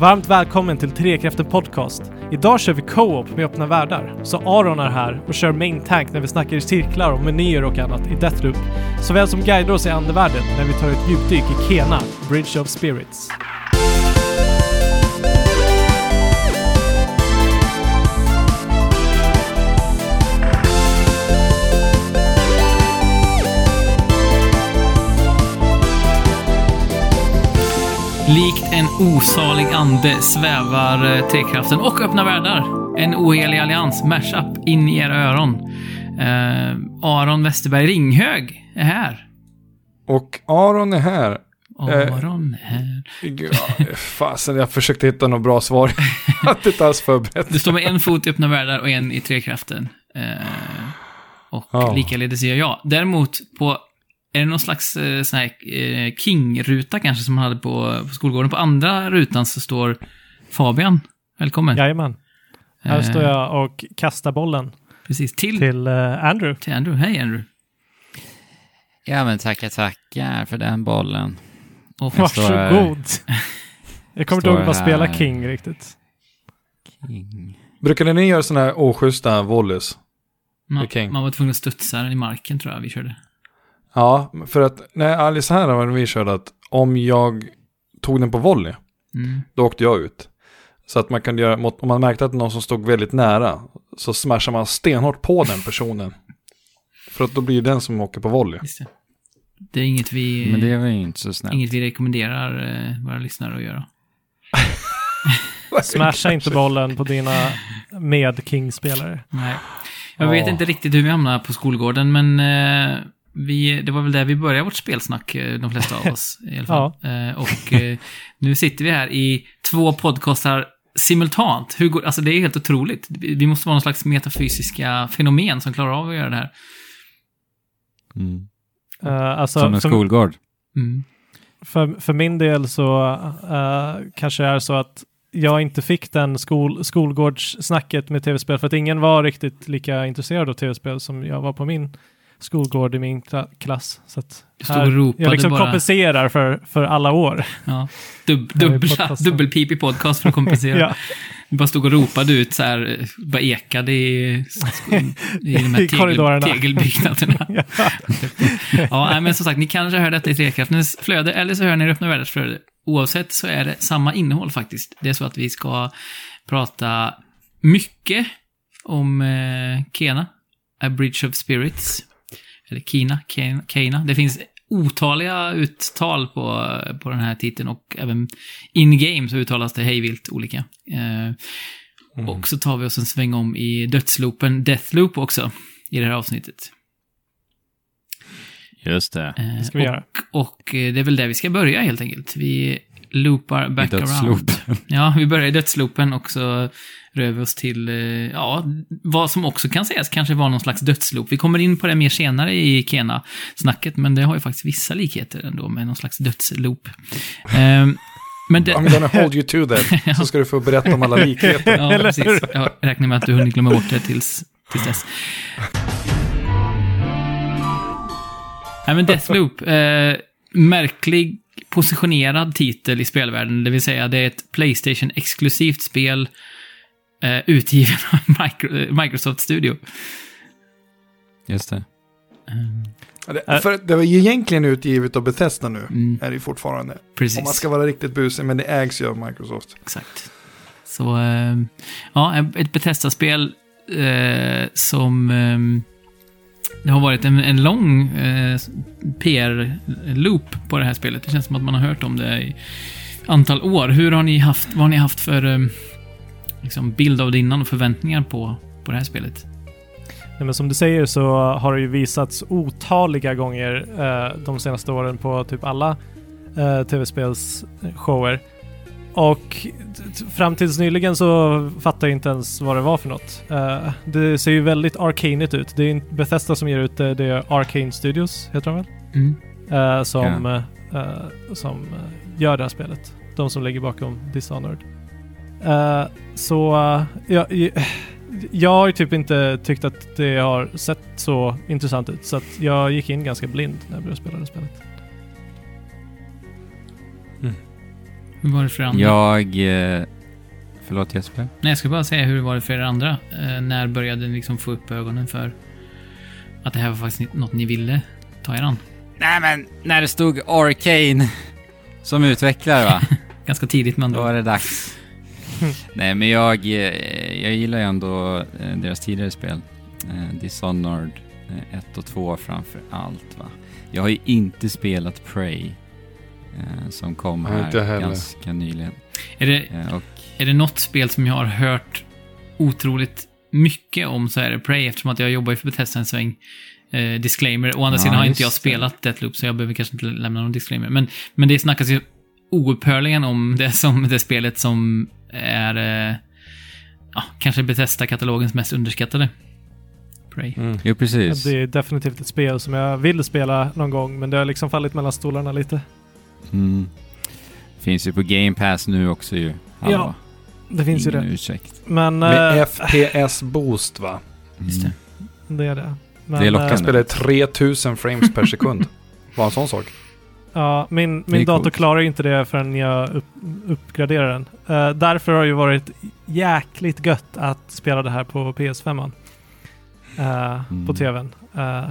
Varmt välkommen till Trekraften Podcast. Idag kör vi co-op med öppna världar. Så Aron är här och kör main tank när vi snackar i cirklar om menyer och annat i Deathloop. Såväl som guider oss i andevärlden när vi tar ett djupdyk i Kena, Bridge of Spirits. Likt en osalig ande svävar eh, Trekraften och Öppna Världar. En ohelig allians, mashup, in i era öron. Eh, Aron Westerberg Ringhög är här. Och Aron är här. Eh, Aron är här. Ja, Fasen, jag försökte hitta något bra svar. Hade inte alls förberett. Du står med en fot i Öppna Världar och en i Trekraften. Eh, och Ja. likaledes gör jag. Däremot på, är det någon slags eh, sån här eh, King-ruta kanske som man hade på, på skolgården? På andra rutan så står Fabian. Välkommen. Jajamän. Här Eh, står jag och kastar bollen Precis, till, till. till eh, Andrew. Andrew. Hej Andrew. Ja men tackar tackar för den bollen. Och Jag. Varsågod. Jag kommer inte ihåg vad spela King riktigt. King. Brukade ni göra sådana här oschyssta volleys? man, man var tvungen att studsa den i marken tror jag vi körde. Ja, för att när Alice här var vi körde att om jag tog den på volley, Mm. då åkte jag ut. Så att man kan göra, om man märkte att någon som stod väldigt nära, så smashar man stenhårt på den personen. För att då blir det den som åker på volley. Det. det är inget vi, Men det ju inte så snällt. inget vi rekommenderar eh, våra lyssnare att göra. Smasha inte bollen på dina med-King-spelare. Nej. Jag vet inte riktigt hur vi hamnade på skolgården, men eh, vi, det var väl där vi började vårt spelsnack, eh, de flesta av oss i alla fall. Eh, och eh, nu sitter vi här i två podcastar simultant. Hur går, alltså det är helt otroligt. Vi måste vara någon slags metafysiska fenomen som klarar av att göra det här. Mm. Uh, alltså, Som en skolgård. Mm. För, för min del så eh, kanske det är så att jag inte fick den skol, skolgårdssnacket med tv-spel för att ingen var riktigt lika intresserad av tv-spel som jag var på min skolgård i min kla- klass. Så ropade jag liksom bara. kompenserar för, för alla år. Ja. Dub, Här dubbla, dubbelpipig podcast för att kompensera. ja, Du bara stod och ropade ut så här, bara ekade i, i de här I tegel, tegelbyggnaderna. ja. Ja, men som sagt, ni kanske hör detta i Trekraftens flöde, eller så hör ni det i Öppna Världars flöde. Oavsett så är det samma innehåll faktiskt. Det är så att vi ska prata mycket om eh, Kena, A Bridge of Spirits. Eller Kina. Kena. Det finns otaliga uttal på, på den här titeln och även in-game så uttalas det hejvilt olika. Eh, Och så tar vi oss en sväng om i dödsloopen Deathloop också i det här avsnittet. Just det. Eh, Det ska vi och, göra. Och eh, det är väl där vi ska börja helt enkelt. Vi loopar back dödsloop. around. Ja, vi börjar i dödsloopen och så rör vi oss till, eh, ja, vad som också kan sägas kanske var någon slags dödsloop. Vi kommer in på det mer senare i Kena-snacket, men det har ju faktiskt vissa likheter ändå med någon slags dödsloop. Ehm, men det, I'm gonna hold you to that. Så ska du få berätta om alla likheter. Ja, precis. Jag räknar med att du hunnit glömma bort det tills, tills dess. Nej, men Deathloop. Eh, märklig positionerad titel i spelvärlden. Det vill säga, det är ett Playstation-exklusivt spel eh, utgiven av Micro, Microsoft Studio. Just det. Ja, Det, för det var ju egentligen utgivet av Bethesda nu. Mm, Är det ju fortfarande. precis. Om man ska vara riktigt busig, men det ägs ju av Microsoft. Exakt. Så, eh, ja, ett Bethesda-spel eh, som... Eh, det har varit en, en lång eh, PR-loop på det här spelet. Det känns som att man har hört om det i antal år. Hur har ni haft, vad har ni haft för eh, liksom bild av det innan och förväntningar på, på det här spelet? Nej, men som du säger så har det ju visats otaliga gånger eh, de senaste åren på typ alla eh, tv-spelsshower. Och fram tills nyligen så fattar jag inte ens vad det var för något. Eh, det ser ju väldigt arcanigt ut. Det är inte Bethesda som ger ut det, det är Arcane Studios, heter de väl? Mm. Eh, som eh, som eh, gör det här spelet. De som ligger bakom Dishonored. Eh, så eh, jag, jag har ju typ inte tyckt att det har sett så intressant ut. Så att jag gick in ganska blind när jag började spela det spelet. Hur var det för andra? Jag... Eh, förlåt Jesper? Nej, jag ska bara säga hur var det för er andra? Eh, när började ni liksom få upp ögonen för att det här var faktiskt något ni ville ta er an? Nej men, när det stod Arcane som utvecklare va? Ganska tidigt med Då andra var det dags. Nej men jag, eh, jag gillar ju ändå eh, deras tidigare spel. Eh, Dishonored 1 och 2 framför allt va. Jag har ju inte spelat Prey. Som kom här ganska nyligen. Är det, Och är det något spel som jag har hört otroligt mycket om så är det Prey eftersom att jag jobbar ju för Bethesda en sväng. Eh, disclaimer. Å andra Ja, sidan har inte jag spelat Deathloop så jag behöver kanske inte lämna någon disclaimer. Men, men det snackas ju oupphörligen om det som det spelet som är eh, ja, kanske Bethesda-katalogens mest underskattade. Prey. Mm. Jo precis. Det är definitivt ett spel som jag vill spela någon gång, men det har liksom fallit mellan stolarna lite. Mm. Finns ju på Game Pass nu också ju. Hallå. Ja, Det finns ju Ingen det. ursäkt. Men Med eh, FPS boost va? Just det. det är det. Men, Det är lockande. Jag spelar 3000 frames per sekund. Bara en sån sak. Ja, min, min dator coolt. klarar ju inte det förrän jag upp, uppgraderar den. Eh, därför har det ju varit jäkligt gött att spela det här på PS5. Uh, Mm. På tvn. Uh,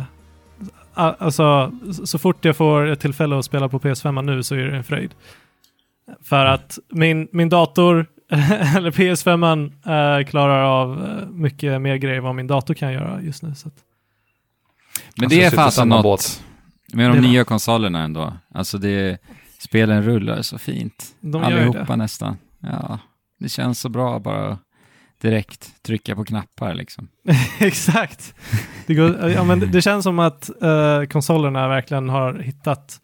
alltså, så- så fort jag får ett tillfälle att spela på PS5 nu så är det en fröjd. För Mm. att min, min dator, eller PS5 eh, klarar av eh, mycket mer grejer än vad min dator kan göra just nu. Så att, Men Alltså, det är fasen något båt. Med de Det var- nya konsolerna ändå. Alltså det, spelen rullar så fint. de Allihopa nästan. Ja, det känns så bra bara direkt trycka på knappar liksom. Exakt. Det, går, ja, men det- känns som att eh, konsolerna verkligen har hittat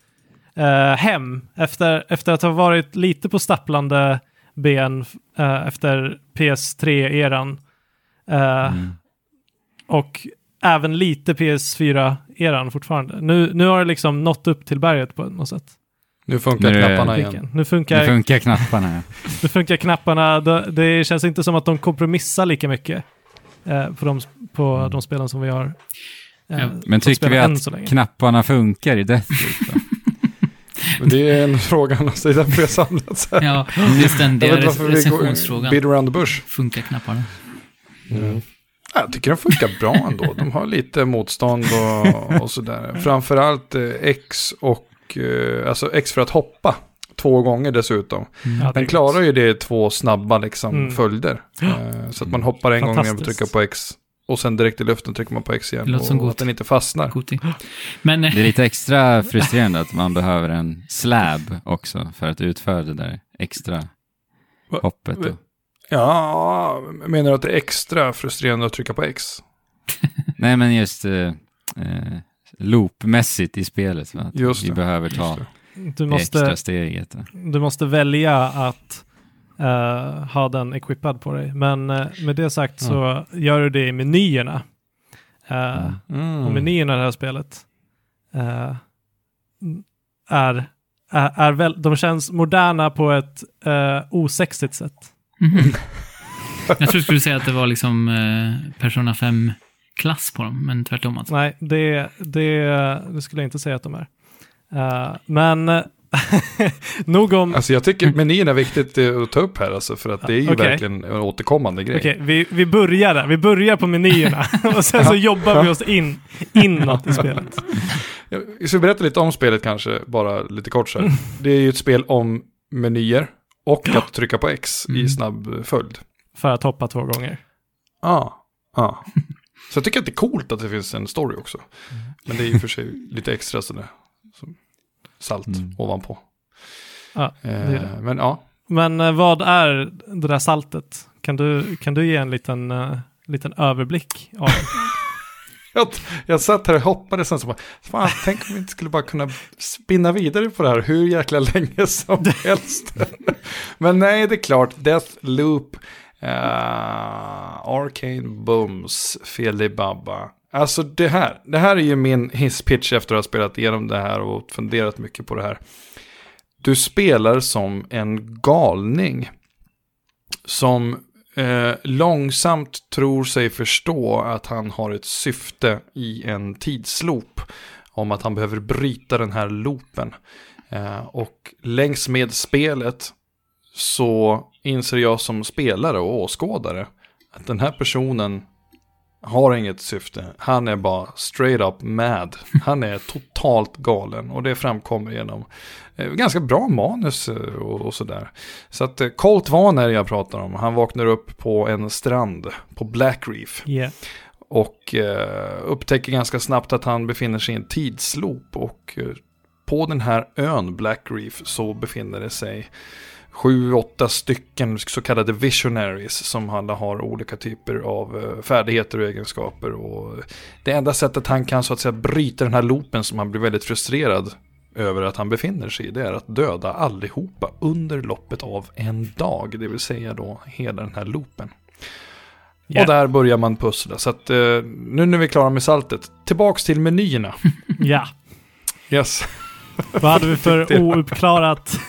eh, hem efter, efter att ha varit lite på stapplande ben eh, efter PS3-eran eh, Mm. och även lite PS4-eran fortfarande. Nu, nu har det liksom nått upp till berget på något sätt. Nu funkar Nu är- knapparna igen. Nu funkar, Nu funkar knapparna. nu funkar knapparna. Det, det känns inte som att de kompromissar lika mycket eh, på, de, på Mm. de spelen som vi har. eh, Ja, Men tycker vi att knapparna funkar i? Men det är en fråga, alltså, det är därför vi har samlats här. Ja, det är vet varför vi går recensionsfrågan. beat around the bush. Funkar knapparna? Mm. Ja, Jag tycker de funkar bra ändå. De har lite motstånd och, och sådär. Framförallt eh, X och, eh, alltså X för att hoppa. Två gånger dessutom. Mm. Den klarar ju det i två snabba liksom, Mm. följder. Eh, så att man hoppar en gång genom att trycka på X. Och sen direkt i luften trycker man på X igen. Det låter som och gott. att den inte fastnar. Men Det är lite extra frustrerande att man behöver en slab också för att utföra det där extra hoppet. Då. Ja, menar du att det är extra frustrerande att trycka på X? Nej men just eh, eh, loopmässigt i spelet. Va? Just vi det, behöver Just ta det. Du det måste, extra steget. då. du måste välja att eh, ha den equippad på dig. Men eh, med det sagt så gör du det i menyerna. Eh, Mm. Mm. Och menyerna i det här spelet eh, är, är, är väl, de känns moderna på ett uh, osexigt sätt. Mhm. jag tror du skulle säga att det var liksom eh, Persona 5-klass på dem, men tvärtom alltså. Nej, det, det, det skulle jag inte säga att de är. Eh, men nog om... Alltså jag tycker menyn är viktigt eh, att ta upp här alltså, för att det är ju Okej. verkligen en återkommande grej. Okej, vi, vi börjar där. Vi börjar på menyerna och sen så jobbar vi oss in, inåt i spelet. Jag ska berätta lite om spelet kanske, bara lite kort så här. Det är ju ett spel om menyer och att trycka på X i Mm. snabb följd. För att hoppa två gånger. Ja, ja. Så jag tycker att det är coolt att det finns en story också. Men det är ju för sig lite extra sådär. Salt Mm. ovanpå. Ja, Eh, är det. men ja, Men eh, vad är det där saltet? Kan du, kan du ge en liten, eh, liten överblick av det? jag, jag satt här och hoppades sen så bara, fan, tänk om vi inte skulle bara kunna spinna vidare på det här hur jäkla länge som helst. Men nej, det är klart, Death Loop, uh, Arcane Booms, Filibabba. Alltså det här, det här är ju min hisspitch efter att ha spelat igenom det här och funderat mycket på det här. Du spelar som en galning som eh, långsamt tror sig förstå att han har ett syfte i en tidsloop. Om att han behöver bryta den här loopen. Eh, och längs med spelet så inser jag som spelare och åskådare att den här personen har inget syfte. Han är bara straight up mad. Han är totalt galen och det framkommer genom eh, ganska bra manus eh, och, sådär. Så att eh, Colt Warner jag pratar om, han vaknar upp på en strand på Black Reef. Yeah. Och upptäcker ganska snabbt att han befinner sig i en tidsloop. Och på den här ön Black Reef så befinner det sig sju, åtta stycken så kallade visionaries som alla har olika typer av eh, färdigheter och egenskaper. Och det enda sättet han kan så att säga bryta den här loopen som han blir väldigt frustrerad över att han befinner sig i, det är att döda allihopa under loppet av en dag, det vill säga då hela den här loopen. Yeah. Och där börjar man pussla. Så att eh, nu när vi är klara med saltet, tillbaks till menyerna. Ja. Yes. Vad hade vi för ouppklarat...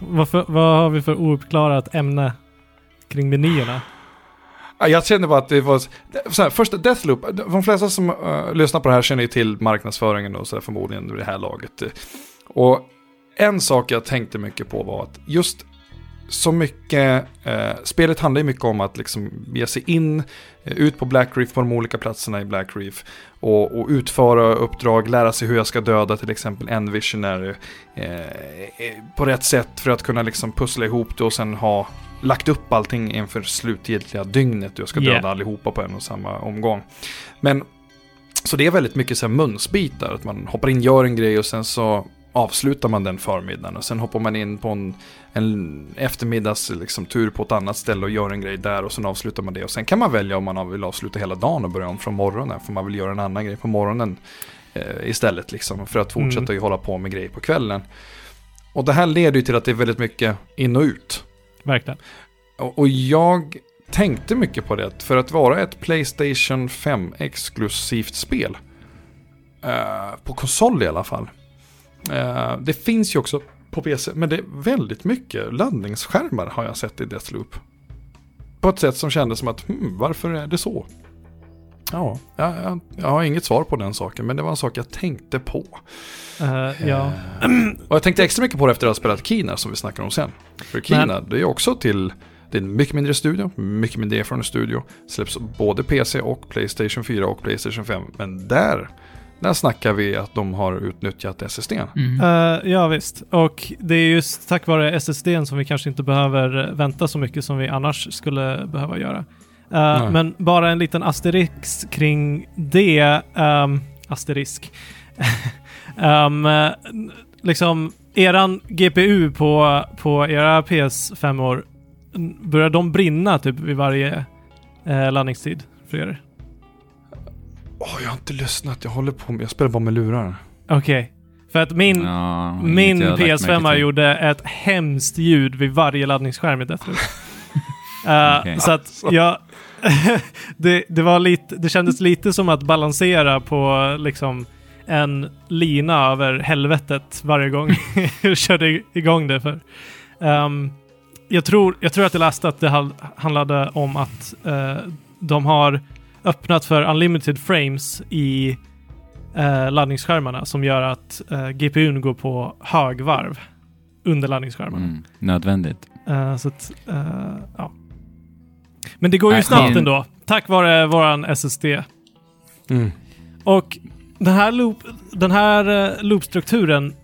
Varför, vad har vi för ouppklarat ämne kring menyerna? Jag kände bara att det var så här, första Deathloop, de flesta som uh, lyssnar på det här känner ju till marknadsföringen och så där förmodligen vid det här laget. Och en sak jag tänkte mycket på var att just så mycket, eh, spelet handlar ju mycket om att liksom ge sig in, eh, ut på Black Reef på de olika platserna i Black Reef och, och utföra uppdrag, lära sig hur jag ska döda till exempel en visionary eh, eh, på rätt sätt för att kunna liksom pussla ihop det och sen ha lagt upp allting inför slutgiltiga dygnet jag ska döda Yeah. allihopa på en och samma omgång. Men så det är väldigt mycket så här munsbitar, att man hoppar in, gör en grej och sen så avslutar man den förmiddagen och sen hoppar man in på en, en eftermiddags liksom, tur på ett annat ställe och gör en grej där och sen avslutar man det. Och sen kan man välja om man vill avsluta hela dagen och börja om från morgonen för man vill göra en annan grej på morgonen eh, istället liksom för att fortsätta ju hålla på med grejer på kvällen. Och det här leder ju till att det är väldigt mycket in och ut. Verkligen. Och, och jag tänkte mycket på det, för att vara ett Playstation 5 exklusivt spel, eh, på konsol i alla fall. Eh, det finns ju också på PC, men det är väldigt mycket laddningsskärmar har jag sett i Deathloop. På ett sätt som kändes som att, hmm, varför är det så? Ja, jag, jag, jag har inget svar på den saken, men det var en sak jag tänkte på. Eh, ja. Och jag tänkte extra mycket på det efter att ha spelat Kina som vi snackar om sen. För Kina, Men- det är också till, det är en mycket mindre studio, mycket mindre erfaren studio. Släpps både PC och Playstation 4 och Playstation 5. Men där, där snackar vi att de har utnyttjat SSD. Mm. Eh, ja, visst. Och det är just tack vare SSDn som vi kanske inte behöver vänta så mycket som vi annars skulle behöva göra. Eh, Nej. men bara en liten asterisk kring det. Um, asterisk. um, eh, liksom, eran GPU på, på era PS5-or, börjar de brinna typ vid varje uh, laddningstid för er? Åh, jag har inte lyssnat, jag håller på med, jag spelar bara med lurar. Okej. För att min, Ja, Min jag har lagt märke PS5 till. gjorde ett hemskt ljud vid varje laddningsskärm i Deathloop. Eh, Okej. Så att jag... det, det, var lite, det kändes lite som att balansera på liksom en lina över helvetet varje gång jag körde igång det. För. Ehm, jag, tror, jag tror att jag läste att det handlade om att eh, de har öppnat för unlimited frames i eh, laddningsskärmarna som gör att eh, GPUn går på högvarv under laddningsskärmarna. Mm, nödvändigt. Eh, så att, eh, ja. Men det går ju Nej, snabbt men- ändå, tack vare våran SSD. Mm. Och den här, loop, den här eh, loopstrukturen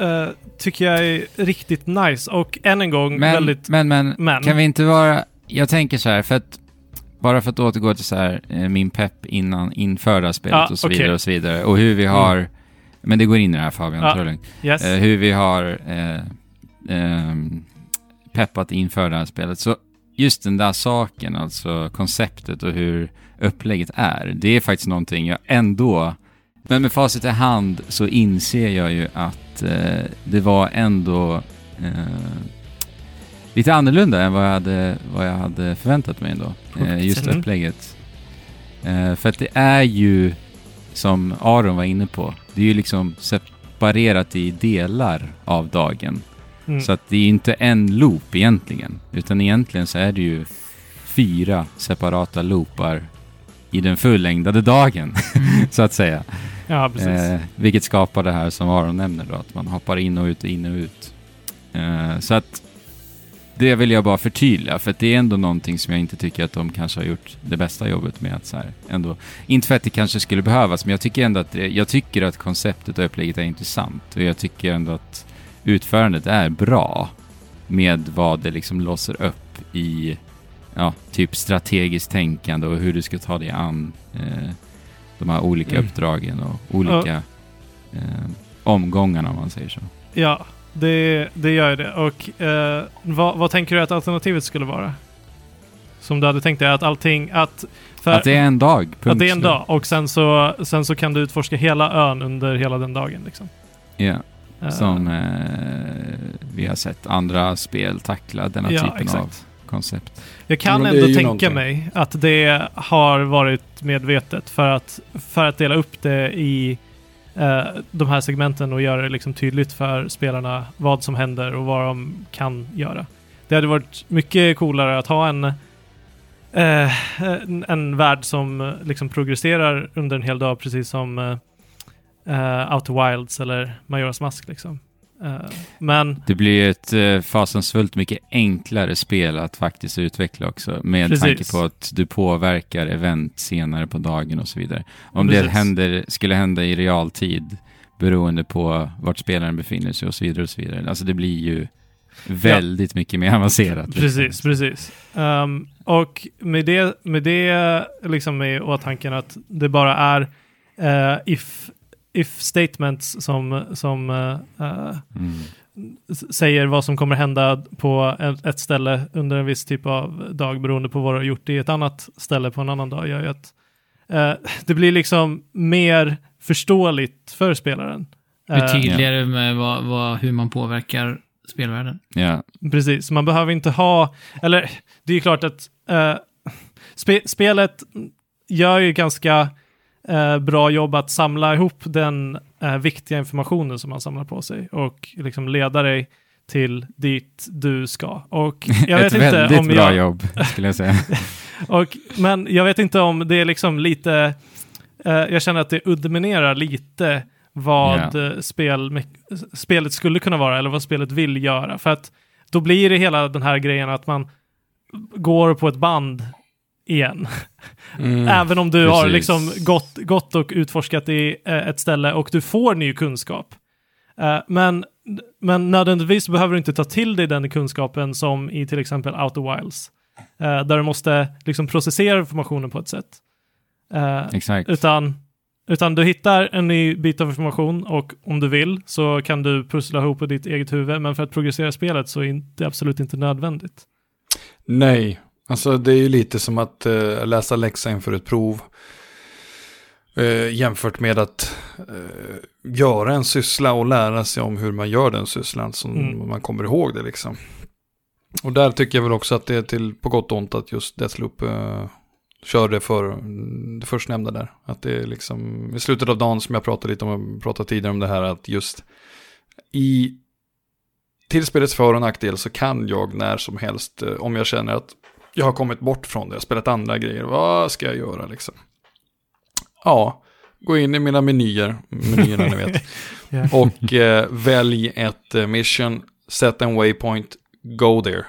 eh, tycker jag är riktigt nice och än en gång Men, väldigt... men, men, men. kan vi inte vara... Jag tänker så här, för att... Bara för att återgå till så här, eh, min pepp innan införda spelet Ja, och så okej. vidare och så vidare. Och hur vi har... Men det går in i det här Fabian, det lugnt. Yes. Eh, hur vi har eh, ehm, peppat inför det här spelet. Så just den där saken, alltså konceptet och hur upplägget är, det är faktiskt någonting jag ändå... Men med facit i hand så inser jag ju att eh, det var ändå eh, lite annorlunda än vad jag hade, vad jag hade förväntat mig ändå. Eh, just Mm. upplägget. Eh, för att det är ju, som Aron var inne på, det är ju liksom separerat i delar av dagen. Mm. Så att det är inte en loop egentligen, utan egentligen så är det ju fyra separata loopar i den fullängdade dagen, så att säga. ja, precis. Eh, vilket skapar det här som Aron nämner då, att man hoppar in och ut in och ut. Eh, så att det vill jag bara förtydliga, för det är ändå någonting som jag inte tycker att de kanske har gjort det bästa jobbet med att så här, ändå, inte för att det kanske skulle behövas, men jag tycker ändå att, det, jag tycker att konceptet och upplägget är intressant och jag tycker ändå att utförandet är bra med vad det liksom låser upp i, ja, typ strategiskt tänkande och hur du ska ta dig an eh, de här olika Mm. uppdragen och olika eh, omgångarna om man säger så. Ja, det, det gör ju det. Och eh, vad, vad tänker du att alternativet skulle vara? Som du hade tänkt dig att allting, att... För, att det är en dag, punkt att det är en dag och sen så, sen så kan du utforska hela ön under hela den dagen. Liksom. Ja. Eh, Som eh, vi har sett andra spel tackla denna Ja, typen exakt. av koncept. Jag kan ändå tänka någonting. mig att det har varit medvetet för att, för att dela upp det i eh, de här segmenten och göra det liksom tydligt för spelarna vad som händer och vad de kan göra. Det hade varit mycket coolare att ha en, eh, en, en värld som eh, liksom progresserar under en hel dag, precis som eh, eh, Outer Wilds eller Majoras Mask. Liksom. Eh, men Det blir ett eh, fasansfullt mycket enklare spel att faktiskt utveckla också. Med Precis. tanke på att du påverkar event senare på dagen och så vidare. Om det Precis. händer, skulle hända i realtid beroende på vart spelaren befinner sig och så vidare och så vidare. Alltså det blir ju väldigt mycket mer avancerat. liksom. Precis, precis. Ehm, och med det, med det liksom i åtanke att det bara är eh, if, if statements som, som eh, eh, Mm. säger vad som kommer hända på ett, ställe under en viss typ av dag beroende på vad du har gjort i ett annat ställe på en annan dag gör ju att eh, det blir liksom mer förståeligt för spelaren. Det Eh, tydligare med vad, vad, hur man påverkar spelvärlden. Ja, Precis, man behöver inte ha, eller det är ju klart att eh, spe, spelet gör ju ganska eh, bra jobb att samla ihop den eh, viktiga informationen som man samlar på sig och liksom leda dig till dit du ska. Och jag vet ett inte väldigt om bra jag, jobb skulle jag säga. och, men jag vet inte om det är liksom lite, eh, jag känner att det underminerar lite vad eh, spel, spelet skulle kunna vara eller vad spelet vill göra. För att då blir det hela den här grejen att man går på ett band igen. Mm. Även om du har precis. liksom gått, gått och utforskat i eh, ett ställe och du får ny kunskap. Eh, men, men nödvändigtvis behöver du inte ta till dig den kunskapen som i till exempel Outer Wilds. Eh, där du måste liksom processera informationen på ett sätt. Exakt. utan, utan du hittar en ny bit av information och om du vill så kan du pussla ihop på ditt eget huvud. Men för att progressera spelet så är det absolut inte nödvändigt. Nej, alltså det är ju lite som att eh, läsa läxa inför ett prov. Eh, jämfört med att eh, göra en syssla och lära sig om hur man gör den sysslan. Så Mm. man kommer ihåg det liksom. Och där tycker jag väl också att det är till på gott och ont att just Deathloop eh, kör det för det förstnämnda där. Att det är liksom i slutet av dagen som jag pratade lite om, pratade tidigare om det här att just i till spelets för och nackdel så kan jag när som helst, eh, om jag känner att jag har kommit bort från det, jag har spelat andra grejer, vad ska jag göra liksom? Ja, gå in i mina menyer, menyerna ni vet, Ja. och eh, välj ett eh, mission, set en waypoint, go there.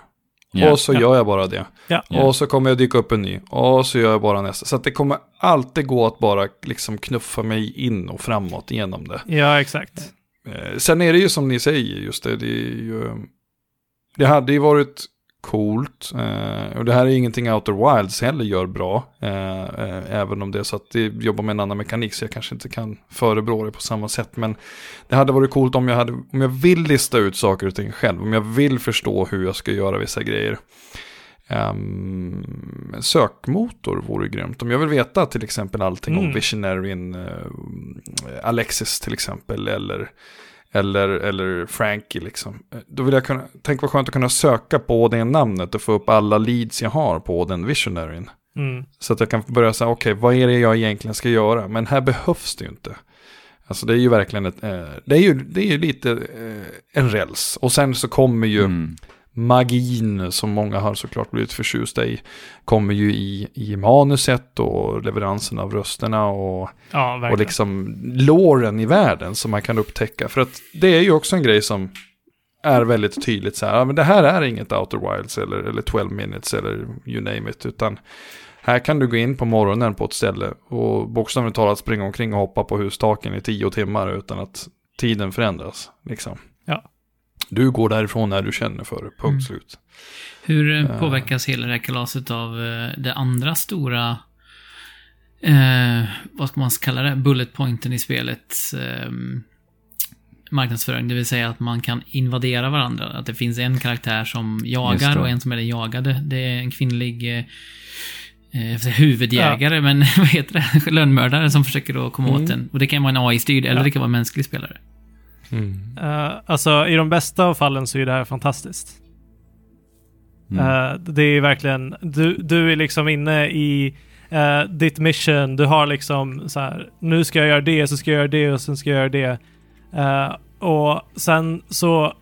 Ja. Och så Ja. gör jag bara det. Och så kommer jag dyka upp en ny. Och så gör jag bara nästa. Så att det kommer alltid gå att bara liksom knuffa mig in och framåt genom det. Ja, exakt. Eh, sen är det ju som ni säger, just det, det är ju... Det hade ju varit coolt, eh, och det här är ingenting Outer Wilds heller gör bra, eh, eh, även om det är så att det jobbar med en annan mekanik, så jag kanske inte kan förebrå det på samma sätt, men det hade varit coolt om jag, hade, om jag vill lista ut saker och ting själv, om jag vill förstå hur jag ska göra vissa grejer. Um, sökmotor vore grymt. Om jag vill veta till exempel allting om Mm. Visionaryn, uh, Alexis till exempel, eller, eller, eller Frankie liksom. Då vill jag kunna, tänk vad skönt att kunna söka på det namnet och få upp alla leads jag har på den Visionaryn. Mm. Så att jag kan börja säga, okej, vad är det jag egentligen ska göra? Men här behövs det ju inte. Alltså det är ju verkligen ett, eh, det är ju, det är ju lite eh, en räls. Och sen så kommer ju Mm. Magin som många har såklart blivit förtjusta i kommer ju i, i manuset och leveransen av rösterna och, Ja, och liksom låren i världen som man kan upptäcka. För att det är ju också en grej som är väldigt tydligt så här, men det här är inget Outer Wilds eller, eller 12 minutes eller you name it, utan här kan du gå in på morgonen på ett ställe och bokstavligt talat springa omkring och hoppa på hustaken i tio timmar utan att tiden förändras. Liksom. Ja. Du går därifrån när du känner för det, punkt Mm. slut. Hur eh, påverkas hela det här kalaset av eh, det andra stora, eh, vad ska man kalla det, bullet pointen i spelets eh, marknadsföring. Det vill säga att man kan invadera varandra. Att det finns en karaktär som jagar och en som är den jagade. Det är en kvinnlig eh, eh, huvudjägare, men vad heter det? Lönnmördare som försöker då komma Mm. åt en. Och det kan vara en AI-styrd, eller Ja. det kan vara en mänsklig spelare. Eh, alltså i de bästa av fallen så är det här fantastiskt. Mm. Eh, det är verkligen, du, du är liksom inne i eh, ditt mission, du har liksom så här, nu ska jag göra det, så ska jag göra det och sen ska jag göra det. Eh, och sen så,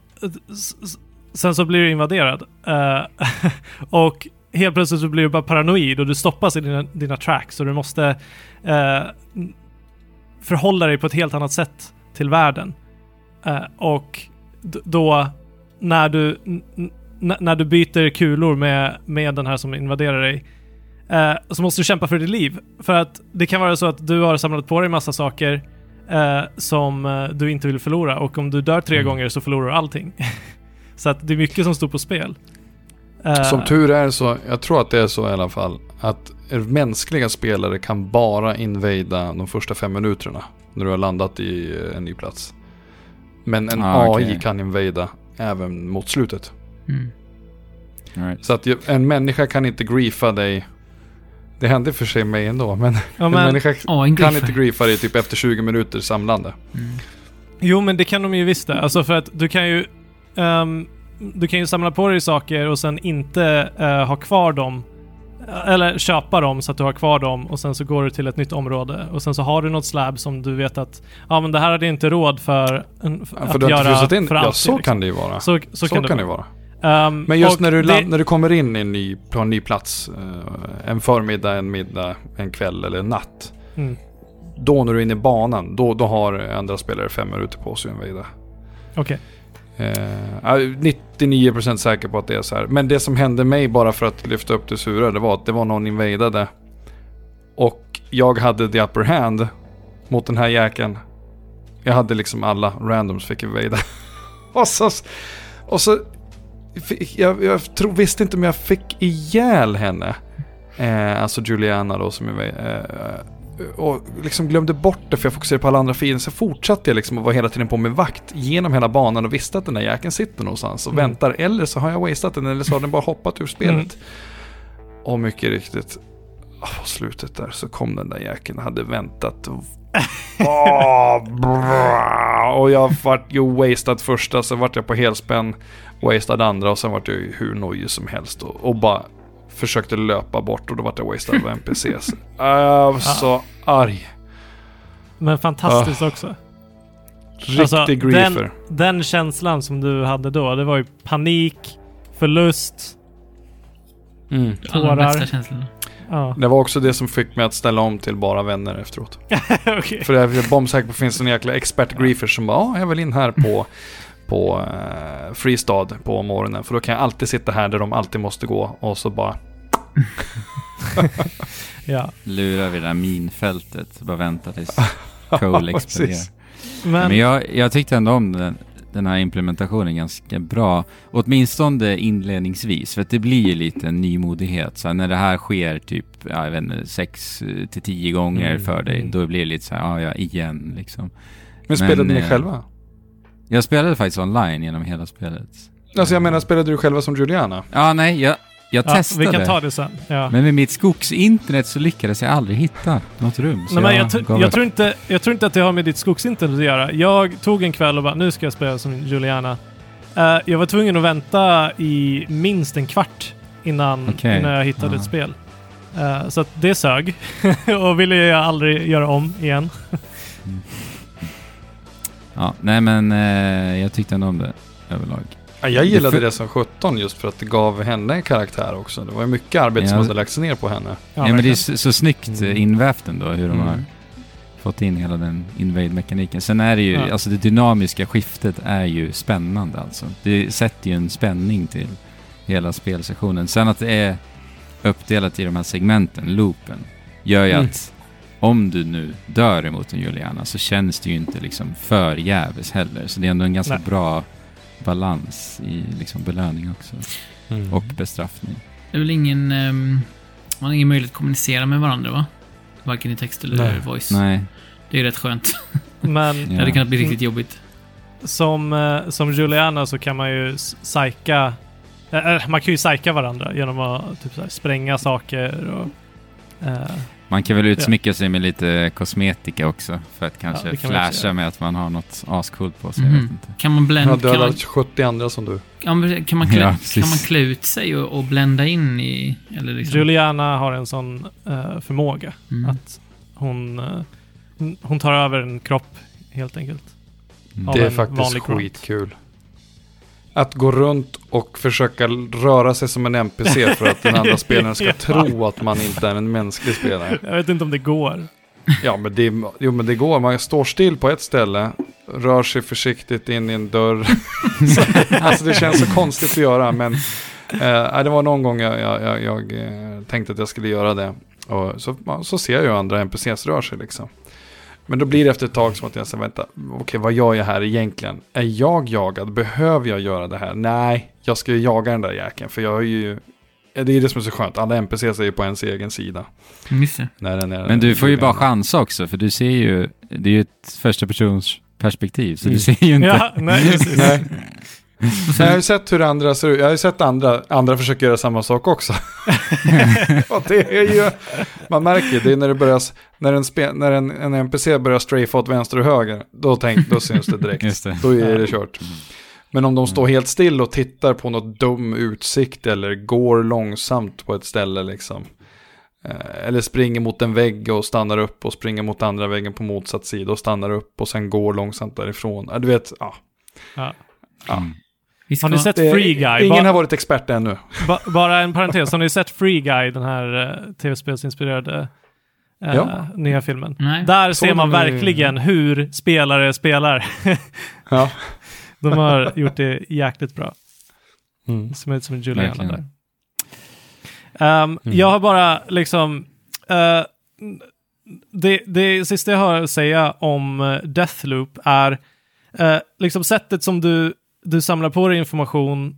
sen så blir du invaderad. Och helt plötsligt så blir du bara paranoid och du stoppas i dina, dina tracks och du måste förhålla dig på ett helt annat sätt till världen. Eh, och då när du, när du byter kulor med, med den här som invaderar dig eh, så måste du kämpa för ditt liv. För att det kan vara så att du har samlat på dig massa saker eh, som du inte vill förlora och om du dör tre Mm. gånger så förlorar du allting. så att det är mycket som står på spel. Som tur är så, jag tror att det är så i alla fall, att mänskliga spelare kan bara invada de första fem minuterna när du har landat i en ny plats. Men en Ah, AI okej. kan invada även mot slutet. Mm. Right. Så att en människa kan inte griefa dig. Det hände för sig mig ändå, men, ja, en men, människa Ja, en kan inte griefa dig typ efter 20 minuter samlande. Mm. Jo, men det kan de ju visst det. Alltså för att du kan ju... ehm, du kan ju samla på dig saker och sen inte eh, ha kvar dem. Eller köpa dem så att du har kvar dem och sen så går du till ett nytt område och sen så har du något slab som du vet att ja men det här hade inte råd för, en- för Ja, att för inte göra in, för ja alltid, så liksom. kan det ju vara. Så, så, Så, kan, det vara. Ehm, Men just när du, det, när du kommer in i en ny, på en ny plats, eh, en förmiddag, en middag, en kväll eller en natt. Mm, Då när du är inne i banan, då, då har andra spelare fem minuter på sig att invada. Okej. Eh, jag är 99% säker på att det är så här. Men det som hände mig bara för att lyfta upp det sura, det var att det var någon invadade. Och jag hade the upper hand mot den här jäkeln. Jag hade liksom alla randoms fick invada. och så, och så fick- jag, jag tror, visste inte om jag fick ihjäl henne. Eh, alltså Juliana då som är eh, och liksom glömde bort det för jag fokuserade på alla andra fiender. Så fortsatte jag liksom att vara hela tiden på med vakt genom hela banan och visste att den där jäkeln sitter någonstans och Mm. väntar. Eller så har jag wasted den eller så har den bara hoppat ur spelet. Och mycket riktigt, ah, på slutet där så kom den där jäkeln hade väntat. Och, Åh, bra. och jag vart ju wasted första, så vart jag på helspänn, wasted andra och sen vart jag hur nojig som helst och, och bara försökte löpa bort och då vart jag wasted av NPCs. Jag var så arg. Men fantastiskt också. Riktig Alltså, griefer. Den känslan som du hade då, det var ju panik, förlust. Mm. Tårar. Ja, Det var också det som fick mig att ställa om till bara vänner efteråt. okej. För jag är bombsäker på att det finns en jäkla expert griefers som bara, ja, jag vill in här på, på uh, Freestad på morgonen. För då kan jag alltid sitta här där de alltid måste gå och så bara, Ja. Lurar vid det där minfältet. Bara vänta tills Cole exploderar. Men, Men jag, jag tyckte ändå om den, den här implementationen ganska bra. Åtminstone inledningsvis. För att det blir ju lite en nymodighet. Så när det här sker typ, ja, jag vet inte, sex eh, till tio gånger Mm, för dig. mm. Då blir det lite så här, ja, ja, igen liksom. Men spelade ni eh, själva? Jag spelade faktiskt online genom hela spelet. Alltså jag menar, spelade du själva som Juliana? Ja, nej, jag, jag ja, testade. vi kan ta det sen. Ja. Men med mitt skogsinternet så lyckades jag aldrig hitta något rum. Nej, men jag, jag, upp. tror inte, jag tror inte att det har med ditt skogsinternet att göra. Jag tog en kväll och bara, nu ska jag spela som Juliana. Eh, jag var tvungen att vänta i minst en kvart innan, Okej. innan jag hittade Ja. ett spel. Eh, så att det sög. och ville jag aldrig göra om igen. Ja, nej men eh, jag tyckte ändå om det överlag. Ja, jag gillade för- det som 17 just för att det gav henne en karaktär också. Det var ju mycket arbete som Ja. hade lagts ner på henne. Ja, men det är så, så snyggt Mm. eh, invävt ändå hur de Mm. har fått in hela den invade-mekaniken. Sen är det ju, Ja. alltså det dynamiska skiftet är ju spännande alltså. Det sätter ju en spänning till hela spelsessionen. Sen att det är uppdelat i de här segmenten, loopen, gör ju Mm. att om du nu dör emot en Juliana så känns det ju inte liksom för jäves heller. Så det är ändå en ganska Nej. bra balans i liksom belöning också. Mm. Och bestraffning. Det är väl ingen... ehm, man har ingen möjlighet att kommunicera med varandra, va? Varken i text eller Nej. voice. Nej. Det är rätt skönt. Men Det hade kunnat bli riktigt jobbigt. som, eh, som Juliana så kan man ju psyka... eh, eh, man kan ju psyka varandra genom att typ så här, spränga saker och... eh, Man kan väl utsmycka sig med lite kosmetika också för att Ja, kanske det kan flasha med att man har något ascoolt på sig. Jag vet inte. Kan man blända... Kan man, dödat 70 andra som du. ja, men kan man, klä, Ja, kan man klä ut sig och, och blända in i... Eller liksom, Juliana har en sån eh, förmåga Mm. att hon, eh, hon- tar över en kropp helt enkelt. Mm. Det är faktiskt vanlig grunt. Att gå runt och försöka röra sig som en NPC för att den andra spelaren ska tro att man inte är en mänsklig spelare. Jag vet inte om det går. Ja, men det, jo, men det går. Man står still på ett ställe, rör sig försiktigt in i en dörr. så, alltså det känns så konstigt att göra, men eh, det var någon gång jag, jag, jag, jag eh, tänkte att jag skulle göra det. Och så, så ser jag ju andra NPCs rör sig liksom. Men då blir det efter ett tag som att jag säger, vänta, okej vad gör jag här egentligen? Är jag jagad? Behöver jag göra det här? Nej, jag ska ju jaga den där jäkeln, för jag är ju... Det är det som är så skönt, alla NPCs är ju på ens egen sida. När den är, Men du får ju bara chansa också, för du ser ju, det är ju ett första persons perspektiv, så Mm. du ser ju inte. Ja, nej, precis. Nej. Jag har ju sett hur andra ser ut. Jag har ju sett andra, andra försöka göra samma sak också. och det är ju, man märker det är när det börjar, när en, spe, när en, en NPC börjar strafa åt vänster och höger, då, tänk, då syns det direkt. Det. Då är det kört. Men om de står helt still och tittar på något dum utsikt eller går långsamt på ett ställe liksom. eh, Eller springer mot en vägg och stannar upp och springer mot andra väggen på motsatt sida och stannar upp och sen går långsamt därifrån. Ja, Du vet, ja. Ja. ja. Mm. Har ni sett Det- Free Guy? Ingen har varit expert ännu. ba- bara en parentes, har ni sett Free Guy, den här uh, tv-spelsinspirerade eh, Ja. nya filmen? Nej. Där Såg ser man verkligen hur spelare spelar. Ja. De har gjort det jäkligt bra. Mm. Som ut som en Verkligen. där. Ehm, Jag har bara liksom... eh, det, det sista jag har att säga om uh, Deathloop är eh, liksom sättet som du, du samlar på dig information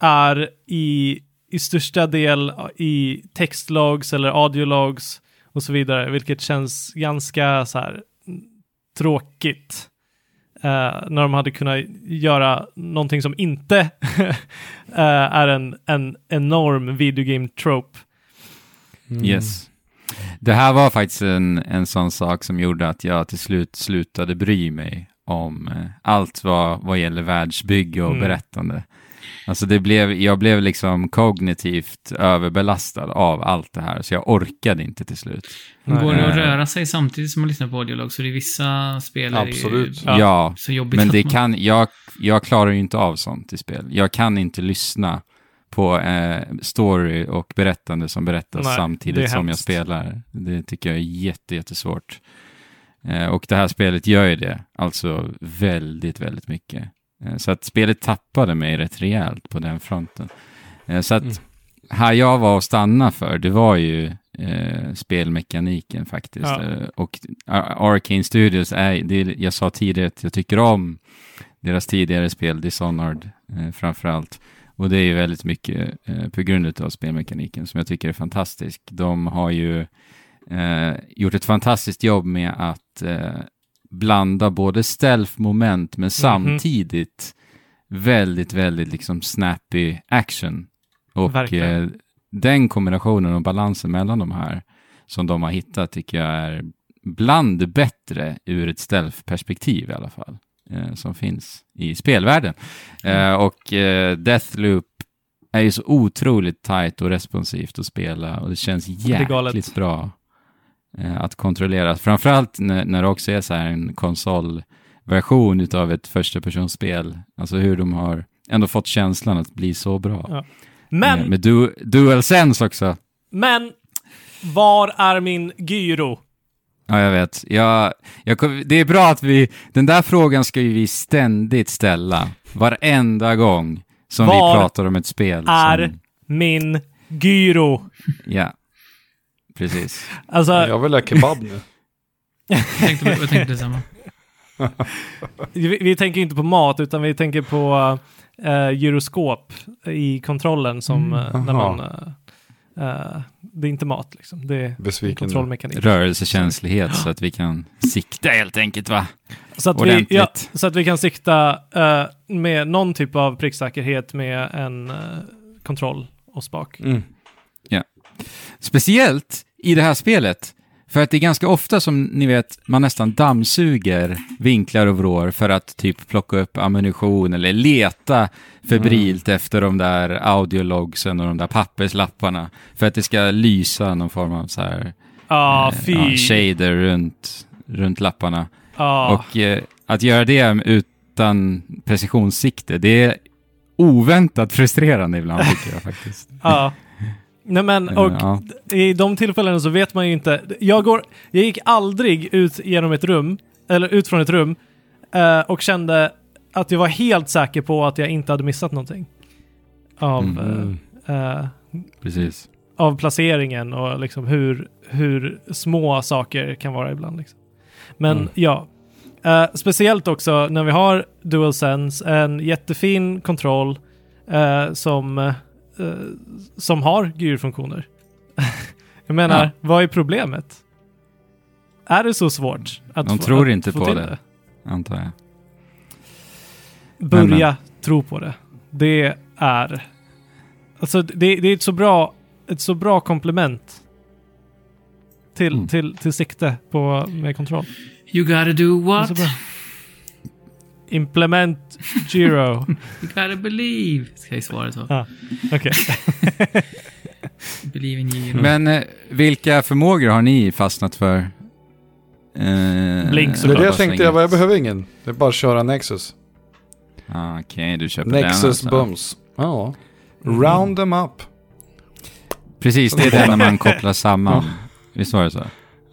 är i, i största del i textlogs eller audiologs och så vidare, vilket känns ganska så här tråkigt. Eh, när de hade kunnat göra någonting som inte eh, är en, en enorm videogame trope. Mm. Yes. Det här var faktiskt en, en sån sak som gjorde att jag till slut slutade bry mig om eh, allt vad, vad gäller världsbygge och Mm. berättande. Alltså det blev, jag blev liksom kognitivt överbelastad av allt det här, så jag orkade inte till slut. Går det att Eh. röra sig samtidigt som man lyssnar på audiolog? Så det är vissa spel är Absolut. Ja. Ja, så jobbigt. men det man- kan, jag, jag klarar ju inte av sånt i spel. Jag kan inte lyssna på eh, story och berättande som berättas Nej, är samtidigt som jag spelar. Det tycker jag är jätte, jättesvårt. Eh, och det här spelet gör ju det, alltså väldigt, väldigt mycket. Eh, så att spelet tappade mig rätt rejält på den fronten. Eh, så att Mm. här jag var och stanna för, det var ju eh, spelmekaniken faktiskt. Ja. Och Ar- Arcane Studios är, det, jag sa tidigare att jag tycker om deras tidigare spel, Dishonored eh, framför allt. Och det är ju väldigt mycket eh, på grund av spelmekaniken som jag tycker är fantastisk. De har ju eh, gjort ett fantastiskt jobb med att eh, blanda både stealth-moment men samtidigt väldigt, väldigt liksom snappy action. Och eh, den kombinationen och balansen mellan de här som de har hittat tycker jag är bland det bättre ur ett stealth-perspektiv i alla fall, eh, som finns i spelvärlden. Eh, och eh, Deathloop är ju så otroligt tight och responsivt att spela och det känns jäkligt bra. eh, att kontrollera. Framförallt när, när det också är så här en konsolversion utav ett första personspel. Alltså hur de har ändå fått känslan att bli så bra. Ja. Men, Eh, Med du, DualSense också. men, var är min gyro? Ja, jag vet. Jag, jag, det är bra att vi... Den där frågan ska ju vi ständigt ställa. Varenda gång som Var vi pratar om ett spel. är Som, min gyro. ja, precis. Alltså, Jag vill ha kebab nu. Jag tänkte, jag tänkte detsamma. vi, vi tänker inte på mat, utan vi tänker på uh, gyroskop i kontrollen som Mm. eh, när man... eh, det är inte mat liksom, det är en Besviken. nu. kontrollmekanism. Rörelsekänslighet så att vi kan sikta helt enkelt va? Så att, vi, ja, så att vi kan sikta med någon typ av pricksäkerhet med en kontroll och spak. Mm. Speciellt i det här spelet. För att det är ganska ofta som ni vet, man nästan dammsuger vinklar och vrår för att typ plocka upp ammunition eller leta febrilt efter de där audiologsen och de där papperslapparna. För att det ska lysa någon form av så här Ah, eh, ja, shader runt, runt lapparna. Ah. Och eh, att göra det utan precisionssikte, det är oväntat frustrerande ibland tycker jag faktiskt. Ja. Nej men, och Ja. i de tillfällena så vet man ju inte. Jag, går, jag gick aldrig ut genom ett rum, eller ut från ett rum, eh, och kände att jag var helt säker på att jag inte hade missat någonting. Av, Mm. eh, eh, Precis. av placeringen och liksom hur, hur små saker kan vara ibland. Liksom. Men Mm. ja, Eh, speciellt också när vi har DualSense, en jättefin kontroll eh, som, eh, som har gyrfunktioner. Jag menar, Ja. vad är problemet? Är det så svårt? Att De få, tror att inte få på till det. Antar jag. Börja tro på det. Det är... Alltså det, det är ett så bra, ett så bra komplement till, Mm. till, till sikte på, med kontroll. You gotta do Det what? Så. Implement Giro. You gotta believe. Ska jag svaret vara. Ja. Okej. Believe in you. Men eh, vilka förmågor har ni fastnat för? Eh, Blink Det är såklart. det jag tänkte, jag, jag behöver ingen. Det är bara att köra Nexus. Ah, Okej, du köper den Nexus alltså. bums. Ja. Mm. Round them up. Precis, det är den när man kopplar samman. Visst var det så?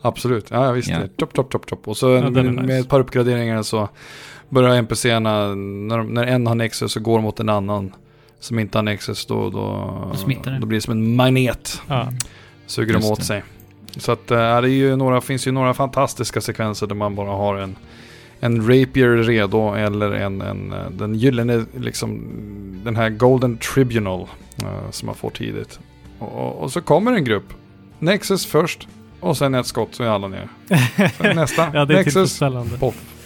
Absolut, ja visst. Ja. Topp, topp, topp, topp. Och så Ja, med, nice. ett par uppgraderingar så börjar NPCerna, när, när en har Nexus så går mot en annan som inte har Nexus då, då, då blir det som en magnet. Ja. Suger de åt det. sig. Så att äh, det är ju några, finns ju några fantastiska sekvenser där man bara har en, en rapier redo eller en, en eh, den gyllene, liksom den här Golden Tribunal eh, som man får tidigt. Och, och, och så kommer en grupp. Nexus först och sen ett skott så är alla ner. Sen nästa. ja, det är Nexus. Poff.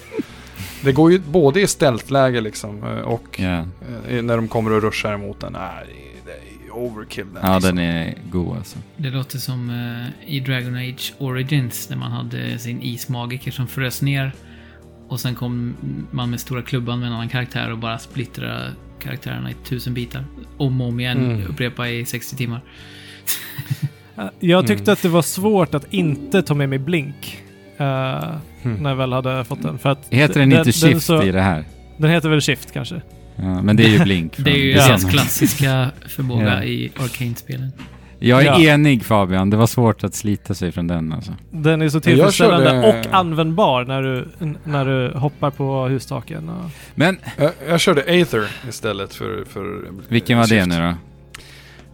Det går ju både i stältläge liksom eh, och eh, när de kommer och ruschar emot den. Nej, det är- overkill. Den, ja liksom. den är god alltså. Det låter som eh, i Dragon Age Origins när man hade sin ismagiker som frös ner. Och sen kom man med stora klubban med en annan karaktär och bara splittrade karaktärerna i tusen bitar. Om och om igen, Mm. upprepa i 60 timmar. Jag tyckte Mm. att det var svårt att inte ta med mig Blink. Mm. När jag väl hade fått den. För att Heter den, inte Shift så- i det här? Den heter väl Shift kanske? Ja, men det är ju Blink. Det är ju deras klassiska förmåga Ja. i Arcane-spelen. Jag är Ja. enig Fabian, det var svårt att slita sig från den alltså. Den är så tillfredsställande körde- och användbar när du, när du hoppar på hustaken. Och... Men Jag, jag körde Aether istället för... för vilken var det Shift. nu då?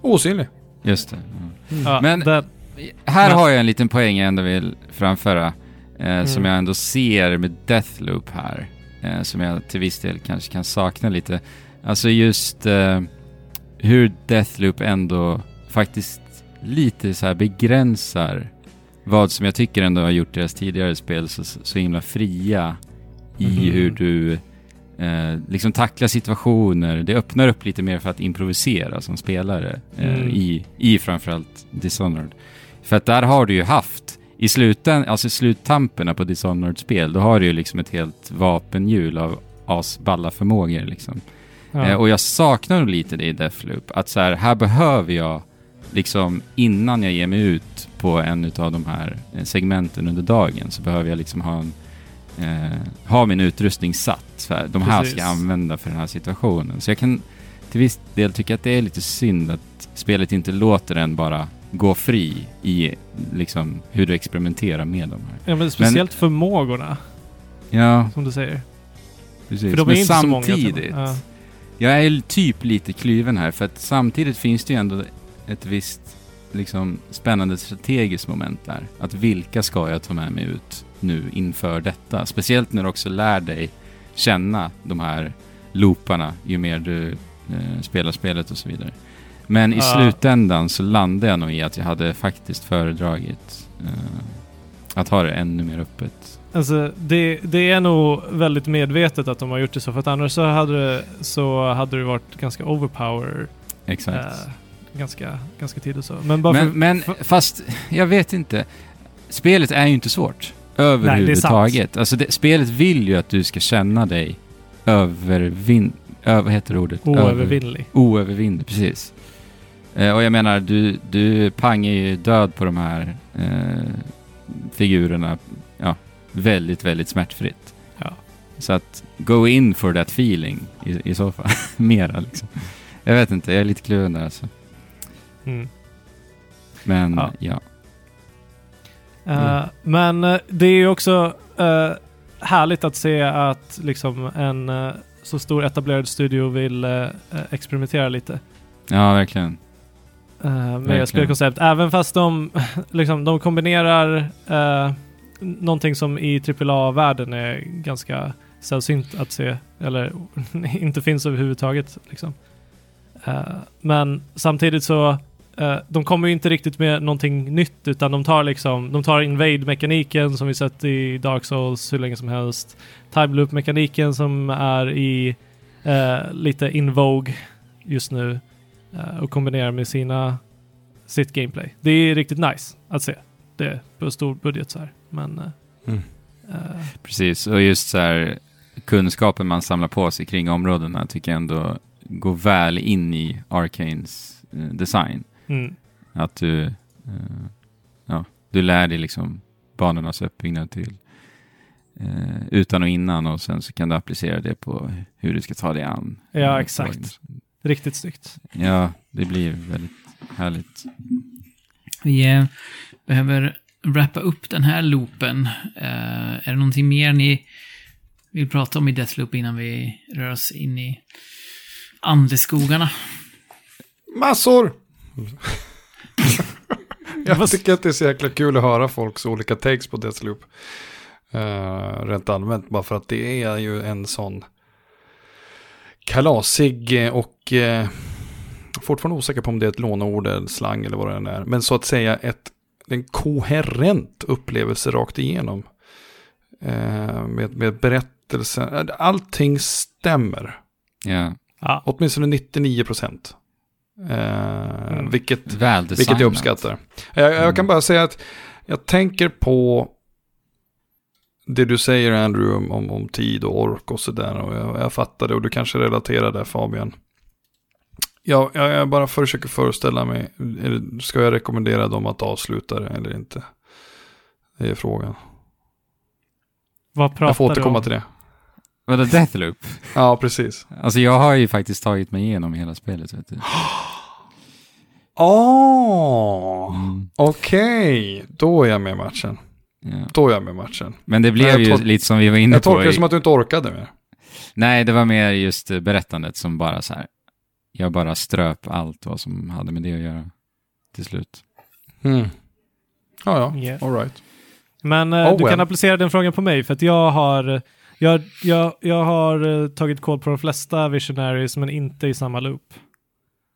Osynlig. Just det. ja. Ja, Men- den, Här Men- har jag en liten poäng jag ändå vill framföra. Eh, Som Mm. jag ändå ser med Deathloop här. Eh, som jag till viss del kanske kan sakna lite. Alltså just eh, hur Deathloop ändå faktiskt lite så här begränsar vad som jag tycker ändå har gjort deras tidigare spel så, så himla fria i Mhm. hur du eh, liksom tacklar situationer. Det öppnar upp lite mer för att improvisera som spelare eh, Mm. i, i framförallt Dishonored. För att där har du ju haft, i sluten, alltså sluttamperna på Dishonored-spel, då har du ju liksom ett helt vapenhjul av asballa förmågor liksom. ja. Eh, och jag saknar lite det i Deathloop. Att så här, här behöver jag, liksom innan jag ger mig ut på en av de här eh, segmenten under dagen, så behöver jag liksom ha en eh, ha min utrustning satt. Så här, de här ska Precis. jag använda för den här situationen. Så jag kan till viss del tycka att det är lite synd att spelet inte låter en bara gå fri i liksom hur du experimenterar med de här. Ja, men speciellt förmågorna, Ja, som du säger. precis. För de är Men inte så många. samtidigt, Ja. jag är typ lite kluven här för att samtidigt finns det ju ändå ett visst liksom spännande strategiskt moment där. Att vilka ska jag ta med mig ut nu inför detta? Speciellt när du också lär dig känna de här looparna ju mer du eh, spelar spelet och så vidare. Men i slutändan så landade jag nog i att jag hade faktiskt föredragit eh, att ha det ännu mer öppet. Alltså, det, det är nog väldigt medvetet att de har gjort det så, för att annars så hade det, så hade det varit ganska overpower Exakt. eh, ganska, ganska tidigt så. Men bara Men, för, men för, fast, jag vet inte. Spelet är ju inte svårt. Överhuvudtaget. Alltså det, spelet vill ju att du ska känna dig övervin... Ö, vad heter det ordet? oövervinnlig. Över, oövervinnlig, precis. Eh, och jag menar, du, du pangar ju död på de här eh, figurerna ja, väldigt, väldigt smärtfritt. Ja. Så att go in for that feeling i, i så fall. Mera liksom. Jag vet inte, jag är lite kluven där alltså. Mm. Men Ja. ja. Eh, Men eh, det är ju också eh, härligt att se att liksom en eh, så stor etablerad studio vill experimentera lite Ja, verkligen. Eh, med Verkligen. spelkoncept. Även fast de, liksom, de kombinerar eh, någonting som i AAA-världen är ganska sällsynt att se, eller inte finns överhuvudtaget. Liksom. Eh, men samtidigt så eh, de kommer ju inte riktigt med någonting nytt utan de tar liksom, de tar invade-mekaniken som vi sett i Dark Souls hur länge som helst. Time loop-mekaniken som är i eh, lite in vogue just nu och kombinerar med sina sitt gameplay. Det är riktigt nice att se det på stor budget så här. Men eh, Mm. eh, Precis, och just så här kunskapen man samlar på sig kring områdena tycker jag ändå går väl in i Arcanes eh, design. mm, Att du, eh, ja, du lär dig liksom banornas uppbyggnad till eh, utan och innan och sen så kan du applicera det på hur du ska ta dig an. Ja, eh, exakt. Riktigt snyggt. Ja, det blir väldigt härligt. Vi eh, behöver wrappa upp den här loopen. Eh, är det någonting mer ni vill prata om i Deathloop innan vi rör oss in i andeskogarna? Massor! jag tycker att det är så jäkla kul att höra folks olika takes på Deathloop. Uh, rent allmänt, bara för att det är ju en sån kalasig eh, och uh, fortfarande osäker på om det är ett låneord eller slang eller vad det än är. Men så att säga ett, en koherent upplevelse rakt igenom. Uh, med, med berättelsen, allting stämmer. Ja, Ja, Åtminstone 99 procent. Eh, Mm. Vilket, vilket jag uppskattar. Jag, jag kan bara säga att jag tänker på det du säger Andrew om, om, om tid och ork och sådär. Och jag, jag fattar det och du kanske relaterar där Fabian. Jag, jag, jag bara försöker föreställa mig, det- ska jag rekommendera dem att avsluta det eller inte? Det är frågan. vad pratar Jag får du återkomma om? till det. Vadå Deathloop? Ja, precis. Alltså jag har ju faktiskt tagit mig igenom hela spelet. Vet du. Åh, Mm, okej. Då är jag med i matchen. Ja. Då är jag med matchen. Men det blev jag ju lite som vi var inne Jag på. tolkar det i- som att du inte orkade mer. Nej, det var mer just berättandet som bara så här. Jag bara ströp allt vad som hade med det att göra till slut. Mm. Ja, ja. Yeah. All right. Men Oh du well. kan applicera den frågan på mig för att jag har jag, jag, jag har eh, tagit koll på de flesta visionaries men inte i samma loop.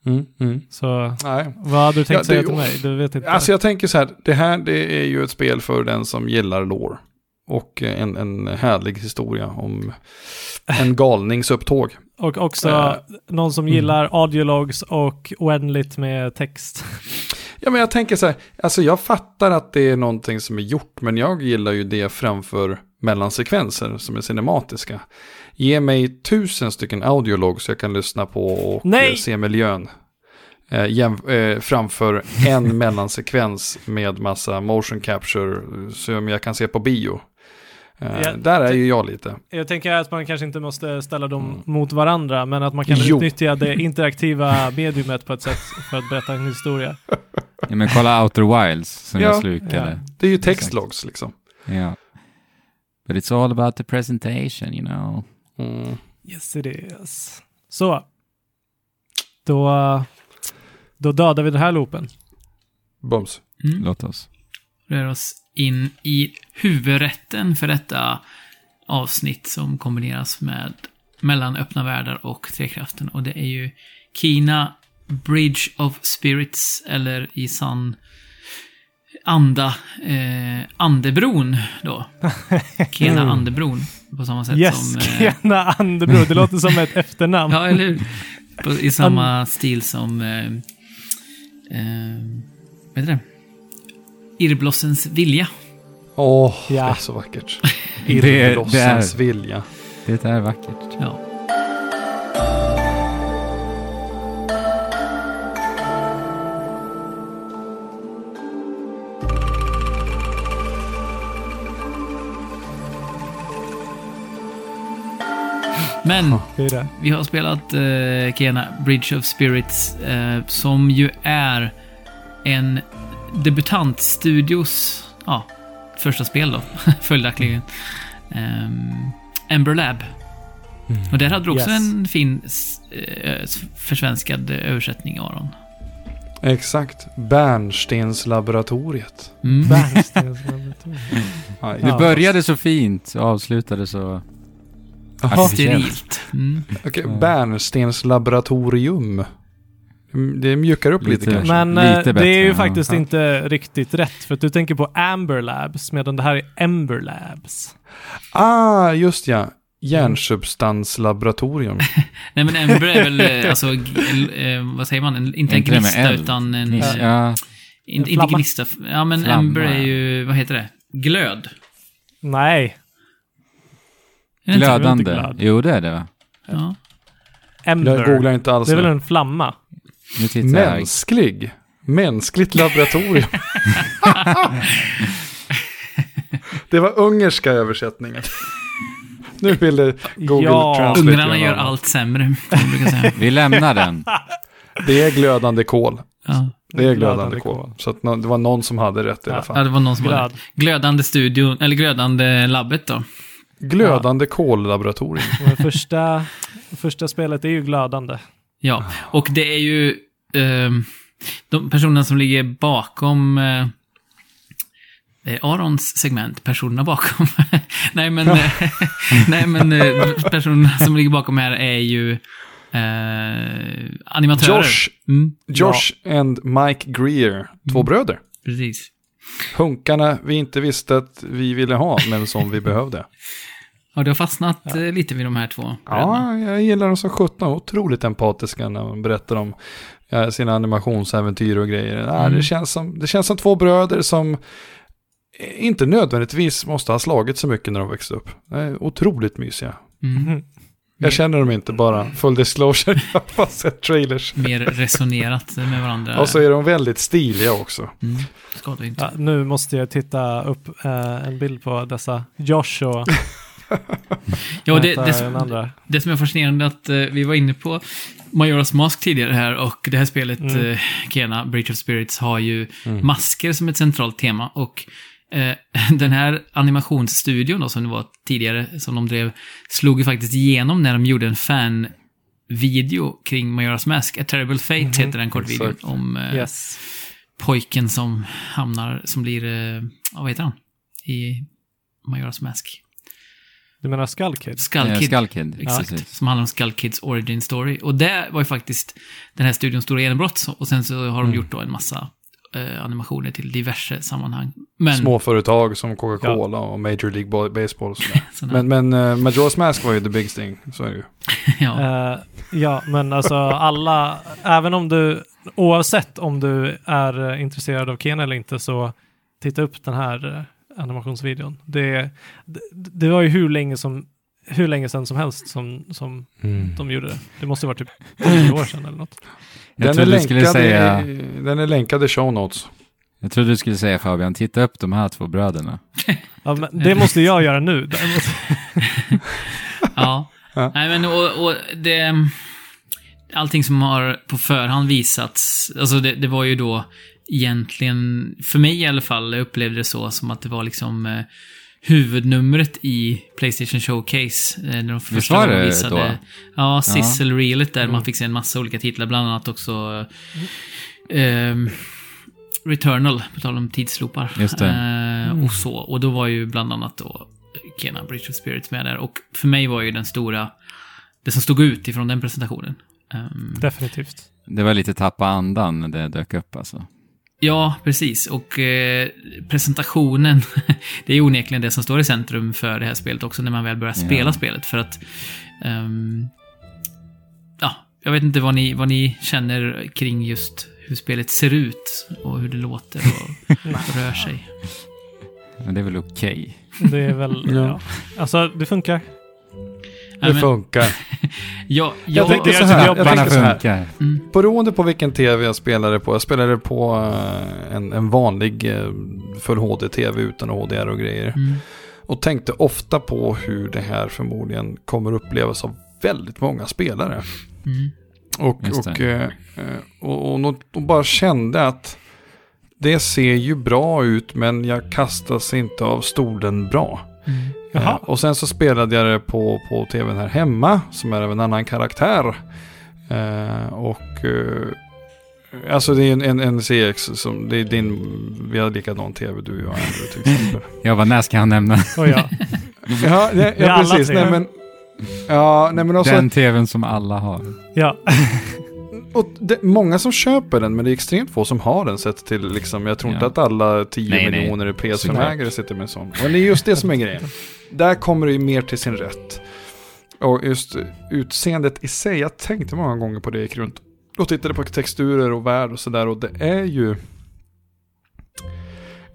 Mm. Mm. Så Nej. vad hade du tänkt Ja, det- säga till mig? Du vet inte. Alltså jag tänker så här, det här det är ju ett spel för den som gillar lore. Och en, en härlig historia om en galningsupptåg. Och också Eh, någon som mm. gillar audiologs och oändligt med text. Ja men jag tänker så här, alltså jag fattar att det är någonting som är gjort, men jag gillar ju det framför mellansekvenser som är cinematiska. Ge mig tusen stycken audiologs jag kan lyssna på och Nej! eh, se miljön. Eh, jäm, eh, framför en mellansekvens med massa motion capture som jag kan se på bio. Eh, Ja, där är ju jag lite. Jag tänker att man kanske inte måste ställa dem mot varandra, men att man kan Mm. Jo. utnyttja det interaktiva mediumet på ett sätt för att berätta en historia. Ja, men kolla Outer Wilds som Ja. jag slukade. Det är ju textlogs liksom. Ja. But it's all about the presentation, you know. Mm. Yes it is. Så. Då, då dödar vi den här loopen. Bums. Mm. Låt oss. rör oss in i huvudrätten för detta avsnitt som kombineras med mellan öppna världar och Trekraften. Och det är ju Kina Bridge of Spirits, eller i sann anda, eh, Andebron då. Kena Andebron, på samma sätt Yes, som... Eh, Kena Andebro. Det låter som ett efternamn. ja, eller hur? På, I samma stil som... Eh, eh, vad heter det? Irrblossens vilja. Åh, Ja. det är så vackert. Det är- det är- Irrblossens vilja. Det är vackert. Ja. Men det. vi har spelat eh, Kena Bridge of Spirits eh, som ju är en debutantstudios ja, första spel då, följaktligen. Um, Ember Lab. Och där hade du också Yes. en fin eh, försvenskad översättning, Aron. Exakt. Bärnstenslaboratoriet. Mm. Bernstens laboratorium. Ja, Det Ja. började så fint och avslutade så... Jaha, Sterilt. Mm. okej. Bärnstenslaboratorium. Det mjukar upp lite, Lite. kanske. Men eh, Lite det är ju faktiskt ja. inte riktigt rätt. För att du tänker på Amber Labs, medan det här är Ember Labs. Ah, just ja. Järnsubstanslaboratorium. Nej men Ember är väl, eh, alltså, eh, vad säger man, inte en gnista utan en... Eh, ja, in, inte gnista, ja men Flamma, Ember är ja. ju, vad heter det? Glöd. Nej, Är det inte? glödande. glad. Jo, det är det va? Ja. Ember. Jag googlar inte alls det är väl en flamma? Mänsklig. Mänskligt laboratorium. det var ungerska översättningen. nu ville Google Ja. Translate Ungrarna gör allt sämre. Vi lämnar den. Det är glödande kol. Ja. Det är glödande, Glödande kol. kol. Så att det var någon som hade rätt i Ja. alla ja, fall. det var någon som Glöd. hade Glödande studion, eller glödande labbet då. Glödande kollaboratorium. Men första, första spelet är ju glödande. Ja, och det är ju ehm, de personerna som ligger bakom eh, är Arons segment, personerna bakom. nej, men, eh, nej, men eh, personerna som ligger bakom här är ju eh, animatörer. Josh, Mm, Josh and Mike Greer, två bröder. precis. Hunkarna vi inte visste att vi ville ha, men som vi behövde. Ja, du har fastnat eh, lite vid de här två bröderna. Ja, jag gillar dem som sjutton. Otroligt empatiska när man berättar om ja, sina animationsäventyr och grejer. Ja, Mm. det, känns som, det känns som två bröder som inte nödvändigtvis måste ha slagit så mycket när de växte upp. Otroligt mysiga. Mm. Jag känner dem inte bara, full disclosure, jag har bara sett trailers. Mer resonerat med varandra. Och så är de väldigt stiliga också. Mm, inte. Ja, nu måste jag titta upp eh, en bild på dessa Josh och Ja, det, det, andra. Det som är fascinerande är att eh, vi var inne på Majoras Mask tidigare här och det här spelet, Mm. eh, Kena, Breach of Spirits, har ju Mm. masker som ett centralt tema och eh, den här animationsstudion då, som det var tidigare, som de drev, slog ju faktiskt igenom när de gjorde en fan-video kring Majoras Mask. A Terrible Fate Mhm, heter den kortvideon exakt. om eh, Yes. pojken som hamnar, som blir, eh, vad heter han? I Majoras Mask. Du menar Skull Kid? Skull Eh, Kid. Skull Kid. Exakt, precis. som handlar om Skull Kids origin story. Och det var ju faktiskt den här studions stora genombrott. Och sen så har de Mm. gjort då en massa eh, animationer till diverse sammanhang. Men, Småföretag som Coca-Cola och Major League Baseball och sådär. Men, men uh, Majora's Mask var ju the big thing, så är det ju. ja. Eh, ja, men alltså alla, även om du, oavsett om du är eh, intresserad av Ken eller inte, så titta upp den här eh, animationsvideon. Det, det, det var ju hur länge som hur länge sedan som helst som, som de gjorde det. Det måste vara typ tio år sedan eller något. Jag Den är, trodde du skulle länkad säga... i, den är länkad i show notes. Jag trodde du skulle säga Fabian, titta upp de här två bröderna. Ja, men det måste jag göra nu. ja. Ja. Nej, men och, och det... allting som har på förhand visats, alltså det, det var ju då egentligen, för mig i alla fall, jag upplevde det så som att det var liksom eh, huvudnumret i Playstation Showcase. Eh, när de första var det visade, då? Ja, Sizzle Reelet där man fick se en massa olika titlar, bland annat också ehm, Returnal, på tal om det. Eh, och så. Och då var ju bland annat då Kena Bridge of Spirits med där. Och för mig var ju den stora, det som stod ut ifrån den presentationen. Ehm, Definitivt. Det var lite tappa andan när det dök upp alltså. Ja, precis. Och eh, presentationen, det är onekligen det som står i centrum för det här spelet också när man väl börjar spela Ja. spelet. För att... ehm, ja, jag vet inte vad ni, vad ni känner kring just hur spelet ser ut och hur det låter och rör sig. Men det är väl okej. Det är väl, Ja. ja. Alltså, det funkar. Det funkar. Ja, Jag ja, tänkte det är så här. Jag tänker så här. mm, Beroende på vilken tv jag spelade på. Jag spelade på eh, en, en vanlig eh, full HD-tv utan HDR och grejer. mm, Och tänkte ofta på hur det här förmodligen kommer upplevas av väldigt många spelare. mm, Och, och, eh, och, och, nå- och bara kände att det ser ju bra ut men jag kastas inte av stolen bra. Mm. Jaha. Eh, och sen så spelade jag det på, på tvn här hemma som är av en annan karaktär. Eh, och eh, alltså det är en, en, en CX som, det är din, vi har likadan tv du och jag Andrew till exempel. Jag bara, när ska han nämna Och ja. ja, ja, ja precis. Nej, men, ja, nej men också, den tvn som alla har? ja. och det, många som köper den men det är extremt få som har den sett till liksom, jag tror inte Ja. att alla 10 Nej, nej. miljoner PS5-ägare sitter med en sån. Men det är just det som är grejen. Där kommer det ju mer till sin rätt. Och just utseendet i sig, jag tänkte många gånger på det jag gick runt och tittade på texturer och värld och sådär och det är ju...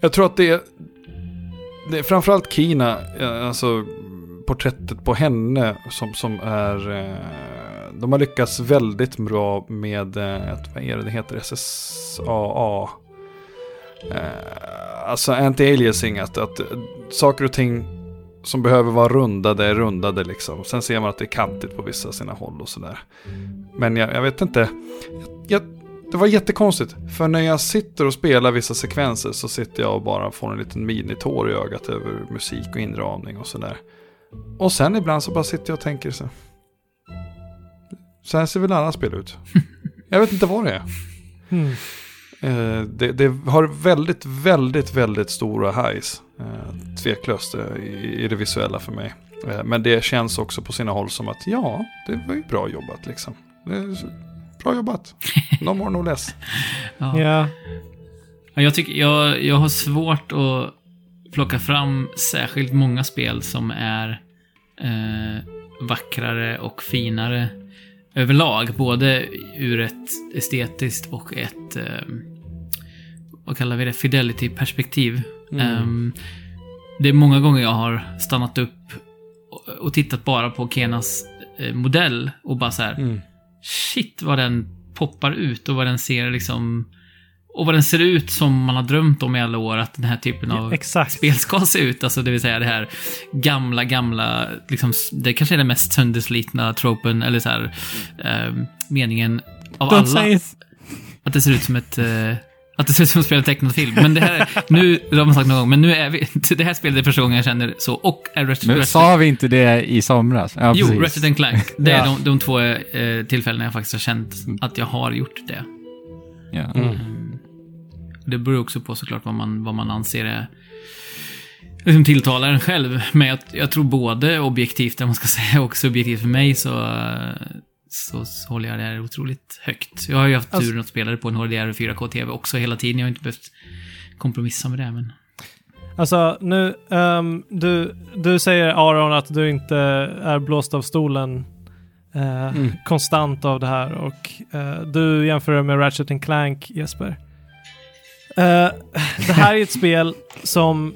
Jag tror att det är, det är framförallt Kina, eh, alltså porträttet på henne som, som är... eh, de har lyckats väldigt bra med, eh, ett, vad är det det heter, SSAA. Eh, Alltså anti-aliasing, att, att saker och ting som behöver vara rundade är rundade liksom. Sen ser man att det är kantigt på vissa sina håll och sådär. Men jag, jag vet inte. Jag, jag, det var jättekonstigt. För när jag sitter och spelar vissa sekvenser så sitter jag och bara får en liten minitår i ögat över musik och inramning och sådär. Och sen ibland så bara sitter jag och tänker så. Så här ser väl alla spel ut. Jag vet inte vad det är. Mm. Eh, det, det har väldigt, väldigt, väldigt stora highs. Eh, tveklöst eh, i, i det visuella för mig. Eh, men det känns också på sina håll som att ja, det var ju bra jobbat liksom. Bra jobbat. No more no less. Ja. ja. Ja, jag, tycker, jag, jag har svårt att plocka fram särskilt många spel som är eh, vackrare och finare överlag. Både ur ett estetiskt och ett, eh, vad kallar vi det, fidelity-perspektiv. Ehm, det är många gånger jag har stannat upp och, och tittat bara på Kenas eh, modell och bara så här, Mm. shit vad den poppar ut och vad den ser liksom... Och vad den ser ut som man har drömt om i alla år att den här typen av Exakt. spel ska se ut. Alltså det vill säga det här gamla, gamla, liksom, det kanske är den mest sönderslitna tropen, eller så här, eh, meningen av Don't alla. say. Att det ser ut som ett... eh, att det ser ut som att spela tecknad film. Men det här, nu, det har man sagt någon gång, men nu är vi... Det här spelet är första gången jag känner så. Och är Ratchet, Men sa vi inte det i somras? Ja, Jo, precis. Ratchet and Clank. Det är Ja. de, de två eh, tillfällena jag faktiskt har känt att jag har gjort det. Ja. Mm. Det beror också på såklart vad man, vad man anser är liksom tilltalar en själv. Men jag, jag tror både objektivt, om man ska säga, och subjektivt för mig så, så, så håller jag det här otroligt högt. Jag har ju haft Alltså- turen att spela det på en HDR och 4K-TV också hela tiden. Jag har inte behövt kompromissa med det, men... Alltså, nu, ehm, du, du säger Aron att du inte är blåst av stolen eh, Mm. konstant av det här och eh, du jämför det med Ratchet and Clank, Jesper. Eh, det här är ett spel som...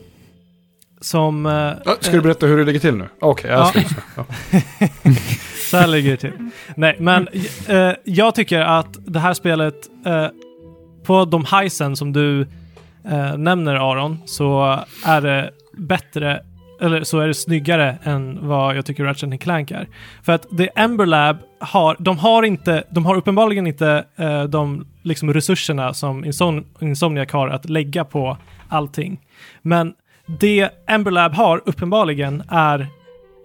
Som... Ja, ska du berätta hur det ligger till nu? Okej, jag Ja. ska. Ja. Så här ligger det till. Nej, men eh, jag tycker att det här spelet, eh, på de highsen som du nämner Aron, så är det bättre eller så är det snyggare än vad jag tycker Ratchet Clank är. För att det Ember Lab har, de har inte, de har uppenbarligen inte eh, de liksom resurserna som Insom Insomniac har att lägga på allting. Men det Ember Lab har uppenbarligen är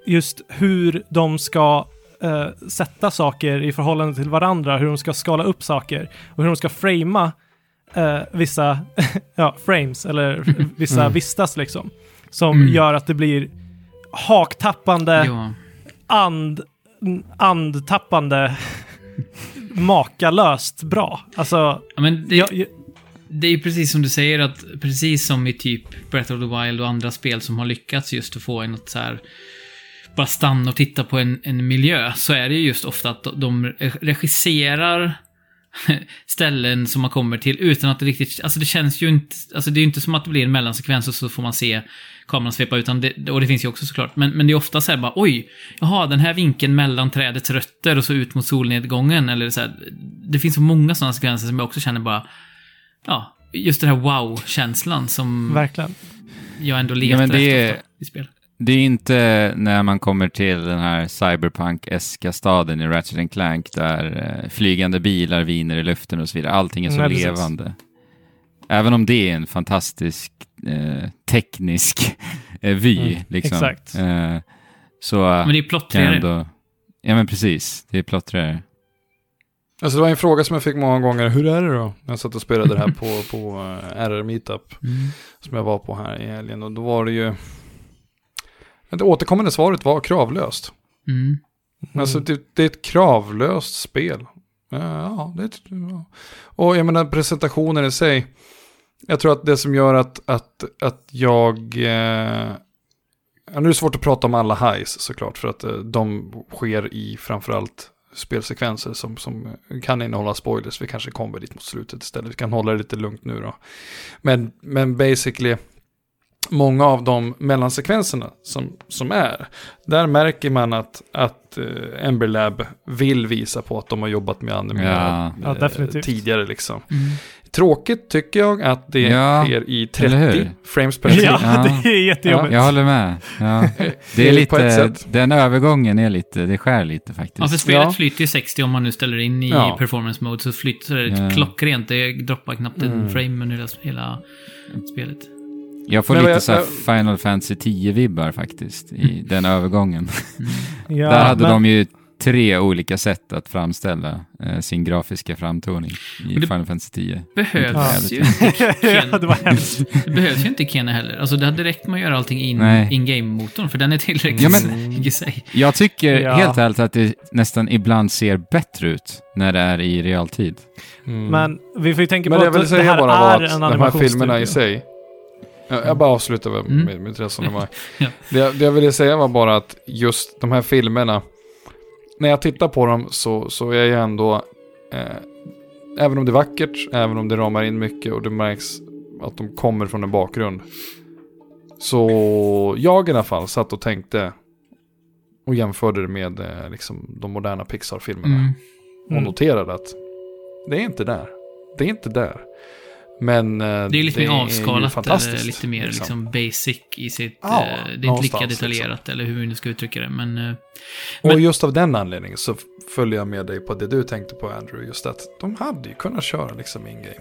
just hur de ska eh, sätta saker i förhållande till varandra, hur de ska skala upp saker och hur de ska framea eh, vissa ja, frames eller vissa Mm. vistas liksom. Som Mm. gör att det blir haktappande, Ja. and, andtappande, makalöst bra. Alltså, Ja, men det, jag, jag, det är ju precis som du säger att precis som i typ Breath of the Wild och andra spel som har lyckats just att få en att så här bara stanna och titta på en, en miljö så är det ju just ofta att de regisserar ställen som man kommer till utan att det riktigt, alltså det känns ju inte, alltså det är ju inte som att det blir en mellansekvens och så får man se kameran svepa utan det, och det finns ju också såklart, men, men det är ofta så här bara oj, jaha den här vinkeln mellan trädets rötter och så ut mot solnedgången eller så här, det finns så många sådana sekvenser som jag också känner bara ja, just den här wow-känslan som verkligen. jag ändå Ja, letar men det efter i spel. Det är inte när man kommer till den här cyberpunk-eska staden i Ratchet Clank där eh, flygande bilar viner i luften och så vidare. Allting är så Nej, precis. levande. Även om det är en fantastisk eh, teknisk eh, vy, Mm, liksom. exakt. Eh, så Men det är plottrigare. ändå... Ja, men precis. Det är plottrigare. Alltså det var en fråga som jag fick många gånger, hur är det då? Jag satt och spelade det här på, på eh, RR Meetup, Mm. som jag var på här i helgen. Och då var det ju... Det återkommande svaret var kravlöst. Mm. Alltså det, det är ett kravlöst spel. Ja, det är ett, ja. Och jag menar presentationen i sig. Jag tror att det som gör att, att, att jag... Eh, ja, nu är det svårt att prata om alla highs såklart. För att eh, de sker i framförallt spelsekvenser som, som kan innehålla spoilers. Vi kanske kommer dit mot slutet istället. Vi kan hålla det lite lugnt nu då. Men, men basically, många av de mellansekvenserna som, som är, där märker man att, att eh, Ember Lab vill visa på att de har jobbat med animering Ja. Ja, definitivt. tidigare liksom. Mm. Tråkigt tycker jag att det Ja, sker i eller 30 hur? frames per sekund. Ja, Ja. det är jättejobbigt. Jag håller med. Ja. Det är ett lite, den övergången är lite, det skär lite faktiskt. Ja, för spelet Ja. flyter ju 60 om man nu ställer in i Ja. performance mode så flyter det Ja. klockrent. Det droppar knappt en Mm. frame under hela, hela spelet. Jag får Men lite jag- så här jag- Final Fantasy 10-vibbar faktiskt i den övergången. Ja, Där hade men- de ju tre olika sätt att framställa eh, sin grafiska framtoning i det- Final Fantasy 10. Behövs ju inte ja, Ken. det var hemskt. Det behövs ju inte Kena heller. Alltså det hade räckt med att göra allting in, in-game-motorn, för den är tillräckligt Ja, men- i sig. Jag tycker Ja. helt ärligt att det nästan ibland ser bättre ut när det är i realtid. Mm. Men vi får ju tänka Men på att det säga här bara är att en de här animationsstudio. filmerna i sig. Jag, bara avslutar med, Mm. med mitt resonemang. Ja. det, jag- det jag ville säga var bara att just de här filmerna. När jag tittar på dem så, så är jag ändå. Eh, även om det är vackert, även om det ramar in mycket och det märks att de kommer från en bakgrund. Så jag i alla fall satt och tänkte. Och jämförde det med eh, liksom, de moderna Pixar-filmerna Mm. och Mm. noterade att det är inte där. Det är inte där. Men eh, Det är lite mer ju avskalat eller fantastiskt, lite mer liksom basic i sitt... Ja, eh, det är inte lika liksom. detaljerat, eller hur vi nu ska uttrycka det, men... eh, Och Men- just av den anledningen så följer jag med dig på det du tänkte på Andrew. Just att de hade ju kunnat köra liksom in-game.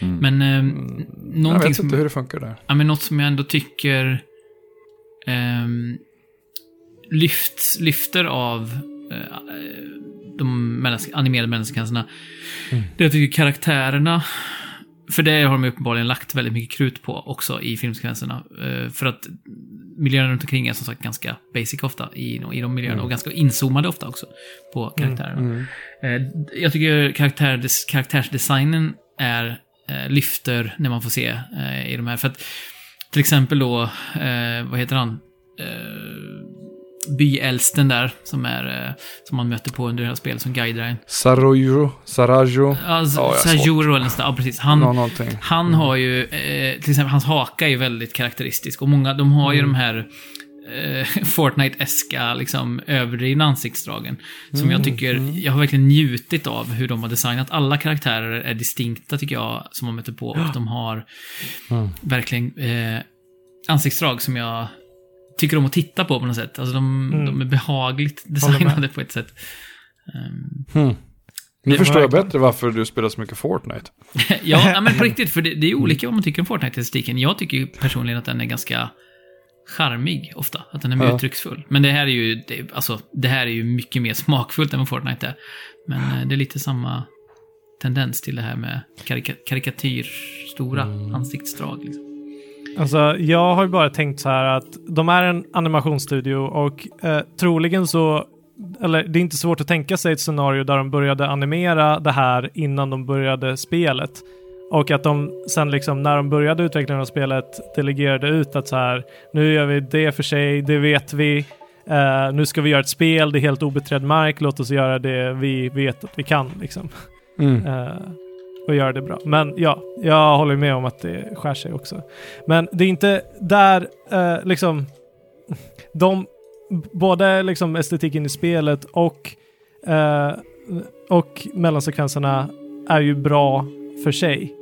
Mm. Men eh, Mm. Jag någonting vet som... inte hur det funkar där. Ja, men något som jag ändå tycker ehm, lyfts, lyfter av eh, de animerade mellansekvenserna. Mm. Det jag tycker karaktärerna, för det har de uppenbarligen lagt väldigt mycket krut på också i filmsekvenserna. Eh, för att miljöerna runt omkring är som sagt ganska basic ofta i, i de miljöerna Mm. och ganska inzoomade ofta också på karaktärerna. Mm. Eh, Jag tycker karaktärdes, karaktärsdesignen är eh, lyfter när man får se i de här. För att till exempel då, vad heter han? Byäldsten där, som, är, eh, som man möter på under hela spelet, som guidar en. Sarojo, Sarajo, Ja, Sajuro eller något. Ja, precis. Han, någonting. han har ju, eh, till exempel hans haka är väldigt karaktäristisk. Och många, de har ju de här eh, Fortnite-eska, liksom överdrivna ansiktsdragen. Som jag tycker, jag har verkligen njutit av hur de har designat. Alla karaktärer är distinkta tycker jag, som man möter på. Och de har Mm. verkligen eh, ansiktsdrag som jag tycker om att titta på på något sätt. Alltså de, Mm. de är behagligt designade på ett sätt. Ehm, Hmm. Nu förstår jag bättre varför du spelar så mycket Fortnite. ja, men på riktigt, för det, det är olika vad man tycker om Fortnite-estetiken. Jag tycker ju personligen att den är ganska charmig ofta, att den är mer Ja. uttrycksfull. Men det här är ju, det, alltså, det här är ju mycket mer smakfullt än vad Fortnite är. Men eh, det är lite samma tendens till det här med karika, karikatyr, stora ansiktsdrag. Liksom. Alltså, jag har ju bara tänkt så här att de är en animationsstudio och eh, troligen så, eller det är inte svårt att tänka sig ett scenario där de började animera det här innan de började spelet. Och att de sen liksom när de började utvecklingen av spelet delegerade ut att så här, nu gör vi det för sig, det vet vi. Eh, nu ska vi göra ett spel, det är helt obeträdd mark, låt oss göra det vi vet att vi kan liksom. Mm. Eh, och göra det bra. Men ja, jag håller med om att det skär sig också. Men det är inte där eh, liksom de både liksom estetiken i spelet och eh, och mellansekvenserna är ju bra för sig.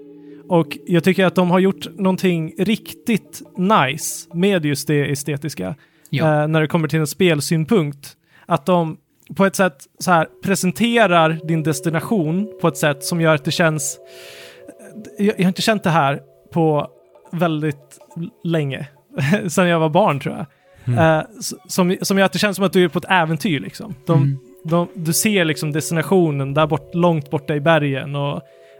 Och jag tycker att de har gjort någonting riktigt nice med just det estetiska Ja. eh, när det kommer till en spelsynpunkt. Att de på ett sätt så här presenterar din destination på ett sätt som gör att det känns... Jag, jag har inte känt det här på väldigt länge. Sen jag var barn tror jag. Eh, s- som, som gör att det känns som att du är på ett äventyr liksom. De, Mm. de, du ser liksom destinationen där bort, långt borta i bergen och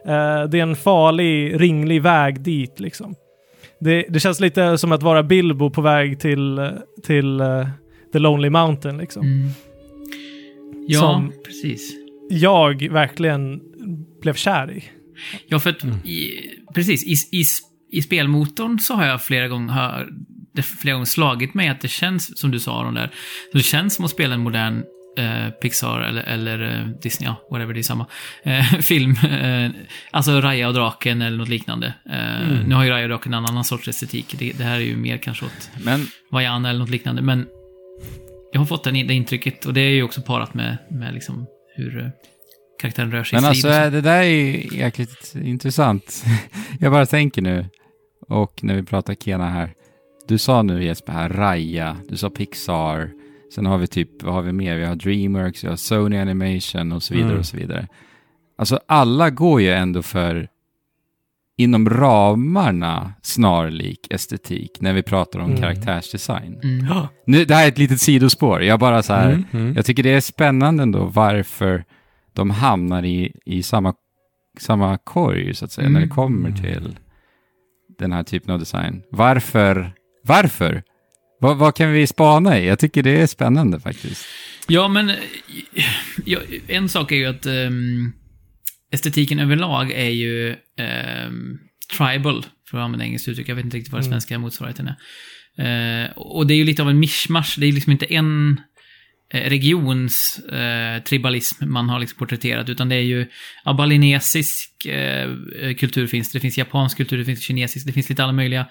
eh, det är en farlig, ringlig väg dit liksom. Det, det känns lite som att vara Bilbo på väg till, till eh, The Lonely Mountain liksom. Mm. Ja, Som- precis. Jag verkligen blev kär i. Ja, för att i, precis, i, i, i spelmotorn så har jag flera gånger, har, det flera gånger slagit mig att det känns, som du sa Aron där, det känns som att spela en modern eh, Pixar eller, eller eh, Disney, ja, whatever, det är samma, eh, film. Eh, alltså Raya och draken eller något liknande. Eh, Nu har ju Raya och draken en annan sorts estetik. Det, det här är ju mer kanske åt Men Vaiana eller något liknande, men jag har fått den, det intrycket och det är ju också parat med, med liksom hur eh, karaktären rör sig Men i alltså så. det där är ju jäkligt intressant. Jag bara tänker nu, och när vi pratar Kena här. Du sa nu Jesper här, Raya, du sa Pixar. Sen har vi typ, vad har vi mer? Vi har Dreamworks, vi har Sony Animation och så vidare Mm. och så vidare. Alltså alla går ju ändå för inom ramarna snarlik estetik när vi pratar om Mm. karaktärsdesign. Mm. Nu, det här är ett litet sidospår. Jag bara så här, Mm, mm. jag tycker det är spännande ändå varför de hamnar i, i samma, samma korg, så att säga, när det Mm. kommer till den här typen av design. Varför? Varför? Vad, vad kan vi spana i? Jag tycker det är spännande faktiskt. Ja, men ja, en sak är ju att ehm, estetiken överlag är ju ehm, tribal, för att använda engelskt uttryck. Jag vet inte riktigt vad det Mm. svenska motsvarigheten är. Eh, och det är ju lite av en mischmasch. Det är liksom inte en eh, regions eh, tribalism man har liksom porträtterat, utan det är ju ja, balinesisk eh, kultur finns det, det finns japansk kultur, det finns kinesisk, det finns lite alla möjliga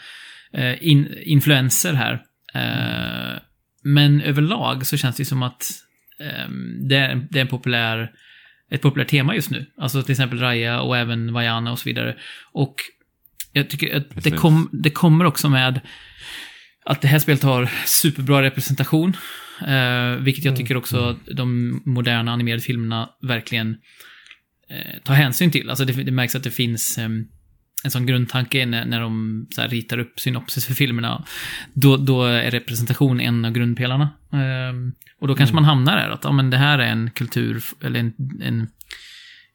eh, in, influenser här. Eh, men överlag så känns det som att ehm, det, är, det är en populär, ett populärt tema just nu. Alltså till exempel Raya och även Vaiana och så vidare. Och jag tycker att det, kom, det kommer också med att det här spelet har superbra representation. Eh, vilket jag tycker också de moderna animerade filmerna verkligen eh, tar hänsyn till. Alltså det, det märks att det finns ehm, en sån grundtanke när, när de så här, ritar upp synopsis för filmerna. Då, då är representation en av grundpelarna. Ehm, och då kanske man hamnar där att ja, men det här är en kultur, eller en, en,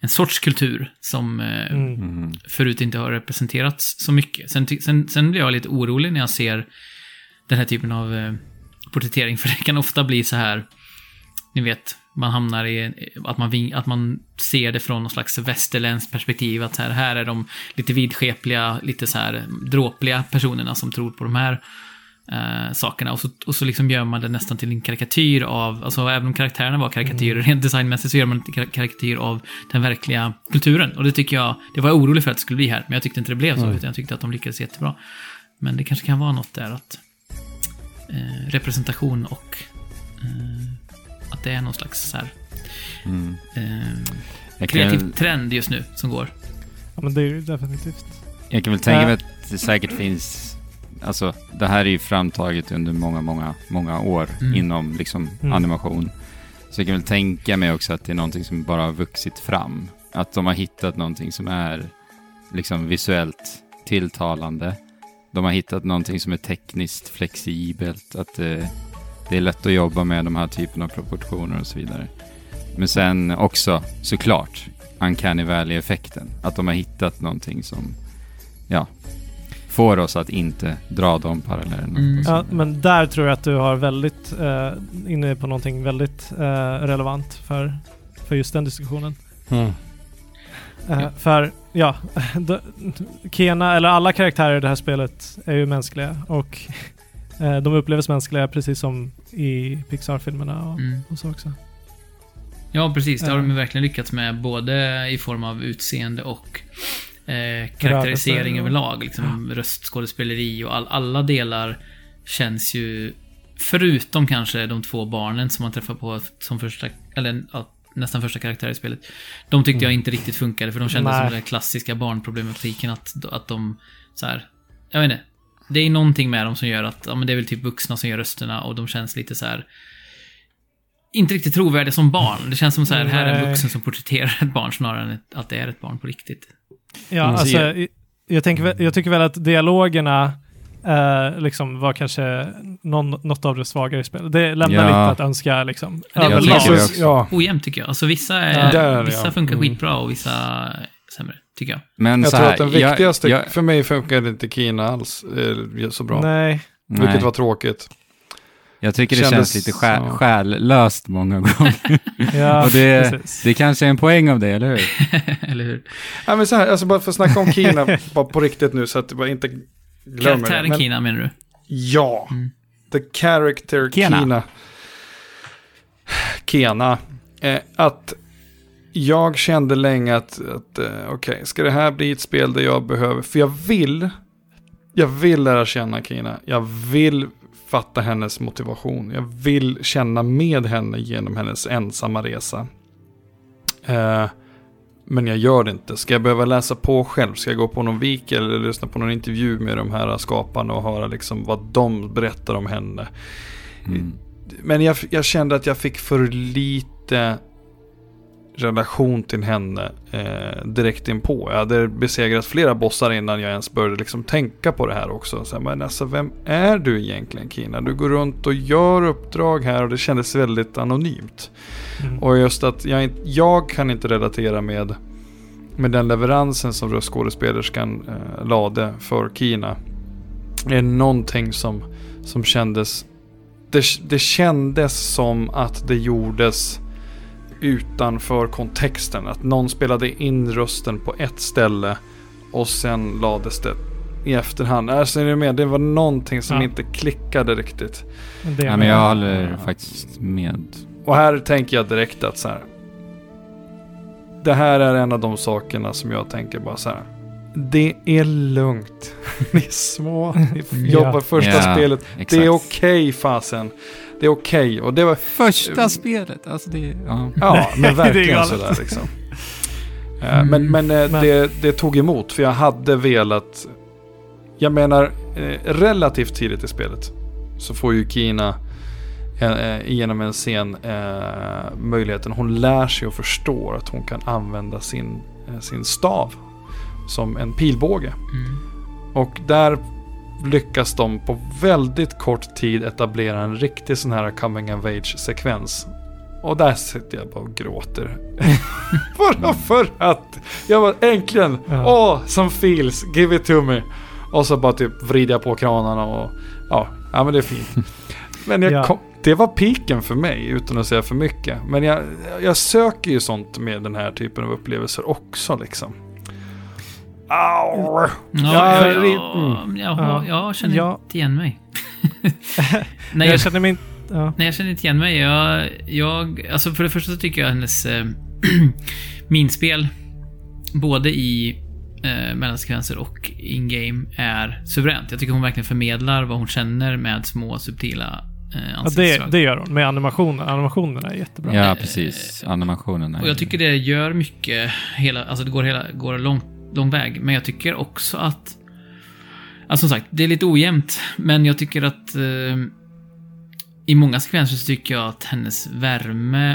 en sorts kultur som eh, Mm. Mm. förut inte har representerats så mycket. Sen, sen, sen blir jag lite orolig när jag ser den här typen av eh, porträttering, för det kan ofta bli så här, ni vet, man hamnar i att man, att man ser det från någon slags västerländskt perspektiv, att här, här är de lite vidskepliga, lite så här dråpliga personerna som tror på de här eh, sakerna. Och så, och så liksom gör man det nästan till en karikatyr av, alltså även om karaktärerna var karikatyrer rent designmässigt så gör man en kar- karikatyr av den verkliga kulturen. Och det tycker jag, det var jag orolig för att det skulle bli här, men jag tyckte inte det blev så, utan jag tyckte att de lyckades jättebra. Men det kanske kan vara något där att eh, representation och eh, att det är någon slags så här, Mm. eh, kreativ kan, trend just nu som går. Ja, men det är ju definitivt. jag kan väl tänka mig att det säkert finns alltså det här är ju framtaget under många, många, många år Mm. inom liksom Mm. animation. Så jag kan väl tänka mig också att det är någonting som bara har vuxit fram. Att de har hittat någonting som är liksom visuellt tilltalande. De har hittat någonting som är tekniskt flexibelt. Att eh, det är lätt att jobba med de här typen av proportioner och så vidare. Men sen också, såklart, Uncanny Valley-effekten. Att de har hittat någonting som, ja, får oss att inte dra de parallellerna. Mm. Ja, men där tror jag att du har väldigt eh, inne på någonting väldigt eh, relevant för, för just den diskussionen. Mm. Eh. För ja, Kena, eller alla karaktärer i det här spelet är ju mänskliga och de upplevs mänskliga precis som i Pixar-filmerna och, Mm. och så också. Ja, precis. Det har de ju verkligen lyckats med, både i form av utseende och eh, karaktärisering överlag. Liksom röstskådespeleri och all, alla delar känns ju, förutom kanske de två barnen som man träffar på som första, eller ja, nästan första karaktär i spelet. De tyckte jag inte riktigt funkade, för de kändes Nej. som den klassiska barnproblematiken att, att de, så här, jag vet inte. Det är någonting med dem som gör att, ja men det är väl typ vuxna som gör rösterna och de känns lite så här inte riktigt trovärdiga som barn. Det känns som så här, här är en vuxen som porträtterar ett barn snarare än att det är ett barn på riktigt. Ja, alltså, jag, jag, tänker, jag tycker väl att dialogerna eh, liksom var kanske någon, något av det svagare i spelet. Det lämnar Ja. lite att önska liksom. Det är Jag väl Ojämnt tycker jag. Alltså vissa, är, Där, vissa ja. funkar Mm. skitbra och vissa sämre, tycker jag. Men jag så tror här, att den jag- viktigaste, jag- för mig funkade inte Kina alls eh, så bra. Nej, nej. Vilket var tråkigt. Jag tycker det Kändes känns lite sjä, så. själlöst många gånger. ja, och det, precis. det kanske är en poäng av det, eller hur? Eller hur? Ja, men så här, alltså bara för att snacka om Kina bara på riktigt nu så att jag inte glömmer det. Karaktären Men- Kina menar du? Ja, Mm. the character Kena. Kina. Kena. Eh, att jag kände länge att, att eh, okej, ska det här bli ett spel där jag behöver, för jag vill, jag vill lära känna Kina. Jag vill fatta hennes motivation. Jag vill känna med henne genom hennes ensamma resa. Eh, men jag gör det inte. Ska jag behöva läsa på själv? Ska jag gå på någon vik eller lyssna på någon intervju med de här skaparna och höra liksom vad de berättar om henne? Mm. Men jag, jag kände att jag fick för lite relation till henne eh, direkt inpå. Jag hade besegrat flera bossar innan jag ens började liksom tänka på det här också. Så här, men alltså, vem är du egentligen Kina? Du går runt och gör uppdrag här och det kändes väldigt anonymt. Mm. Och just att jag, jag kan inte relatera med, med den leveransen som röstskådespelerskan eh, lade för Kina. Det är någonting som, som kändes... Det, det kändes som att det gjordes utanför kontexten. Att någon spelade in rösten på ett ställe och sen lades det i efterhand. Alltså, är ni med? Det var någonting som Ja. inte klickade riktigt. Det Ja, men jag håller faktiskt med. Och här tänker jag direkt att så här. Det här är en av de sakerna som jag tänker bara så här. Det är lugnt. Ni är små. Ni Ja. jobbar första Ja, spelet. Exakt. Det är okej fasen. Det är okej. Och det var, Första spelet, alltså det... Ja. ja men verkligen sådär liksom. Eh, Men, men, eh, Men- Det, det tog emot för jag hade velat. Jag menar eh, relativt tidigt i spelet. Så får ju Kina genom en scen eh, möjligheten. Hon lär sig och förstår att hon kan använda sin, sin stav som en pilbåge. Mm. Och där lyckas de på väldigt kort tid etablera en riktig sån här coming of age sekvens. Och där sitter jag bara och gråter. Bara för att jag var äntligen, Ja. åh, som feels, give it to me. Och så bara typ vrider jag på kranarna och ja, ja men det är fint. Men jag Ja. kom, det var piken för mig utan att säga för mycket. Men jag, jag söker ju sånt med den här typen av upplevelser också liksom. Au! Ja, Ja, jag, jag, jag, Ja. jag känner Ja. inte igen mig. Nej, jag, jag känner mig inte... Ja. nej, jag känner inte igen mig. Jag, jag, alltså för det första så tycker jag hennes eh, minspel, både i eh, mellansekvenser och in-game, är suveränt. Jag tycker hon verkligen förmedlar vad hon känner med små subtila eh, Ja, ansiktsdrag. det, det gör hon med animationen. Animationen är jättebra. ja, precis. Animationen är... Och jag tycker det gör mycket, hela, alltså det går, hela, går lång, lång väg. Men jag tycker också att Alltså som sagt, det är lite ojämnt, men jag tycker att eh, i många sekvenser så tycker jag att hennes värme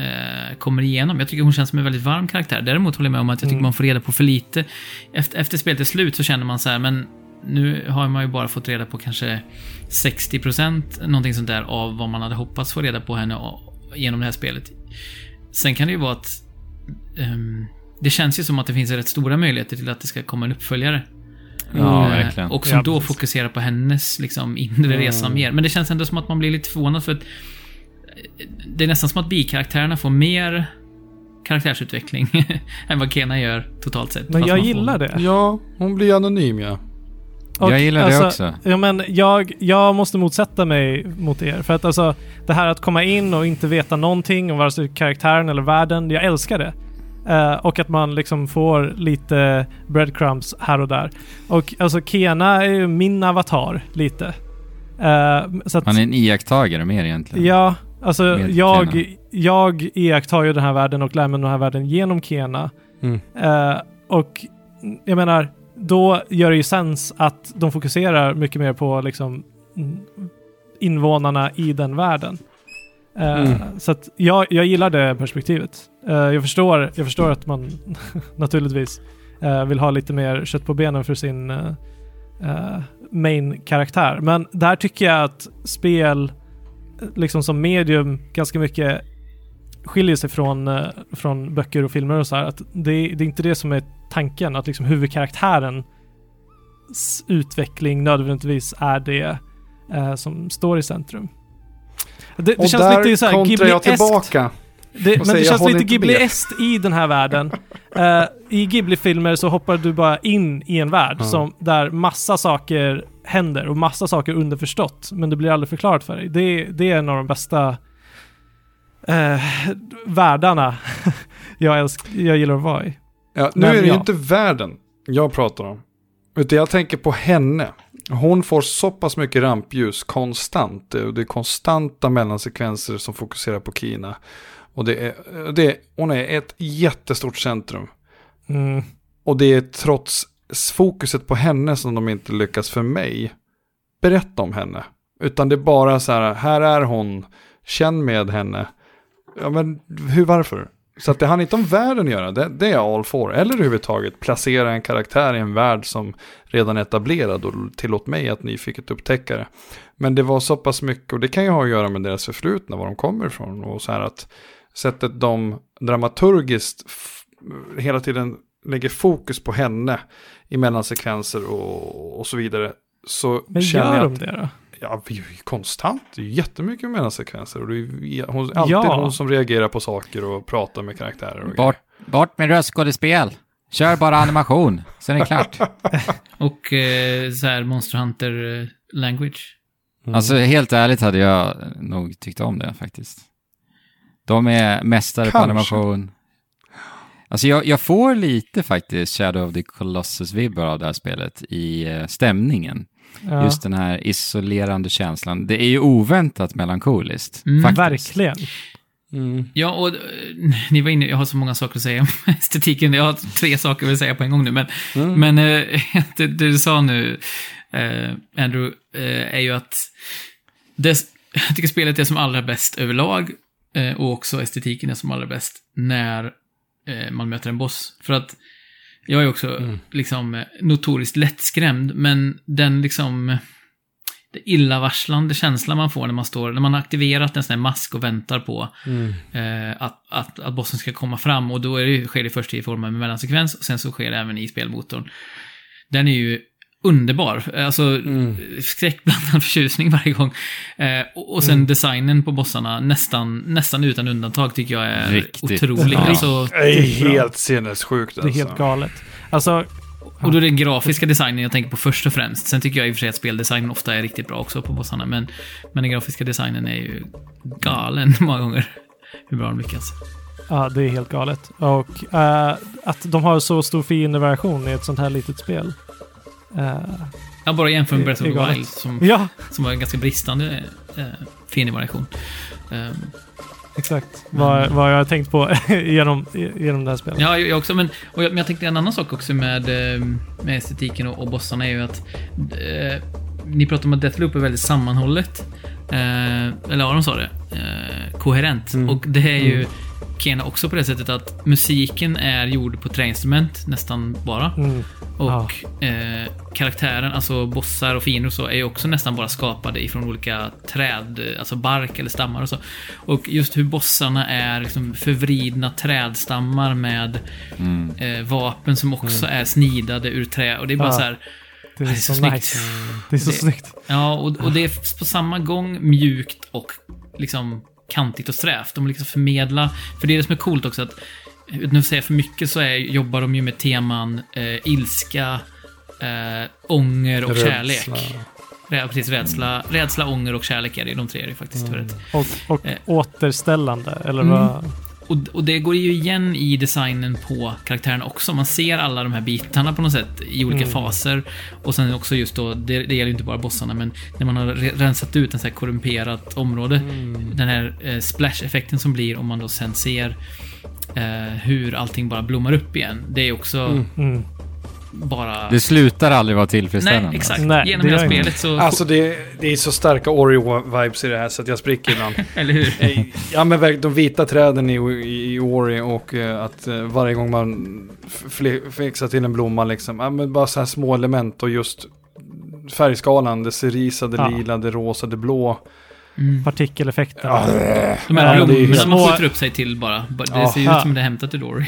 eh, kommer igenom. Jag tycker hon känns som en väldigt varm karaktär. Däremot håller jag med om att jag tycker Mm. man får reda på för lite. Efter, efter spelet är slut så känner man så här, men nu har man ju bara fått reda på kanske 60% någonting sånt där av vad man hade hoppats få reda på henne genom det här spelet. Sen kan det ju vara att ehm, det känns ju som att det finns rätt stora möjligheter till att det ska komma en uppföljare. Ja, Eh, verkligen. Och som Ja, då precis. fokuserar på hennes liksom, inre resa mer. Men det känns ändå som att man blir lite förvånad för att eh, det är nästan som att bikaraktärerna får mer karaktärsutveckling än vad Kena gör totalt sett. Men jag får- gillar det. Ja, hon blir anonym ja. Och, jag gillar det alltså, också. Ja, men jag, jag måste motsätta mig mot er. För att alltså, det här att komma in och inte veta någonting om vare sig karaktären eller världen, jag älskar det. Eh, och att man liksom får lite breadcrumbs här och där. Och alltså Kena är ju min avatar lite. Eh, så att, Man är en iakttagare mer egentligen. Ja, alltså jag, Kena. jag iakttar ju den här världen och lär mig den här världen genom Kena. Mm. Eh, och jag menar, då gör det ju sens att de fokuserar mycket mer på liksom mm, invånarna i den världen. Eh, Mm. Så att jag, jag gillar det perspektivet. Eh, jag, förstår, jag förstår att man naturligtvis eh, vill ha lite mer kött på benen för sin main-karaktär. Men där tycker jag att spel, liksom som medium, ganska mycket skiljer sig från, från böcker och filmer och så här. Att det, det är inte det som är tanken, att liksom huvudkaraktärens utveckling nödvändigtvis är det som står i centrum. Det, det känns lite så här Ghibli-eskt. Det, men det känns lite. Ghibli-eskt i den här världen. Eh, I Ghibli-filmer så hoppar du bara in i en värld Ja. som, där massa saker händer och massa saker underförstått, men det blir aldrig förklarat för dig. Det, det är en av de bästa eh, världarna jag, älsk, jag gillar att vara i. Ja, nu Men är det ju ja. inte världen jag pratar om. Utan jag tänker på henne. Hon får så pass mycket rampljus konstant. Och det är konstanta mellansekvenser som fokuserar på Kina. Och det är, det är, hon är ett jättestort centrum. Mm. Och det är trots fokuset på henne som de inte lyckas för mig berätta om henne. Utan det är bara så här, här är hon, känn med henne. Ja men hur, varför? Så att det handlar inte om världen att göra, det, det är jag all for. Eller överhuvudtaget placera en karaktär i en värld som redan är etablerad och tillåt mig att nyfiket upptäcka det. Men det var så pass mycket, och det kan ju ha att göra med deras förflutna, var de kommer ifrån. Och så här att sättet de dramaturgiskt hela tiden lägger fokus på henne i mellansekvenser och, och så vidare. Så Men känner gör jag de att, det då? Ja, vi är ju konstant, det är jättemycket mellansekvenser. Och det är hon, alltid Ja. hon som reagerar på saker och pratar med karaktärer. Och Bort, bort med röstskådespel. Kör bara animation, sen är det klart. Och eh, så här Monster Hunter eh, language. Mm. Alltså helt ärligt hade jag nog tyckt om det faktiskt. De är mästare Kanske. på animation. Alltså jag, jag får lite faktiskt Shadow of the Colossus-vibbar av det här spelet i eh, stämningen. Ja, Just den här isolerande känslan. Det är ju oväntat melankoliskt. Mm, faktiskt. verkligen. Mm. Ja, och eh, ni var inne, jag har så många saker att säga om estetiken. Jag har tre saker jag vill säga på en gång nu. Men, Mm. men eh, det, det du sa nu, eh, Andrew, eh, är ju att det, jag tycker spelet är som allra bäst överlag eh, och också estetiken är som allra bäst när man möter en boss. För att jag är också Mm. liksom notoriskt lättskrämd, men den liksom det illavarslande känslan man får när man står, när man har aktiverat en sån här mask och väntar på Mm. eh, att, att, att bossen ska komma fram. Och då är det, sker det först i form av en mellansekvens och sen så sker det även i spelmotorn. Den är ju underbar. Alltså Mm. skräckblandad förtjusning varje gång. Eh, och, och sen Mm. designen på bossarna, nästan, nästan utan undantag, tycker jag är Riktigt. otrolig. Ja. Alltså, Det är helt sinnessjukt Det är alltså. helt galet. Alltså, och då är det den grafiska designen jag tänker på först och främst. Sen tycker jag i och för sig att speldesignen ofta är riktigt bra också på bossarna. Men, men den grafiska designen är ju galen många gånger. Hur bra de lyckas. ja, det är helt galet. Och eh, att de har så stor fiendevariation i ett sånt här litet spel. Eh, Jag bara jämför med Breath of the. Wild som, ja, som var en ganska bristande eh, fiendevariation. Um, exakt vad, vad jag har tänkt på genom, genom det här spelet. Ja, jag också. Men, och jag, men jag tänkte en annan sak också med, eh, med estetiken och, och bossarna är ju att eh, ni pratar om att Deathloop är väldigt sammanhållet. Eh, eller Aron sa det. Eh, koherent. Mm. Och det är ju Mm. Kena också på det sättet att musiken är gjord på träinstrument nästan bara. Mm. Och eh, karaktären, alltså bossar och fiender och så, är ju också nästan bara skapade ifrån olika träd, alltså bark eller stammar och så. Och just hur bossarna är liksom förvridna trädstammar med Mm. eh, vapen som också är snidade ur trä. Och det är bara Ja. så här, Det är det är så, så snyggt. nice. Det är så Det- snyggt. ja, och, och det är på samma gång mjukt och liksom kantigt och strävt. De liksom förmedla, för det är det som är coolt också att utan att säga för mycket så är, jobbar de ju med teman eh, ilska, eh, ånger och Rädsla. kärlek. Rä, precis, rädsla, rädsla, ånger och kärlek är det. De tre är det faktiskt. för rätt. Och, och Eh. återställande, eller Mm. Och, och det går ju igen i designen på karaktären också. Man ser alla de här bitarna på något sätt i olika Mm. faser. Och sen också just då, det, det gäller ju inte bara bossarna, men när man har re- rensat ut en så här korrumperat område. Mm. Den här eh, splash-effekten som blir om man då sen ser eh, hur allting bara blommar upp igen. Det är också Mm. Bara... Det slutar aldrig vara tillfredsställande. Nej, exakt. Nej, Genom det hela inte. spelet så... Alltså det, det är så starka Ori-vibes i det här så att jag spricker ibland. eller hur? Eh, ja men de vita träden i, i, i Ori och eh, att eh, varje gång man fixar till en blomma liksom. Ja men bara så här små element och just färgskalan. Det cerisa, det Ja. lila, det rosa, det blå. Mm. Partikeleffekten. Ja, De Ja, här blommorna helt- man skjuter upp sig till bara. Det Ja. ser ju ut som det är hämtat ur Dory.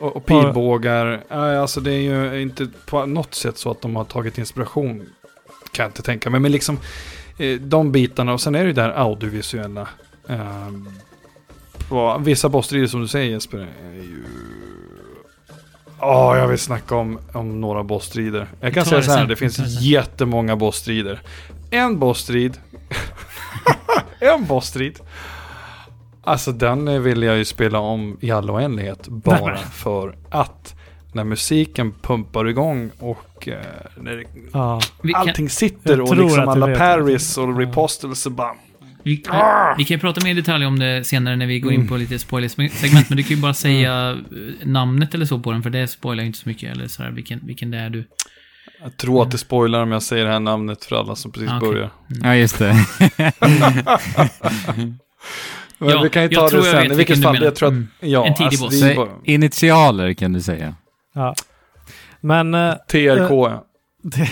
Och, och pilbågar. Alltså det är ju inte på något sätt så att de har tagit inspiration. Kan jag inte tänka mig. Men liksom eh, de bitarna och sen är det ju det här audiovisuella. På vissa bossstrider som du säger Jesper. Är ju... Ja, jag vill snacka om, om några bossstrider. Jag kan säga så här, det finns jättemånga bossstrider. En bossstrid. en bossstrid. Alltså den vill jag ju spela om i all oändlighet. Bara Nej, för att när musiken pumpar igång och eh, när Ja. Kan, allting sitter och tror liksom alla vet. parries och Ja. repostels och bara... vi, Ah! vi kan ju prata mer i detalj om det senare när vi går in Mm. på lite spoiler-segment, men du kan ju bara säga eh, namnet eller så på den, för det spoilar ju inte så mycket, eller sådär, vilken, vilken det är du... Jag tror att det spoilar om jag säger det här namnet för alla som precis Ah, okej. börjar. Ja, just det. Men Ja, vi kan ju jag ta tror det jag sen. I vilket fall, jag tror att... Mm. Ja, En tidig alltså, boss. bara- initialer kan du säga. ja. Men... eh, TRK, ja. det,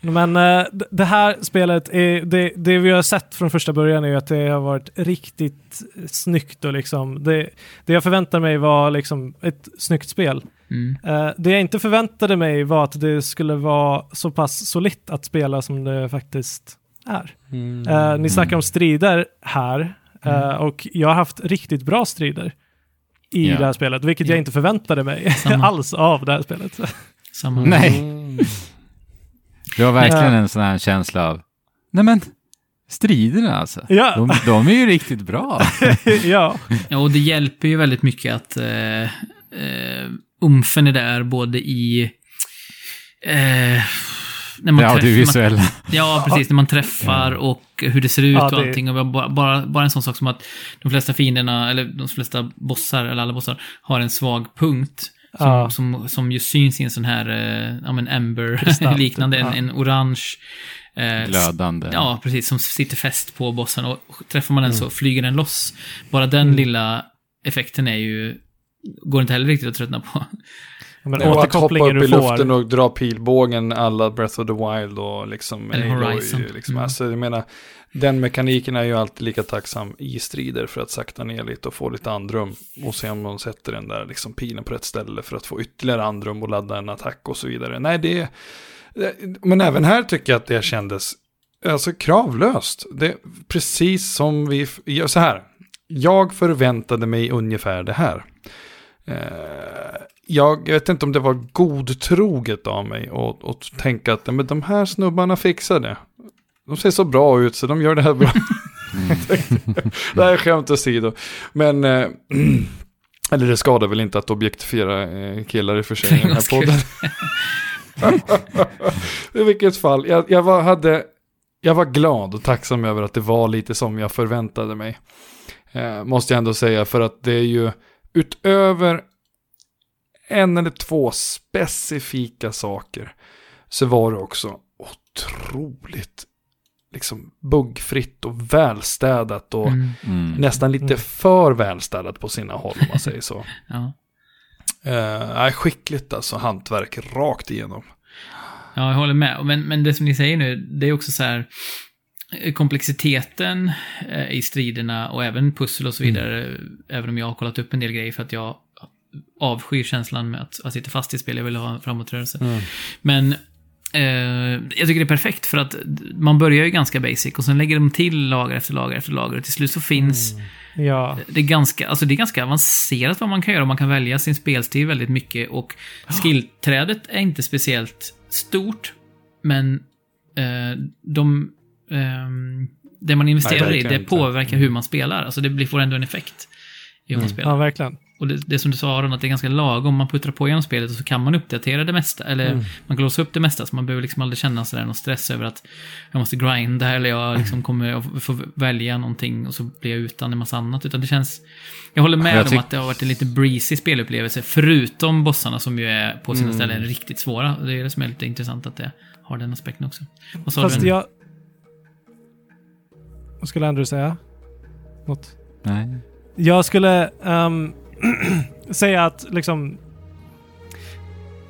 Men eh, d- det här spelet, är, det, det vi har sett från första början är ju att det har varit riktigt snyggt och liksom det, det jag förväntade mig var liksom ett snyggt spel. Mm. Eh, det jag inte förväntade mig var att det skulle vara så pass solitt att spela som det faktiskt är. Eh, ni snackar om strider här eh, och jag har haft riktigt bra strider i Ja. det här spelet, vilket Ja. jag inte förväntade mig alls av det här spelet. Samma. Nej. Mm. Du har verkligen en sån här känsla av, nej men, striderna alltså. Ja. De, de är ju riktigt bra. ja, Ja, och det hjälper ju väldigt mycket att eh, eh, umfen är där både i... Eh, när man Det träffar, audiovisuella. Ja, precis. När man träffar och hur det ser ut Ja, och det- allting. Och bara, bara, bara en sån sak som att de flesta fienderna, eller de flesta bossar, eller alla bossar, har en svag punkt. Som, Ja. som, som ju syns i en sån här, eh, ja men Ember, liknande, en, ja. en orange... Eh, Glödande. Ja, precis. Som sitter fäst på bossen och träffar man den Mm. så flyger den loss. Bara den lilla effekten är ju... Går inte heller riktigt att tröttna på. men Och att hoppa upp i luften får. och dra pilbågen alla Breath of the Wild och liksom... Eller Horizon. ju Liksom, Mm. alltså, jag menar, den mekaniken är ju alltid lika tacksam i strider för att sakta ner lite och få lite andrum. Och se om man sätter den där liksom pilen på rätt ställe för att få ytterligare andrum och ladda en attack och så vidare. Nej, det. Men även här tycker jag att det kändes alltså kravlöst. Det, precis som vi... ja, Så här. Jag förväntade mig ungefär det här. Eh, jag, vet inte om det var godtroget av mig att tänka att men de här snubbarna fixar det. De ser så bra ut så de gör det här bra. det här är skämt åsido. Men, eh, eller det skadar väl inte att objektifiera eh, killar i och för sig i den här podden. I vilket fall, jag, jag var, hade, jag var glad och tacksam över att det var lite som jag förväntade mig. Eh, måste jag ändå säga, för att det är ju utöver en eller två specifika saker så var det också otroligt liksom buggfritt och välstädat och Mm. Mm. nästan lite Mm. för välstädat på sina håll om man säger så. Ja. Eh, skickligt alltså, hantverk rakt igenom. ja, jag håller med. Men, men det som ni säger nu, det är också så här komplexiteten eh, i striderna och även pussel och så vidare. Även om jag har kollat upp en del grejer för att jag avskyr känslan med att, att sitta fast i spel. Jag vill ha en framåtrörelse. Men eh, jag tycker det är perfekt för att man börjar ju ganska basic och sen lägger de till lager efter lager efter lager och till slut så finns Ja. det är, ganska, alltså det är ganska avancerat vad man kan göra. Man kan välja sin spelstil väldigt mycket och skillträdet är inte speciellt stort. Men eh, de, det man investerar Nej, i, det påverkar hur man spelar. Alltså det blir, får ändå en effekt i hur man Mm. spelar. ja, verkligen. Och det, det som du sa Aron, att det är ganska lagom. Man puttrar på genom spelet och så kan man uppdatera det mesta. Eller Mm. man kan låsa upp det mesta. Så man behöver liksom aldrig känna sådär någon stress över att jag måste grinda eller jag liksom kommer att få välja någonting och så blir jag utan en massa annat. Utan det känns... Jag håller med Jag om att det har varit en lite breezy spelupplevelse. Förutom bossarna som ju är på sina Mm. ställen riktigt svåra. Det är det som är lite intressant att det har den aspekten också. Vad sa Fast du? jag... Vad skulle Andrew säga? Något? Nej. Jag skulle ehm, säga att liksom...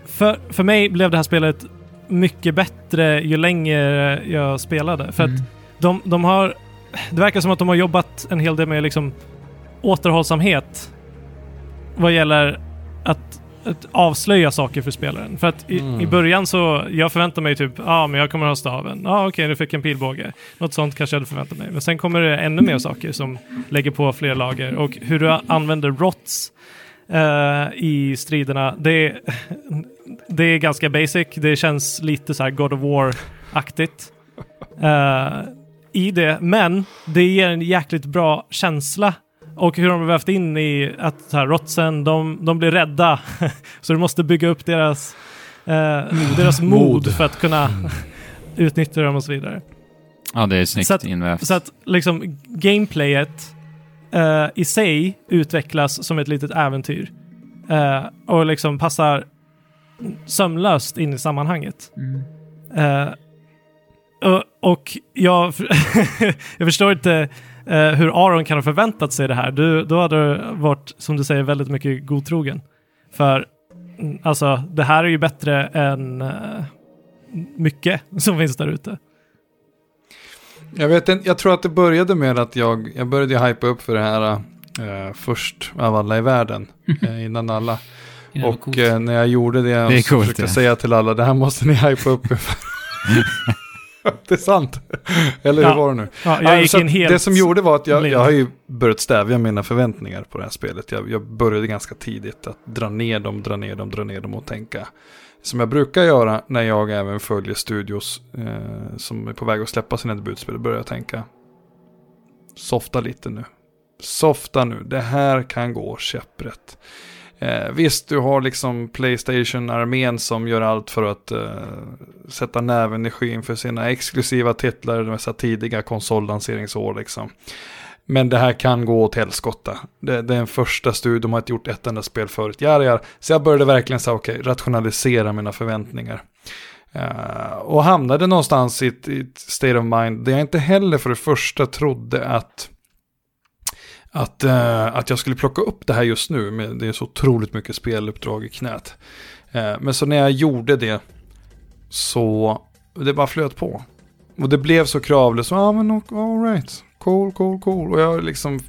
För, för mig blev det här spelet mycket bättre ju längre jag spelade. För att Mm. de, de har... Det verkar som att de har jobbat en hel del med liksom återhållsamhet vad gäller att, att avslöja saker för spelaren. För att i, Mm. i början så, jag förväntar mig typ, ja ah, men jag kommer ha staven. Ja ah, okej, du fick en pilbåge. Något sånt kanske jag hade förväntat mig. Men sen kommer det ännu mer saker som lägger på fler lager. Och hur du använder rots eh, i striderna, det, det är ganska basic. Det känns lite så här God of War-aktigt. eh, I det, men det ger en jäkligt bra känsla och hur de har vävt in i att så här, rotsen, de, de blir rädda. så du måste bygga upp deras, eh, deras mod, Mod. för att kunna utnyttja dem och så vidare. Ja, det är snyggt Så att- invävt. Så att liksom gameplayet eh, i sig utvecklas som ett litet äventyr. Eh, och liksom passar sömlöst in i sammanhanget. Mm. Eh, och, jag, jag förstår inte hur Aron kan ha förväntat sig det här. Du, då hade du varit, som du säger, väldigt mycket godtrogen. För mm, alltså, det här är ju bättre än eh, mycket som finns där ute. Jag vet inte, jag tror att det började med att jag, jag började hypa upp för det här eh, först av alla i världen, eh, innan alla. Och eh, när jag gjorde det, Det så coolt, försökte jag ja. säga till alla, det här måste ni hypa upp. det är sant. Eller hur Ja. var det nu? Ja, jag Ja, gick in helt... Det som gjorde var att jag, jag har ju börjat stävja mina förväntningar på det här spelet. Jag, jag började ganska tidigt att dra ner dem, dra ner dem, dra ner dem och tänka. Som jag brukar göra när jag även följer studios eh, som är på väg att släppa sina debutspel. Börjar jag tänka. Softa lite nu. Softa nu. Det här kan gå käpprätt. Eh, visst, du har liksom Playstation-armén som gör allt för att eh, sätta näven i skyn för sina exklusiva titlar, de här tidiga konsollanseringsår liksom. Men det här kan gå åt helskotta. Det, det är en första studie, de har inte gjort ett enda spel förut. Ja, ja, Så jag började verkligen säga, okay, rationalisera mina förväntningar. Eh, och hamnade någonstans i ett, i ett state of mind där jag inte heller för det första trodde att att, eh, att jag skulle plocka upp det här just nu. Med, det är så otroligt mycket speluppdrag i knät. Eh, men så när jag gjorde det så det bara flöt på. Och det blev så kravlöst. Ja ah, men all right. Cool, cool, cool. Och jag liksom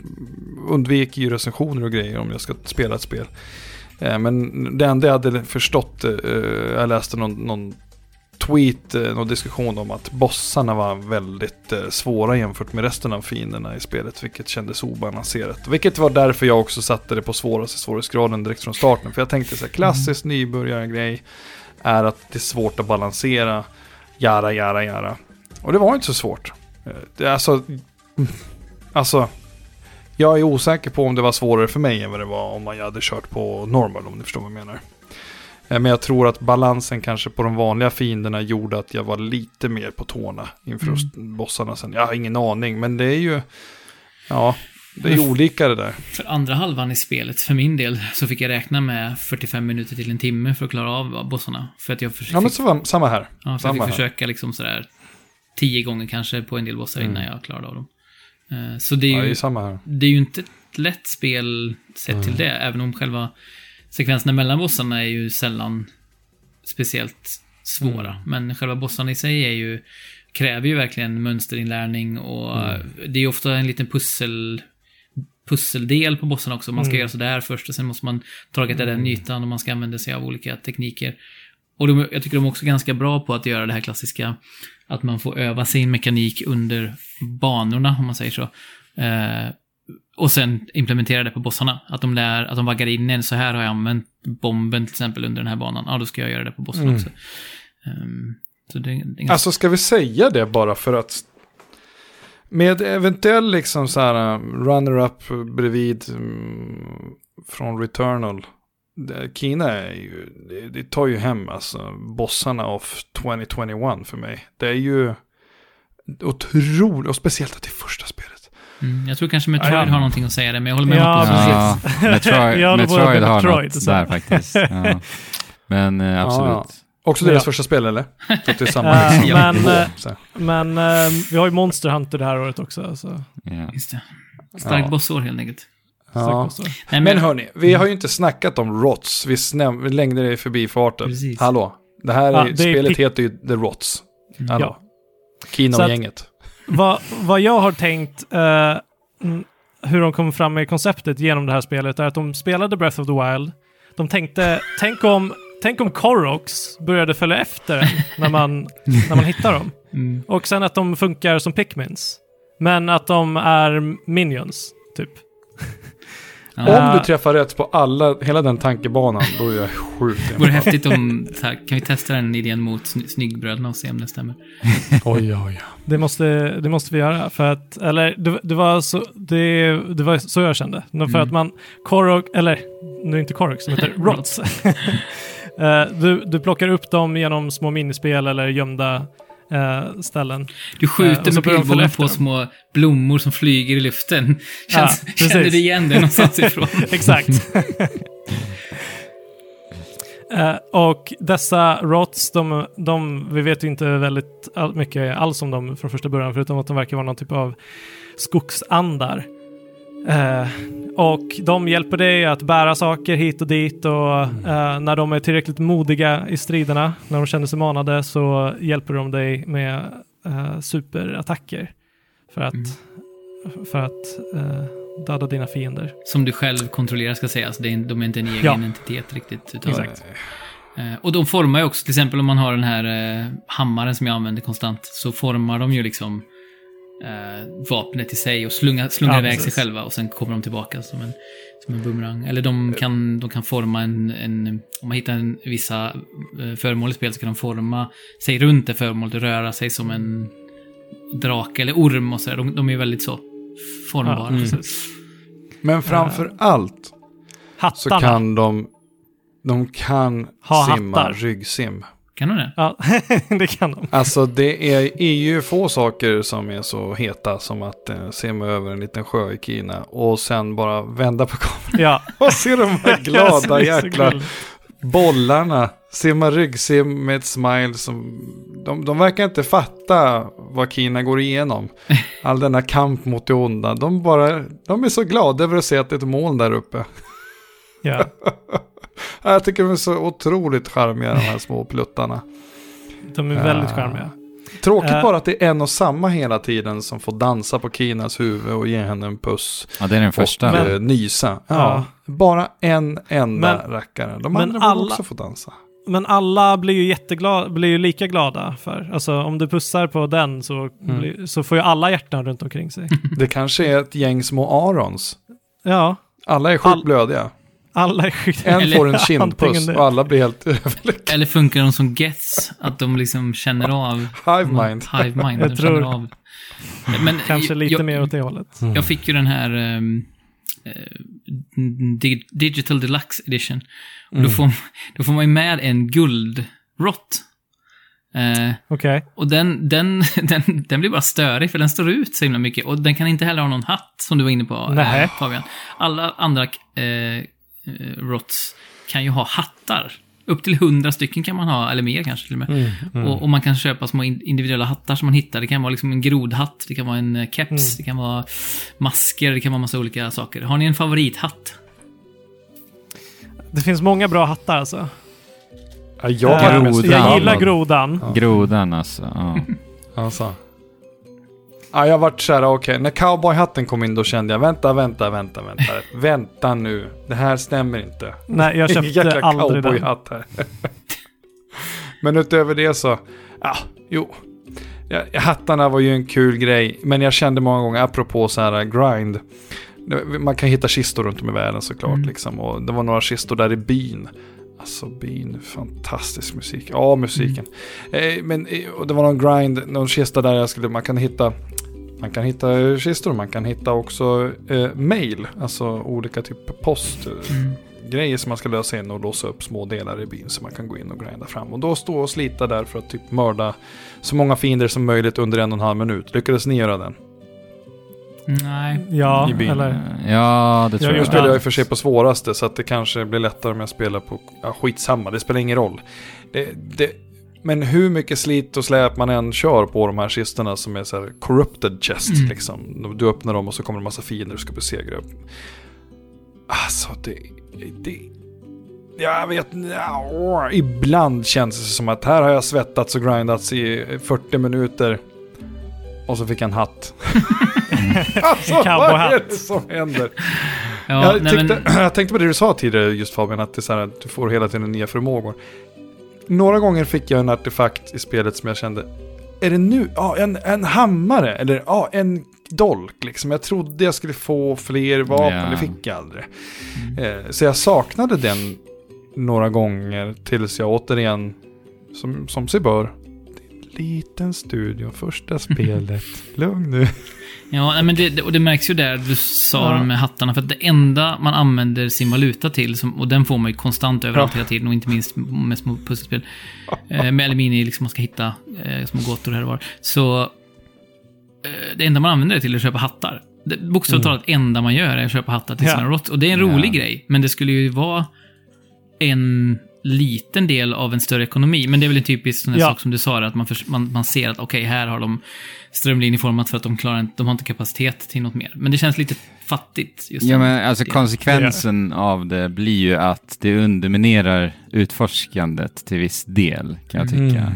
undviker ju recensioner och grejer om jag ska spela ett spel. Eh, men det enda jag hade förstått, eh, jag läste någon, någon tweet, eh, någon diskussion om att bossarna var väldigt eh, svåra jämfört med resten av fienderna i spelet, vilket kändes obalanserat. Vilket var därför jag också satte det på svåraste svårighetsgraden direkt från starten. För jag tänkte så här, klassisk nybörjargrej är att det är svårt att balansera, jara, jara, jara. Och det var inte så svårt. Eh, Det alltså, alltså, jag är osäker på om det var svårare för mig än vad det var om man hade kört på normal, om ni förstår vad jag menar. Eh, Men jag tror att balansen kanske på de vanliga fienderna gjorde att jag var lite mer på tårna inför Mm. bossarna sen. Jag har ingen aning, men det är ju... Ja, det är ju olika det där. För andra halvan i spelet, för min del, så fick jag räkna med 45 minuter till en timme för att klara av bossarna. För att jag försökte... Ja, men så var, samma här. Ja, så jag Samma fick här. försöka liksom sådär tio gånger kanske på en del bossar innan Mm. jag klarade av dem. Eh, Så det är Ja, ju, det är samma här. det är ju inte ett lätt spel sett till det, även om själva sekvenserna mellan bossarna är ju sällan speciellt svåra. Men själva bossarna i sig är ju, kräver ju verkligen mönsterinlärning och det är ju ofta en liten pussel pusseldel på bossarna också. Man ska Mm. göra sådär först och sen måste man targeta den ytan och man ska använda sig av olika tekniker. Och de, jag tycker de är också ganska bra på att göra det här klassiska, att man får öva sin mekanik under banorna, om man säger så. Eh, och sen implementera det på bossarna. Att de lär, att de vaggar in en, så här har jag använt bomben till exempel under den här banan. Ja, då ska jag göra det på bossen Mm. också. Ehm, så det, det ganska... Alltså ska vi säga det bara för att med eventuell liksom så här uh, runner-up bredvid mm, från Returnal. Kina är ju, det, det tar ju hem alltså bossarna av 2021 för mig. Det är ju otroligt, och speciellt att det är första spelet. Mm, jag tror kanske Metroid Ja, ja. har någonting att säga där, men jag håller med Ja, Marcus. precis. Ja, Metroid, Metroid har Metroid, något så. där faktiskt. Ja. Men eh, absolut. Ja, Också deras Ja. första spel eller? Så att det är samma liksom, men, nivå, eh. Men eh, vi har ju Monster Hunter det här året också. Så. Ja. Just det. Stark Ja. bossår helt enkelt. Ja. Nej, Men men, hörni, vi har ju inte snackat om ROTS. Vi, snäm- vi längde det i förbifarten. Precis. Hallå, det här Ja, är, det är spelet pick- heter ju The ROTS. Hallå. Ja. Kino-gänget. Vad, vad jag har tänkt mm, hur de kom fram med konceptet genom det här spelet är att de spelade Breath of the Wild. De tänkte, tänk om, tänk om Koroks började följa efter när man, när man hittar dem. mm, Och sen att de funkar som Pikmins. Men att de är minions, typ. Ja. Om du träffar rätt på alla, hela den tankebanan, då är jag sjukt Det vore häftigt om, tack, kan vi testa den idén mot sny- Snyggbröderna och se om det stämmer? Oj, oj, Det måste, det måste vi göra. För att, eller det, det, var så, det, det var så jag kände. För Mm. att man, Korok, eller nu är inte Korok som heter Rots. Eh, du, du plockar upp dem genom små minispel eller gömda eh, ställen. Du Eh, skjuter så med pilbågen på små blommor som flyger i luften. Känns, Ja, känner du igen det någonstans ifrån? Exakt. Eh, och dessa rots, de, de, vi vet ju inte väldigt all, mycket alls om dem från första början, förutom att de verkar vara någon typ av skogsandar. Eh, och de hjälper dig att bära saker hit och dit och eh, när de är tillräckligt modiga i striderna, när de känner sig manade, så hjälper de dig med eh, superattacker för att, Mm. för att eh, döda dina fiender. Som du själv kontrollerar ska sägas. Är, de är inte en egen Ja. entitet riktigt. Utan, Exakt. Eh, och de formar ju också, till exempel om man har den här eh, hammaren som jag använder konstant, så formar de ju liksom eh, vapnet i sig och slungar, slungar Ja, iväg precis. sig själva och sen kommer de tillbaka som en, som en bumerang. Eller de kan, de kan forma en, en om man hittar en, vissa eh, föremål i spelet så kan de forma sig runt det föremålet och röra sig som en drake eller orm och så. De, de är väldigt så formbara. Ja, precis. Men framför allt så Hattarna. kan de, de kan Ha simma hattar. ryggsim. Kan de det? Ja, det kan de. Alltså det är, är ju få saker som är så heta som att eh, simma över en liten sjö i Kina och sen bara vända på kameran Ja. och se de här glada jäkla bollarna. Simma ryggsim med ett smile som... De, de verkar inte fatta vad Kina går igenom. All denna kamp mot det onda. De, bara, de är så glada över att se att det är ett moln där uppe. Ja. Jag tycker de är så otroligt charmiga de här små pluttarna. De är väldigt Ah. charmiga. Tråkigt Eh. bara att det är en och samma hela tiden som får dansa på Kinas huvud och ge henne en puss. ja, det är den första. Och Men- eh, nysa. Ja, Ja. Bara en enda Men- rackare. De men andra alla- också få dansa. Men alla blir ju jätteglada, blir ju lika glada för. Alltså om du pussar på den så, Mm. blir, så får ju alla hjärtan runt omkring sig. Det kanske är ett gäng små arons. Ja, Alla är sjukt All- blödiga. Alla är skit... En får en kindpuss och alla blir helt överlyckliga. Eller funkar de som gets? Att de liksom känner av... Hive mind. Hive mind. Jag de tror- känner av. Men Kanske lite jag, mer åt det hållet. Jag fick ju den här... Di- Digital Deluxe Edition. Och Mm. då, får, då får man ju med en guldrott. Eh, Okej. och den, den, den, den blir bara störig för den står ut så himla mycket. Och den kan inte heller ha någon hatt, som du var inne på Nähä. eh, Fabian. Alla andra eh, eh, rots kan ju ha hattar. Upp till hundra stycken kan man ha, eller mer kanske till och med. Mm, mm. Och, och man kan köpa små in- individuella hattar som man hittar. Det kan vara liksom en grodhatt, det kan vara en eh, keps, Mm. det kan vara masker, det kan vara massa olika saker. Har ni en favorithatt? Det finns många bra hattar alltså. Ja, jag, Eh, Grodan. jag gillar Grodan. grodan. Ja. Grodan alltså. Ja. Alltså. Ja, jag vart så här, okej, när cowboyhatten kom in då kände jag, vänta, vänta, vänta, vänta, vänta nu, det här stämmer inte. Nej, jag köpte jäkla aldrig den. cowboyhatt här. men utöver det så, ja, jo. Ja, hattarna var ju en kul grej, men jag kände många gånger, apropå så här grind, man kan hitta kistor runt om i världen såklart, Mm. liksom, och det var några kistor där i byn. Alltså byn, fantastisk musik. Ja, musiken. Eh, men eh, och det var någon grind, någon kista där jag skulle, man kan hitta man kan hitta kistor, man kan hitta också eh, mail, alltså olika typ postgrejer Mm. som man ska lösa in och låsa upp små delar i byn så man kan gå in och grinda fram. Och då stå och slita där för att typ mörda så många fiender som möjligt under en och en halv minut. Lyckades ni göra den? Nej. Ja, I byn. eller... Ja, det tror Jag Nu spelar jag i och för sig på svåraste så att det kanske blir lättare om jag spelar på, ja skitsamma, det spelar ingen roll. Det, det, men hur mycket slit och släp man än kör på de här kistorna som är så här corrupted chest Mm. liksom. Du öppnar dem och så kommer det en massa fiender du ska besegra. Alltså det, det jag vet ja, ibland känns det som att här har jag svettats och grindats i 40 minuter. Och så fick jag en hatt. alltså, vad är det som händer? Ja, jag, nej, tyckte, men, jag tänkte på det du sa tidigare just Fabian, att, det är så här, att du får hela tiden nya förmågor. Några gånger fick jag en artefakt i spelet som jag kände, är det nu? Ja, en, en hammare, eller ja, en dolk liksom. Jag trodde jag skulle få fler vapen, Ja. det fick jag aldrig. Eh, så jag saknade den några gånger tills jag återigen, som, som sig bör, liten studio, första spelet, lugn nu. ja, men det, det- och det märks ju där du sa Ja. de med hattarna. För att det enda man använder sin valuta till, som, och den får man ju konstant överallt Ja. hela tiden, och inte minst med små pusselspel, eh, med aluminium, liksom man ska hitta eh, små gåtor här och var. Så eh, det enda man använder det till är att köpa hattar. Det, bokstavligt talat, det enda man gör är att köpa hattar till Ja. sina rott. Och det är en rolig Ja. grej, men det skulle ju vara en liten del av en större ekonomi. Men det är väl en typisk sån här Ja. sak som du sa, att man, förs- man, man ser att okej, här har de strömlinjeformat för att de klarar inte, de har inte kapacitet till något mer. Men det känns lite fattigt. Just Ja, men alltså delen. konsekvensen av det blir ju att det underminerar utforskandet till viss del, kan jag tycka.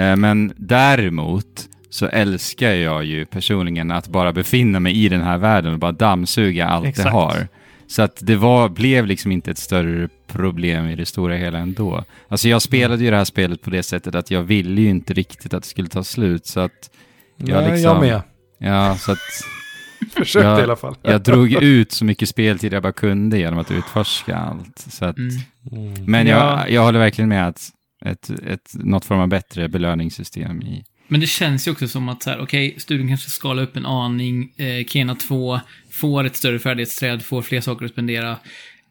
Eh, Men däremot så älskar jag ju personligen att bara befinna mig i den här världen och bara dammsuga allt det Exakt. har. Så att det var, blev liksom inte ett större problem i det stora hela ändå. Alltså jag spelade ju det här spelet på det sättet att jag ville ju inte riktigt att det skulle ta slut, så att Ja, Nej, liksom. jag med. Ja, så att Försökte Ja, i alla fall. jag drog ut så mycket speltid jag bara kunde genom att utforska allt. Så att, Mm. Men Ja. jag, jag håller verkligen med att ett, ett, något form av bättre belöningssystem i... Men det känns ju också som att så här, okej, studion kanske skalar upp en aning. Eh, Kena 2 får ett större färdighetsträd, får fler saker att spendera.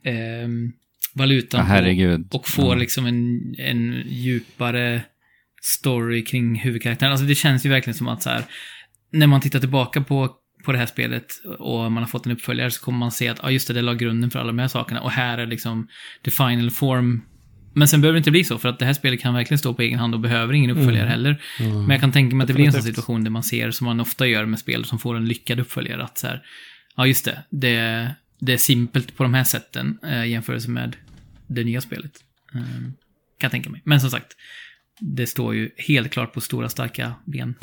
ehm, valutan Ja, på- herregud. och får Ja. liksom en, en djupare story kring huvudkaraktären. Alltså det känns ju verkligen som att så här, när man tittar tillbaka på, på det här spelet och man har fått en uppföljare så kommer man se att, ja just det, det la grunden för alla de här sakerna och här är liksom the final form. Men sen behöver det inte bli så, för att det här spelet kan verkligen stå på egen hand och behöver ingen uppföljare heller. Men jag kan tänka mig att det blir en sån situation där man ser, som man ofta gör med spel som får en lyckad uppföljare, att så här, ja just det, det, det är simpelt på de här sätten eh, jämfört med det nya spelet. Eh, kan jag tänka mig. Men som sagt, det står ju helt klart på stora starka ben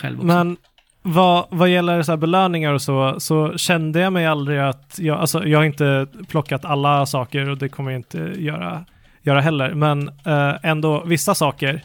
själv också. Men vad, vad gäller så här belöningar och så, så kände jag mig aldrig att jag, alltså jag har inte plockat alla saker och det kommer jag inte göra, göra heller, men eh, ändå vissa saker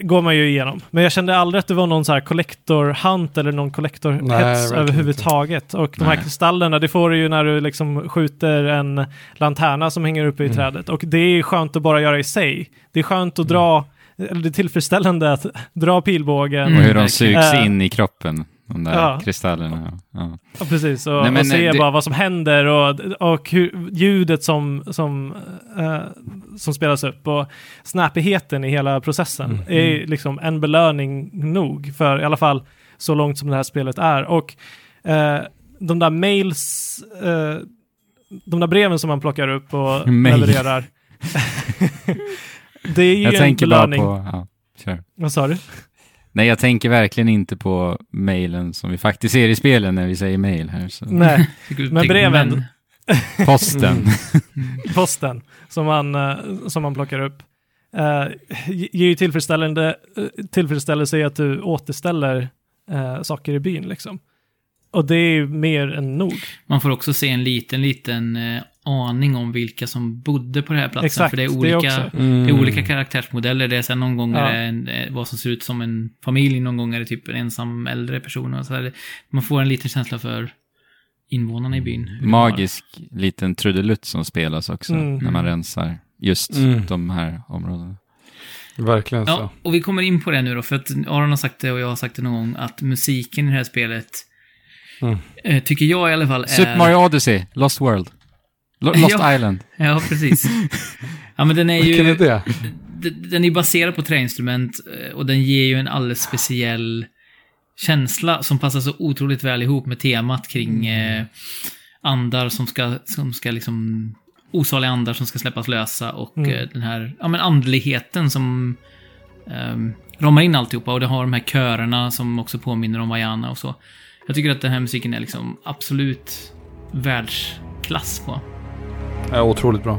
går man ju igenom. Men jag kände aldrig att det var någon så här collector hunt eller någon collector hets överhuvudtaget. Och de här Nej. kristallerna, det får du ju när du liksom skjuter en lanterna som hänger uppe i Mm. trädet. Och det är skönt att bara göra i sig. Det är skönt att dra, eller det är tillfredsställande att dra pilbågen. Mm. Och hur de verkligen. sugs Eh, in i kroppen. De där Ja. kristallerna. Ja. Ja, precis. Och, Nej, men, och se eh, det- bara vad som händer och, och hur, ljudet som, som, eh, som spelas upp och snappigheten i hela processen Mm. är liksom en belöning nog för i alla fall så långt som det här spelet är. Och eh, de där mails, eh, de där breven som man plockar upp och Mail. levererar. det är ju Jag en tänker bara belöning. på... Ja, kör. Vad sa du? Nej, jag tänker verkligen inte på mailen som vi faktiskt ser i spelen när vi säger mail här. Så. Nej, Men breven- Posten. posten som man, eh, som man plockar upp. Uh, ger ju tillfredsställande, eh, tillfredsställelse i att du återställer eh, saker i byn liksom. Och det är ju mer än nog. Man får också se en liten, liten eh, aning om vilka som bodde på den här platsen. Exakt, för det är det olika, också. det är olika karaktärsmodeller. Det är sen någon gång Ja. är det en, eh, vad som ser ut som en familj, någon gång är det typ en ensam äldre person. Och så här. Man får en liten känsla för invånarna i byn. Magisk liten trudelutt som spelas också Mm. när man rensar just Mm. de här områdena. Verkligen så. Ja, och vi kommer in på det nu då, för att Aron har sagt det och jag har sagt det någon gång, att musiken i det här spelet, Mm. eh, tycker jag i alla fall är... Super Mario Odyssey, Lost World. Lo- Lost Ja. Island. Ja, precis. ja, men den är Vilken ju... är det? den är baserad på träinstrument eh, och den ger ju en alldeles speciell känsla som passar så otroligt väl ihop med temat kring eh, andar som ska, som ska liksom osaliga andar som ska släppas lösa och Mm. eh, den här ja, men andligheten som um, ramar in alltihopa och det har de här körerna som också påminner om Vajana och så. Jag tycker att den här musiken är liksom absolut världsklass på. Ja, otroligt bra.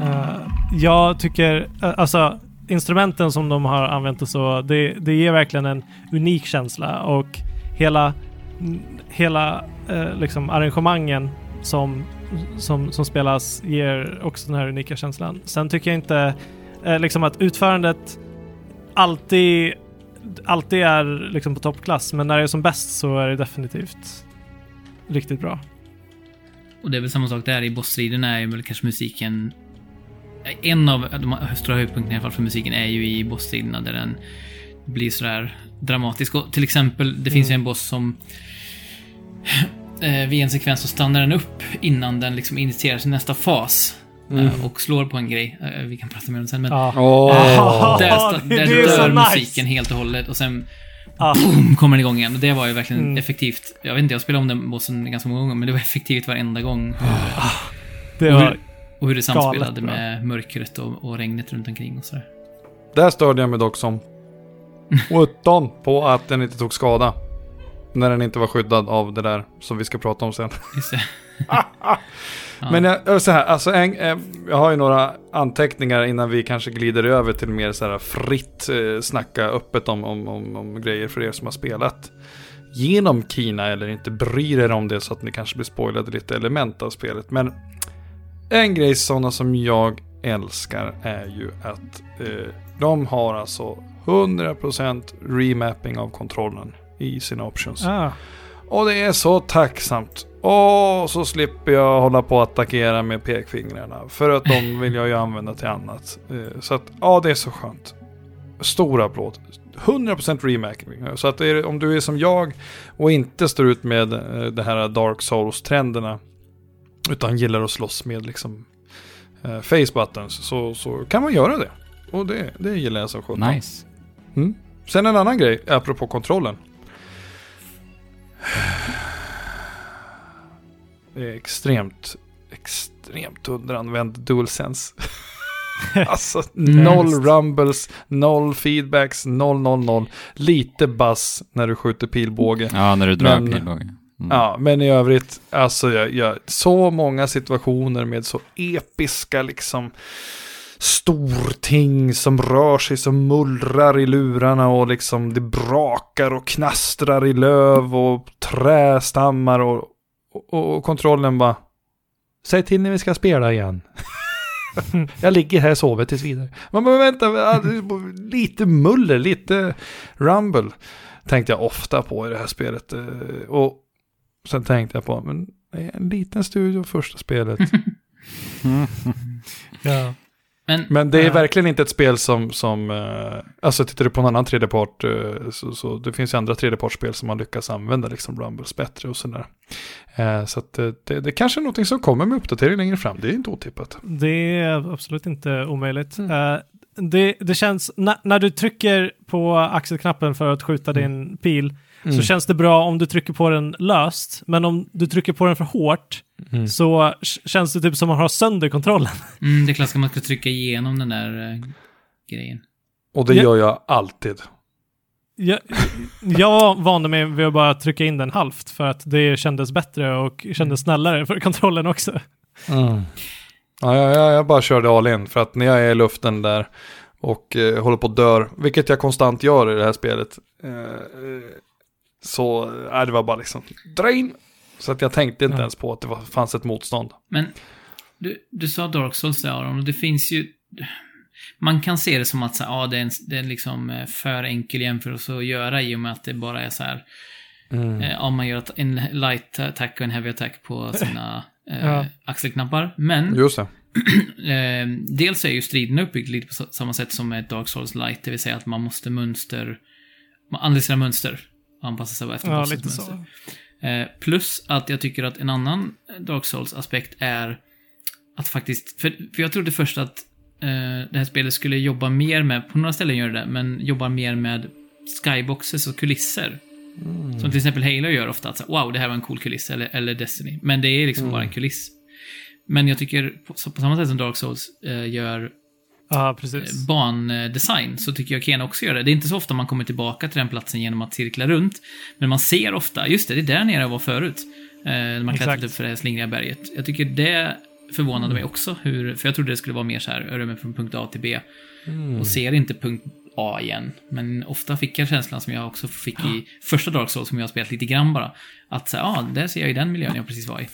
Eh, jag tycker, eh, alltså instrumenten som de har använt och så, det, det ger verkligen en unik känsla och hela, hela eh, liksom arrangemangen som, som, som spelas ger också den här unika känslan. Sen tycker jag inte eh, liksom att utförandet alltid, alltid är liksom på toppklass, men när det är som bäst så är det definitivt riktigt bra. Och det är väl samma sak där i bossstriden är väl kanske musiken... En av de stora höjdpunkterna i alla fall för musiken är ju i bossstriderna där den blir sådär dramatisk. Och till exempel, det finns ju en boss som... eh, vid en sekvens så stannar den upp innan den liksom initierar sin nästa fas. eh, Och slår på en grej. Eh, vi kan prata mer om det sen, men... Ja. Åh! Där, sta- det- där det dör nice. musiken helt och hållet och sen Ja. boom, kommer den igång igen. Och det var ju verkligen Mm. effektivt. Jag vet inte, jag spelade om den bossen ganska många gånger, men det var effektivt varenda gång. Det Och var, hur, och hur det samspelade Galet bra. med mörkret och, och regnet runt omkring och sådär. Där störde jag mig dock som 17 på att den inte tog skada. När den inte var skyddad av det där som vi ska prata om sen. Ja. Men jag, jag- så här, alltså en, eh, jag har ju några anteckningar innan vi kanske glider över till mer så här fritt eh, snacka öppet om, om, om, om grejer för er som har spelat genom Kina eller inte bryr er om det så att ni kanske blir spoilade lite element av spelet. Men en grej sådana som jag älskar är ju att eh, de har alltså 100% remapping av kontrollen i sina options. ah, Och det är så tacksamt. Och så slipper jag hålla på att attackera med pekfingrarna. För att de vill jag ju använda till annat. Eh, Så att, ja det är så skönt. Stor applåd. 100% remaking. Så att är, om du är som jag och inte står ut med eh, det här Dark Souls-trenderna. Utan gillar att slåss med liksom eh, face buttons. Så, så kan man göra det. Och det, det gillar jag som sjutton. Nice. Sen en annan grej, apropå kontrollen. Extremt, extremt underanvänd DualSense. alltså noll Visst. rumbles, noll feedbacks, noll, noll, noll. Lite bass när du skjuter pilbåge. Ja, när du drar Men- pilbågen. Mm. Ja, men i övrigt, alltså jag, jag, så många situationer med så episka liksom storting som rör sig, som mullrar i lurarna och liksom det brakar och knastrar i löv och trästammar och, och, och kontrollen bara Säg till när vi ska spela igen. jag ligger här och sover tills vidare. Men, men vänta, lite muller, lite rumble. tänkte jag ofta på i det här spelet. Eh, och sen tänkte jag på, men en liten studio första spelet. Ja. Men, Men det är Ja. verkligen inte ett spel som, som eh, alltså tittar du på en annan tredjepart, eh, så, så det finns ju andra tredjepartsspel som man lyckas använda liksom Rumbles bättre och sådär. Eh, så att det, det kanske är någonting som kommer med uppdatering längre fram, det är inte otippat. Det är absolut inte omöjligt. Mm. Det, det känns, när du trycker på axelknappen för att skjuta din pil, Mm. så känns det bra om du trycker på den löst. Men om du trycker på den för hårt, Mm. så känns det typ som att man har sönder kontrollen. mm, det är klassiska man ska trycka igenom den där eh, grejen. Och det Ja. gör jag alltid. Jag, jag vande mig vid att bara trycka in den halvt, för att det kändes bättre och kändes snällare för kontrollen också. Ja, jag, jag, jag bara körde all in för att när jag är i luften där och eh, håller på att dör, vilket jag konstant gör i det här spelet, eh, eh, så eh, det var bara liksom dra in. Så att jag tänkte inte Ja. ens på att det var, fanns ett motstånd. Men du, du sa Dark Souls där Aron, och det finns ju... Man kan se det som att så, ja, det är en, det är liksom eh, för enkel jämförelse att göra i och med att det bara är så här... Eh, ja, man gör en light attack och en heavy attack på sina eh, Ja. axelknappar. Men Just det. dels är ju striden uppbyggd lite på samma sätt som ett Dark Souls light, det vill säga att man måste mönster... Man analyserar mönster anpassa sig efter Ja, lite så. Eh, plus att jag tycker att en annan Dark Souls-aspekt är att faktiskt, för, för jag trodde först att eh, det här spelet skulle jobba mer med, på några ställen gör det, men jobbar mer med skyboxes och kulisser. Som till exempel Halo gör ofta, att så, wow, det här var en cool kuliss, eller, eller Destiny. Men det är liksom bara en kuliss. Men jag tycker, på, på samma sätt som Dark Souls eh, gör Ja, eh, precis. bandesign så tycker jag Kena också gör det. Det är inte så ofta man kommer tillbaka till den platsen genom att cirkla runt. Men man ser ofta, just det, det är där nere jag var förut. Eh, när man klättrat upp för det här slingriga berget. Jag tycker det förvånade mig också, hur, för jag trodde det skulle vara mer så här, röra från punkt A till B. Och ser inte punkt A igen. Men ofta fick jag känslan som jag också fick i första Dark Souls, som jag har spelat lite grann bara. Att så ja, där ser jag i den miljön jag precis var i.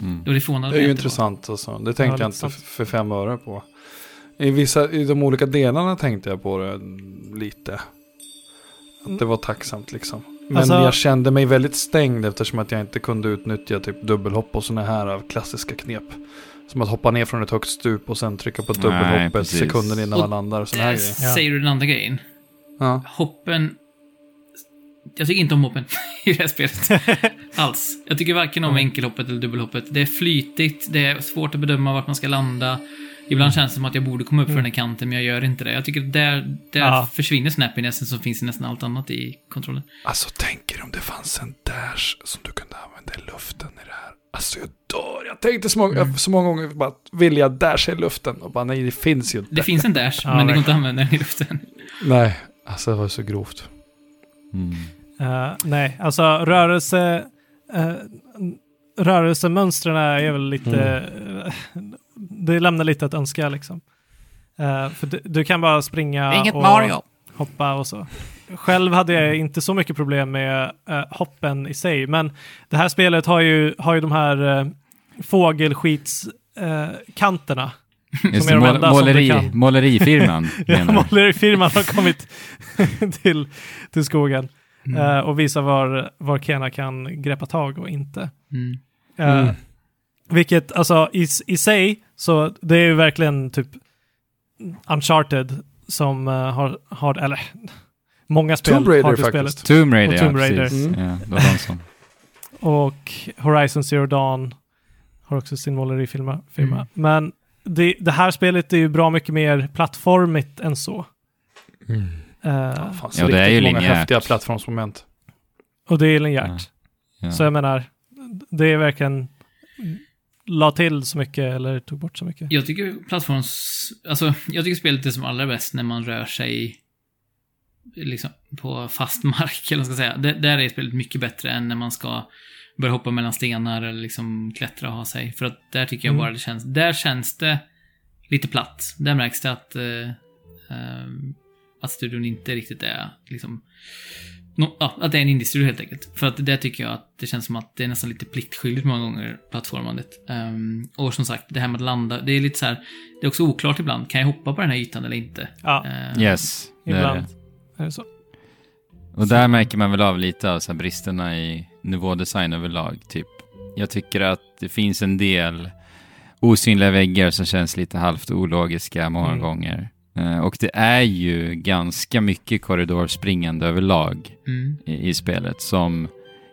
Mm. Och det förvånade Det är ju intressant alltså. Det tänkte Ja, jag inte för fem öre på. I, vissa, I de olika delarna tänkte jag på det lite. Att det var tacksamt liksom. Men Alltså- jag kände mig väldigt stängd eftersom att jag inte kunde utnyttja typ dubbelhopp och sådana här av klassiska knep. Som att hoppa ner från ett högt stup och sen trycka på dubbelhoppet sekunden innan Och man landar och sådana här grejer. Säger du den andra grejen. Ja. Hoppen... Jag tycker inte om hoppen i det här spelet. Alls. Jag tycker varken om enkelhoppet eller dubbelhoppet. Det är flytigt, det är svårt att bedöma vart man ska landa. Ibland känns det som att jag borde komma upp för den här kanten, men jag gör inte det. Jag tycker att där, där Ja. försvinner snappinessen som finns i nästan allt annat i kontrollen. Alltså tänk er om det fanns en dash som du kunde använda i luften i det här. Alltså jag dör. Jag tänkte så många, så många gånger bara vill jag dasha i luften och bara nej det finns ju inte. Det finns en dash, Ja, men det går inte att använda den i luften. Nej, alltså det var så grovt. Mm. Eh, nej, alltså rörelse... Uh, rörelsemönstren är väl lite... eh, det lämnar lite att önska liksom. Eh, för du, du kan bara springa och hoppa och så. Själv hade jag inte så mycket problem med eh, hoppen i sig, men det här spelet har ju, har ju de här uh, fågelskitskanterna. Uh, kanterna. Just är det, de som måleri, målerifirman. Ja, målerifirman har kommit till, till skogen Mm. eh, och visar var, var Kena kan greppa tag och inte. Mm. Eh, Mm. Vilket, alltså i, i sig, så det är ju verkligen typ Uncharted som eh, har, har, eller många spel Tomb Raider har det faktiskt. spelet. Tomb Raider, Och Tomb ja, Raider. precis. Mm. Ja. Och Horizon Zero Dawn har också sin målerifirma. Firma. Mm. Men det, det här spelet är ju bra mycket mer plattformigt än så. Eh, Ja, fan, så Ja, det är ju många linjärt. häftiga plattformsmoment. och det är linjärt. Ja. Så jag menar, det är verkligen la till så mycket eller tog bort så mycket. Jag tycker plattforms... Alltså, jag tycker spelet är som allra bäst när man rör sig liksom på fast mark, eller vad man ska säga. Det, där är spelet mycket bättre än när man ska börja hoppa mellan stenar eller liksom klättra och ha sig. För att där tycker jag Mm. bara det känns... Där känns det lite platt. Där märks det att... eh, ehm, att studion inte riktigt är liksom... No, ja, att det är en indie-studio helt enkelt. För att där tycker jag att det känns som att det är nästan lite pliktskyldigt många gånger, plattformandet. Ehm, och som sagt, det här med att landa, det är lite så här, det är också oklart ibland. Kan jag hoppa på den här ytan eller inte? Ja, Ehm, Yes, det är ibland det. är det så. Och där märker man väl av lite av så här bristerna i nivådesign överlag. Typ. Jag tycker att det finns en del osynliga väggar som känns lite halvt ologiska många Mm. gånger. Eh, och det är ju ganska mycket korridorspringande överlag Mm. i, i spelet som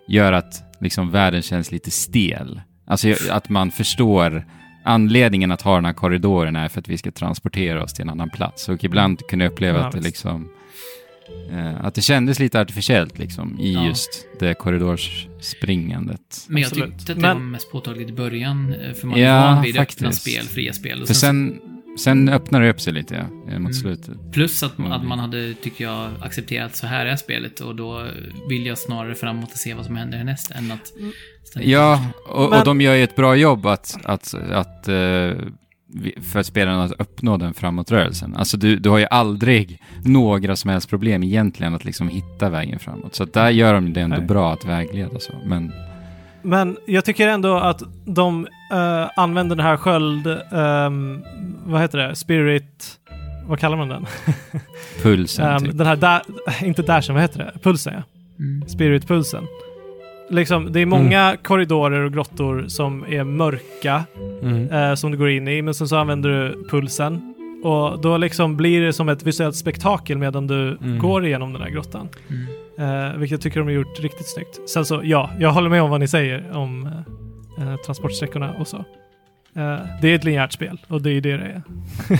gör att liksom världen känns lite stel. Alltså att man förstår anledningen att ha den här korridoren är för att vi ska transportera oss till en annan plats. Och ibland kunde jag uppleva Ja, att det liksom eh, att det kändes lite artificiellt liksom i Ja. just det korridorsspringandet. Men jag Absolut. tyckte att det Men- var mest påtagligt i början, eh, för man Ja, är van vid faktiskt. öppna spel, fria spel. Och För sen, sen, sen öppnar det upp sig lite ja, eh, mot Mm. slutet. plus att, Mm. att man hade, tycker jag, accepterat så här är spelet och då vill jag snarare framåt och se vad som händer härnäst än att... ständigt- Ja, och, Men- och de gör ju ett bra jobb att, att, att eh, för spelarna att uppnå den framåtrörelsen. Alltså du, du har ju aldrig några som helst problem egentligen att liksom hitta vägen framåt. Så där gör de det ändå Nej. bra att vägleda så. Men Men jag tycker ändå att de eh, använder den här sköld... ehm, vad heter det? Spirit... Vad kallar man den? pulsen Ehm, typ. Den här... Da, inte dashen, vad heter det? Pulsen, ja. Mm. Spirit-pulsen. Liksom, det är många korridorer och grottor som är mörka, Mm. eh, som du går in i, men sen så använder du pulsen. Och då liksom blir det som ett visuellt spektakel medan du Mm. går igenom den här grottan. Mm. Eh, vilket jag tycker de har gjort riktigt snyggt. Sen så, ja, jag håller med om vad ni säger om eh, eh, transportsträckorna och så. Eh, det är ett linjärt spel och det är det det är.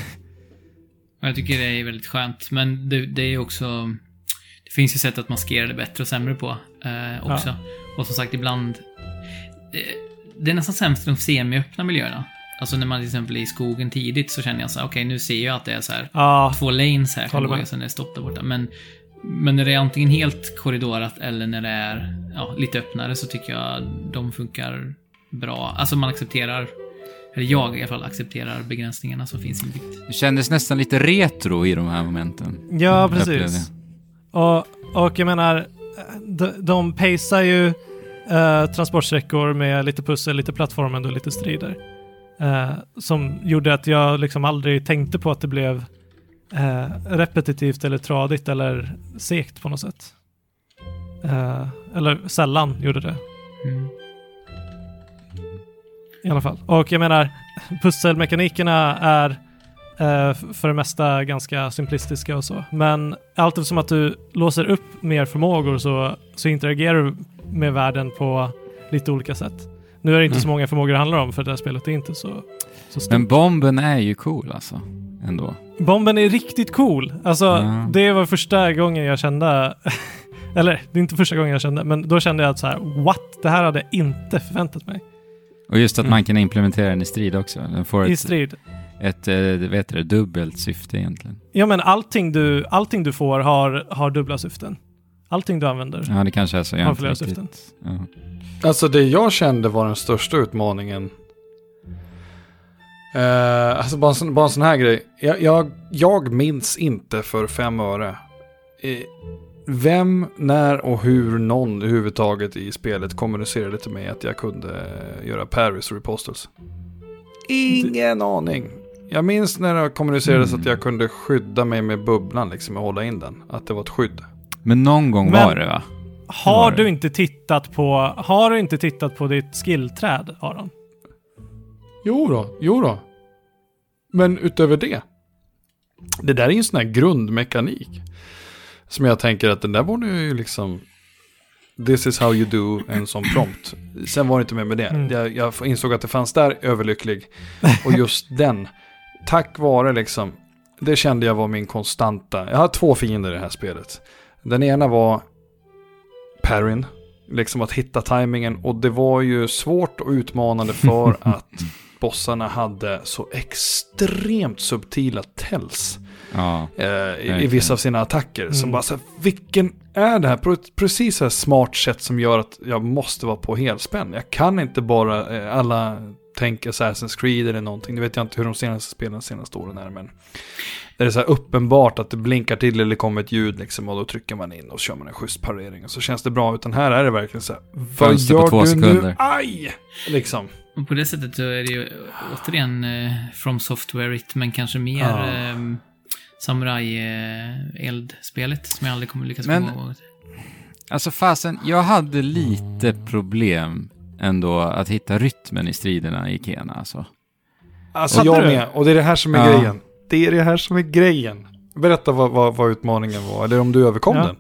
Jag tycker det är väldigt skönt, men det, det är också... Det finns ju sätt att maskera det bättre och sämre på eh, också. Och som sagt, ibland... Det, det är nästan sämst i de semi-öppna miljöerna. Alltså när man till exempel är i skogen tidigt så känner jag så här, okej nu ser jag att det är så här Ja, två lanes här, kan gå, sen är det stopp där borta. Men, men när det är antingen helt korridorat eller när det är ja, lite öppnare så tycker jag de funkar bra. Alltså man accepterar, eller jag i alla fall accepterar begränsningarna som finns inbyggt. Det kändes nästan lite retro i de här momenten. ja precis. Och, och jag menar, de, de pacear ju eh, transportsträckor med lite pussel, lite plattformande och lite strider. Eh, som gjorde att jag liksom aldrig tänkte på att det blev eh, repetitivt eller tradigt eller segt på något sätt. Eh, eller sällan gjorde det. Mm. I alla fall. Och jag menar, pusselmekanikerna är eh, för det mesta ganska simplistiska och så. Men allt eftersom att du låser upp mer förmågor så, så interagerar du med världen på lite olika sätt. Nu är det inte Mm. så många förmågor det handlar om för det här spelet är inte så, så stort. Men bomben är ju cool alltså. Ändå. Bomben är riktigt cool. Alltså, Ja. det var första gången jag kände... Eller, det är inte första gången jag kände, men då kände jag att så här, what? Det här hade jag inte förväntat mig. Och just att Mm. man kan implementera den i strid också. Den får I ett, strid. ett, eh, vad heter det, dubbelt syfte egentligen. Ja, men allting du, allting du får har, har dubbla syften. Allting du använder Ja, det kanske är så. Jag har flera riktigt- syften. Ja. Alltså det jag kände var den största utmaningen. Eh, alltså bara en, sån, bara en sån här grej. Jag, jag, jag minns inte för fem öre. Eh, vem, när och hur någon överhuvudtaget i spelet kommunicerade till mig att jag kunde eh, göra Paris repostals. Ingen aning. Jag minns när det kommunicerades Mm. att jag kunde skydda mig med bubblan liksom och hålla in den. Att det var ett skydd. Men någon gång Men- var det va? Har var det. du inte tittat på, har du inte tittat på ditt skillträd, Aron? Jo då, jo då. Men utöver det. Det där är ju en sån här grundmekanik. Som jag tänker att den där borde ju liksom... This is how you do en sån prompt. Sen var det inte mer med det. Mm. Jag, jag insåg att det fanns där, överlycklig. Och just den. Tack vare liksom. Det kände jag var min konstanta. Jag har två fiender i det här spelet. Den ena var Perrin. Liksom att hitta tajmingen. Och det var ju svårt och utmanande för att bossarna hade så extremt subtila tells Ja. eh, i, vissa av sina attacker. Som Mm. bara så här, vilken är det här? Precis så här smart sätt som gör att jag måste vara på helspänn. Jag kan inte bara eh, alla tänka Assassin's Creed eller någonting. Det vet jag inte hur de senaste spelen senaste åren är. Men det är så här uppenbart att det blinkar till eller kommer ett ljud liksom och då trycker man in och så kör man en schysst parering och så känns det bra. Utan här är det verkligen så här, vad Fönster på gör två du nu? sekunder. Aj! Liksom. Och på det sättet så är det ju återigen eh, From Software-igt, men kanske mer Ja. ehm, samurai-eldspelet som jag aldrig kommer lyckas Men- komma ihåg. Alltså fasen, jag hade lite problem ändå att hitta rytmen i striderna i Kena alltså. Alltså jag du? med, och det är det här som är Ja. grejen. Det är det här som är grejen. Berätta vad, vad, vad utmaningen var, eller om du överkom Ja. den.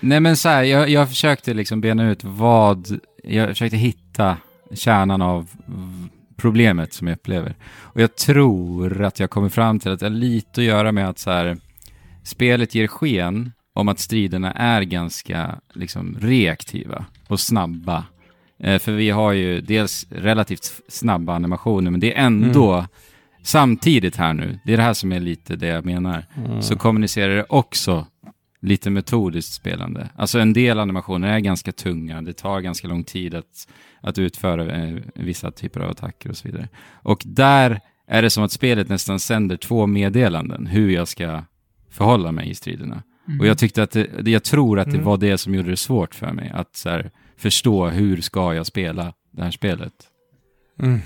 Nej men så här, jag, jag försökte liksom bena ut vad, jag försökte hitta kärnan av problemet som jag upplever. Och jag tror att jag kommer fram till att det har lite att göra med att så här, spelet ger sken om att striderna är ganska liksom reaktiva och snabba. Eh, för vi har ju dels relativt snabba animationer, men det är ändå samtidigt här nu, det är det här som är lite det jag menar, så kommunicerar det också lite metodiskt spelande. Alltså en del animationer är ganska tunga, det tar ganska lång tid att, att utföra eh, vissa typer av attacker och så vidare. Och där är det som att spelet nästan sänder två meddelanden hur jag ska förhålla mig i striderna. Och jag tyckte att det, jag tror att det Mm. var det som gjorde det svårt för mig, att här, förstå hur ska jag spela det här spelet. Mm.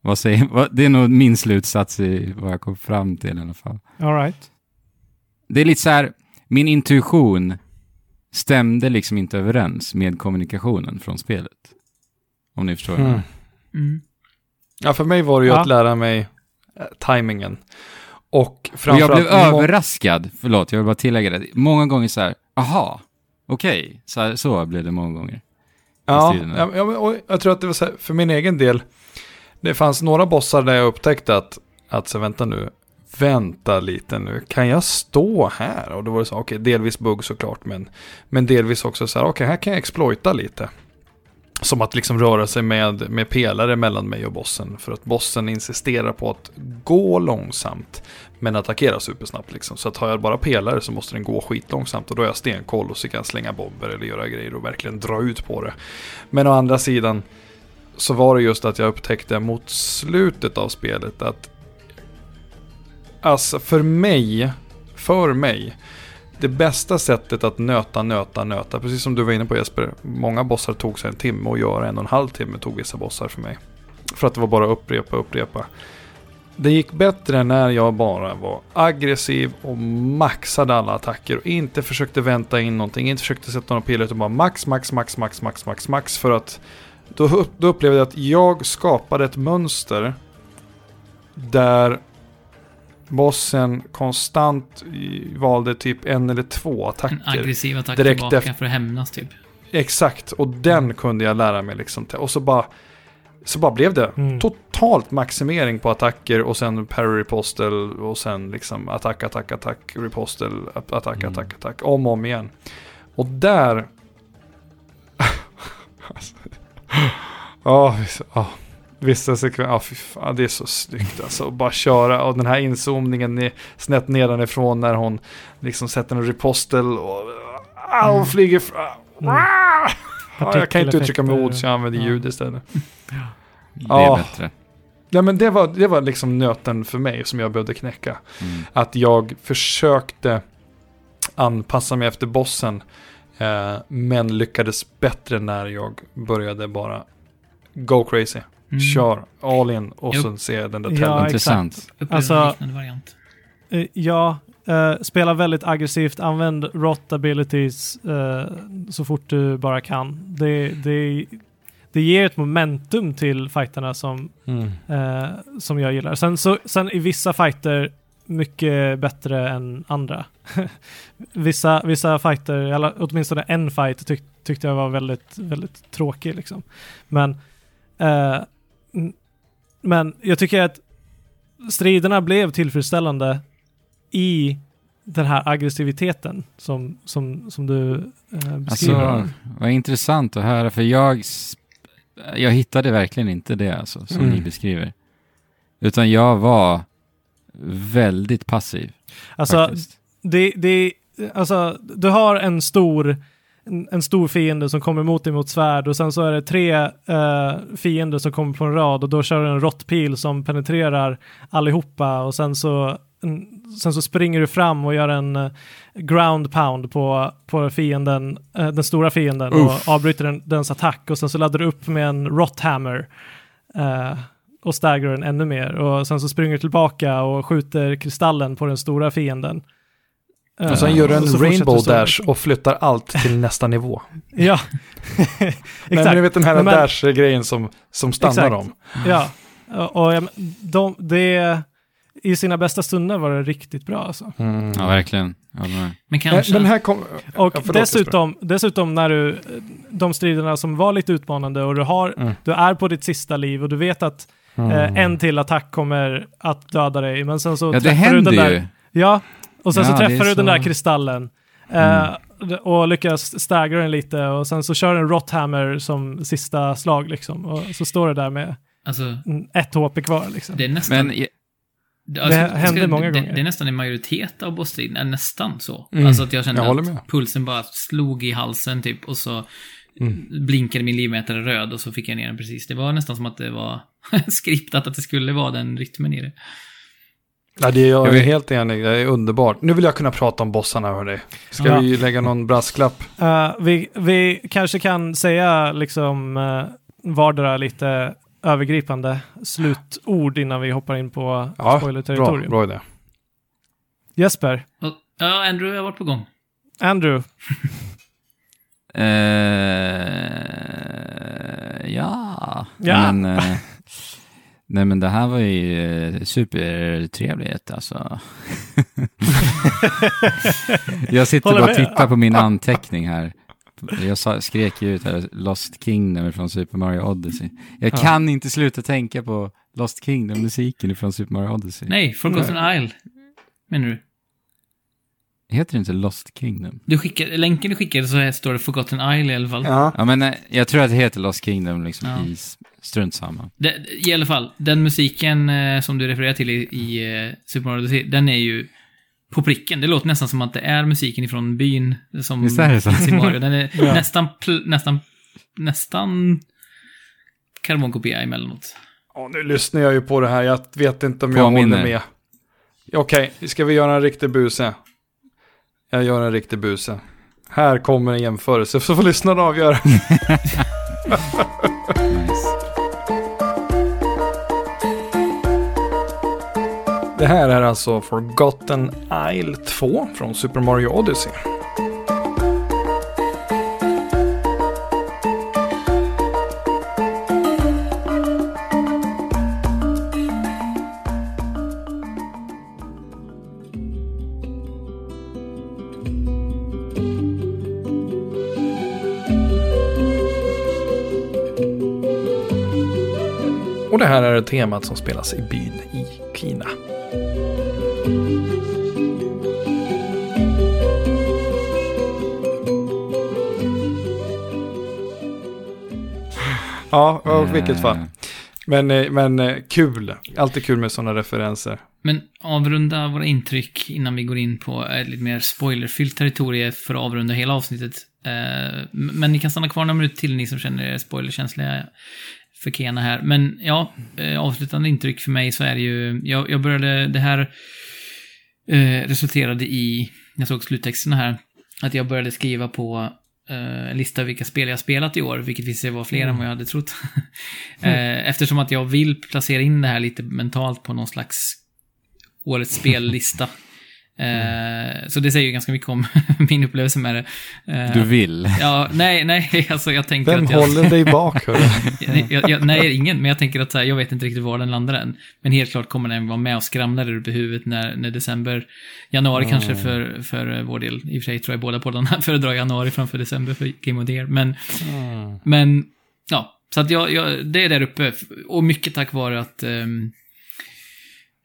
Vad säger, vad, det är nog min slutsats i vad jag kom fram till i alla fall. All right. Det är lite så här, min intuition stämde liksom inte överens med kommunikationen från spelet. Om ni förstår. Mm. Mm. Ja, för mig var det ju Ja. att lära mig eh, timingen. Och Och jag framförallt... blev överraskad, förlåt, jag vill bara tillägga det. Många gånger så här, aha, okej, så, här, så blev det många gånger. Ja, ja, och jag tror att det var så här, för min egen del, det fanns några bossar där jag upptäckte att, att så vänta nu, vänta lite nu, kan jag stå här? Och då var det så, okej, delvis bugg såklart, men, men delvis också så här, okej, här kan jag exploita lite. Som att liksom röra sig med, med pelare mellan mig och bossen. För att bossen insisterar på att gå långsamt, men attackera supersnabbt. Liksom. Så att har jag bara pelare så måste den gå skitlångsamt. Och då är jag stenkoll och så kan jag slänga bomber eller göra grejer och verkligen dra ut på det. Men å andra sidan så var det just att jag upptäckte mot slutet av spelet att Alltså för mig, för mig, det bästa sättet att nöta, nöta, nöta, precis som du var inne på Jesper, många bossar tog sig en timme att göra en och en halv timme tog vissa bossar för mig. För att det var bara upprepa, upprepa. Det gick bättre när jag bara var aggressiv och maxade alla attacker och inte försökte vänta in någonting, inte försökte sätta några pilar utan bara max, max, max, max, max, max, max för att då, då upplevde jag att jag skapade ett mönster där bossen konstant valde typ en eller två En attacker. aggressiv attack Direkt tillbaka efter- för att hämnas typ. Exakt, och den kunde jag lära mig liksom. Och så bara, så bara blev det Mm. totalt maximering på attacker och sen parry ripostel och sen liksom attack, attack, attack, ripostel, attack, Mm. attack, attack, om och om igen. Och där... Alltså, Ja, vissa- ja, vissa sekvenser, ja fy fan, det är så snyggt alltså. Och bara köra, och den här inzoomningen snett nedanifrån när hon liksom sätter en ripostel och... Ah, hon flyger fram. Mm. Ja, jag kan inte uttrycka mig ord så jag använder Ja. ljud istället. Det är Ja. bättre. Nej men det var, det var liksom nöten för mig som jag behövde knäcka. Mm. Att jag försökte anpassa mig efter bossen. Eh, men lyckades bättre när jag började bara go crazy. Mm. Kör all in och Jo. sen se den där Ja. Intressant. Alltså- en liknande variant. Eh, Ja, eh, spela väldigt aggressivt, använd rot abilities eh, så fort du bara kan. Det, det, det ger ett momentum till fighterna som, Mm. eh, som jag gillar. Sen, så, sen i vissa fighter mycket bättre än andra. vissa, vissa fighter, eller åtminstone en fight tyck, tyckte jag var väldigt, väldigt tråkig liksom. Men, n- men jag tycker att striderna blev tillfredsställande i den här aggressiviteten som, som, som du eh, beskriver. Alltså, vad intressant att höra, för jag, jag hittade verkligen inte det alltså, som Mm. ni beskriver. Utan jag var väldigt passiv. alltså, det, det, alltså, du har en stor, en, en stor fiende som kommer mot dig mot svärd och sen så är det tre eh, fiender som kommer på en rad och då kör du en råttpil som penetrerar allihopa och sen så, en, sen så springer du fram och gör en eh, ground pound på, på fienden, eh, den stora fienden Uff. och avbryter den, dens attack och sen så laddar du upp med en rothammer. Eh, och staggar den ännu mer och sen så springer du tillbaka och skjuter kristallen på den stora fienden. Och sen Eh, gör du en rainbow dash och flyttar allt till nästa nivå. Ja, Nej, men exakt. du vet den här dash-grejen som, som stannar Exakt. dem. Ja, och jag, de, det, i sina bästa stunder var det riktigt bra alltså. Mm. Ja, verkligen. Med. Men Eh, kanske... Den här kom... Och Ja, förlåt, dessutom, dessutom när du, de striderna som var lite utmanande och du har, Mm. du är på ditt sista liv och du vet att Mm. eh, en till attack kommer att döda dig, men sen så Ja, det träffar du den ju. där, ja, och sen Ja, så träffar du den så- där kristallen eh, och lyckas staggra den lite och sen så kör du en Rothammer som sista slag liksom och så står det där med Alltså, mm, ett HP kvar liksom. det är nästan... Men Det, Det händer många det, gånger. Det är nästan en majoritet av bossstriden, är nästan så. Mm, Alltså att jag kände jag att pulsen bara slog i halsen typ och så Mm. blinkade min livmätare röd och så fick jag ner den precis. Det var nästan som att det var skriptat att det skulle vara den rytmen i det. Ja, det är jag Jag vet- helt enig. Det är underbart. Nu vill jag kunna prata om bossarna, hörni. Ska Ja. vi lägga någon brasklapp? Eh, vi, vi kanske kan säga liksom uh, vardera lite övergripande slutord innan vi hoppar in på Ja, Bra, spoiler-territorium. bra idé. Jesper, ja, Andrew har varit på gång. Andrew, Eh, ja. Ja. Men, eh, nej men det här var ju eh, supertrevligt alltså. jag sitter bara och tittar på min anteckning här. Jag skrek ju ut här, Lost Kingdom från Super Mario Odyssey. Jag Ja. kan inte sluta tänka på Lost Kingdom-musiken från Super Mario Odyssey. Nej, Forgotten Isle. Menar du? Heter det inte Lost Kingdom? du skickar, länken du skickade så här står det Forgotten Isle i alla fall. Ja. Ja men eh, jag tror att det heter Lost Kingdom liksom Ja. i strunt samma. Det, I alla fall, den musiken eh, som du refererar till i, i eh, Super Mario Odyssey, den är ju på pricken. Det låter nästan som att det är musiken ifrån byn som Visst är det så? finns i Mario. Den är Ja. nästan, pl- nästan, nästan karbonkopia emellanåt. Ja, nu lyssnar jag ju på det här. Jag vet inte om jag Påminner. håller med. Okej, ska vi göra en riktig buse? Jag gör en riktig buse. Här kommer en jämförelse, så får lyssnarna avgöra. Nice. Det här är alltså Forgotten Isle 2 från Super Mario Odyssey. Och det här är temat som spelas i byn i Kina. Ja, och vilket fall. Eh, Men, eh, men eh, kul. Alltid kul med sådana referenser. Men avrunda våra intryck innan vi går in på ett lite mer spoilerfyllt territorium för att avrunda hela avsnittet. Eh, Men ni kan stanna kvar några minuter till, ni som känner er spoilerkänsliga för Kena här. Men ja, eh, avslutande intryck för mig så är det ju, jag, jag började, det här eh, resulterade i, jag såg sluttexterna här, att jag började skriva på eh, en lista vilka spel jag spelat i år, vilket visade sig vara fler än vad jag hade trott. Eh, Eftersom att jag vill placera in det här lite mentalt på någon slags årets spellista. Eh, så det säger ju ganska mycket om min upplevelse med det. Eh, Du vill. Ja, nej, nej, alltså jag tänker Vem att jag... håller dig bak? jag, jag, nej, ingen, men jag tänker att så här, jag vet inte riktigt var den landar än. Men helt klart kommer den vara med och skramla där uppe i huvudet när, när december, januari kanske för, för vår del. I och för sig tror jag båda poddarna föredrar januari framför december för Game of the Year. Men, men ja, så att jag, jag, det är där uppe. Och mycket tack vare att ehm,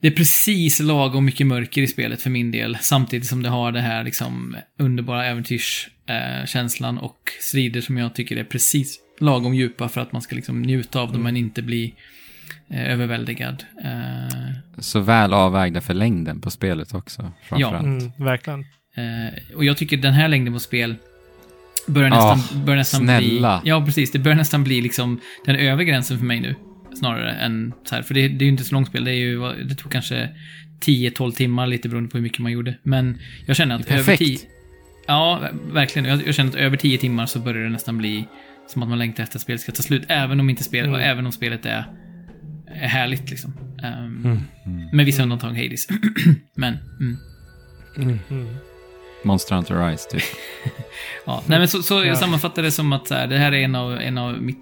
det är precis lagom mycket mörker i spelet för min del. Samtidigt som det har det här liksom underbara äventyrskänslan känslan och strider som jag tycker är precis lagom djupa för att man ska liksom njuta av dem men inte bli eh, överväldigad. Eh, Så väl avvägda för längden på spelet också. Framförallt. mm, verkligen. Eh, och jag tycker den här längden på spel börjar Ah, nästan, börjar nästan snälla. bli... Ja, precis. Det börjar nästan bli liksom den övre gränsen för mig nu. Snarare än så här. För det, det är ju inte så långt spel. Det, är ju, det tog kanske 10-12 timmar, lite beroende på hur mycket man gjorde. Men jag känner att över perfekt. 10... Ja, ver- verkligen. Jag, jag känner att över 10 timmar så börjar det nästan bli som att man längtar efter att spelet ska ta slut. Även om inte spelet, Mm. även om spelet är är härligt liksom. Um, Mm. Mm. Med vissa undantag, Hades. Men, mm. Mm. Monster Hunter Rise, typ. Ja, nej men så, så jag Ja. sammanfattar det som att så här, det här är en av, en av mitt,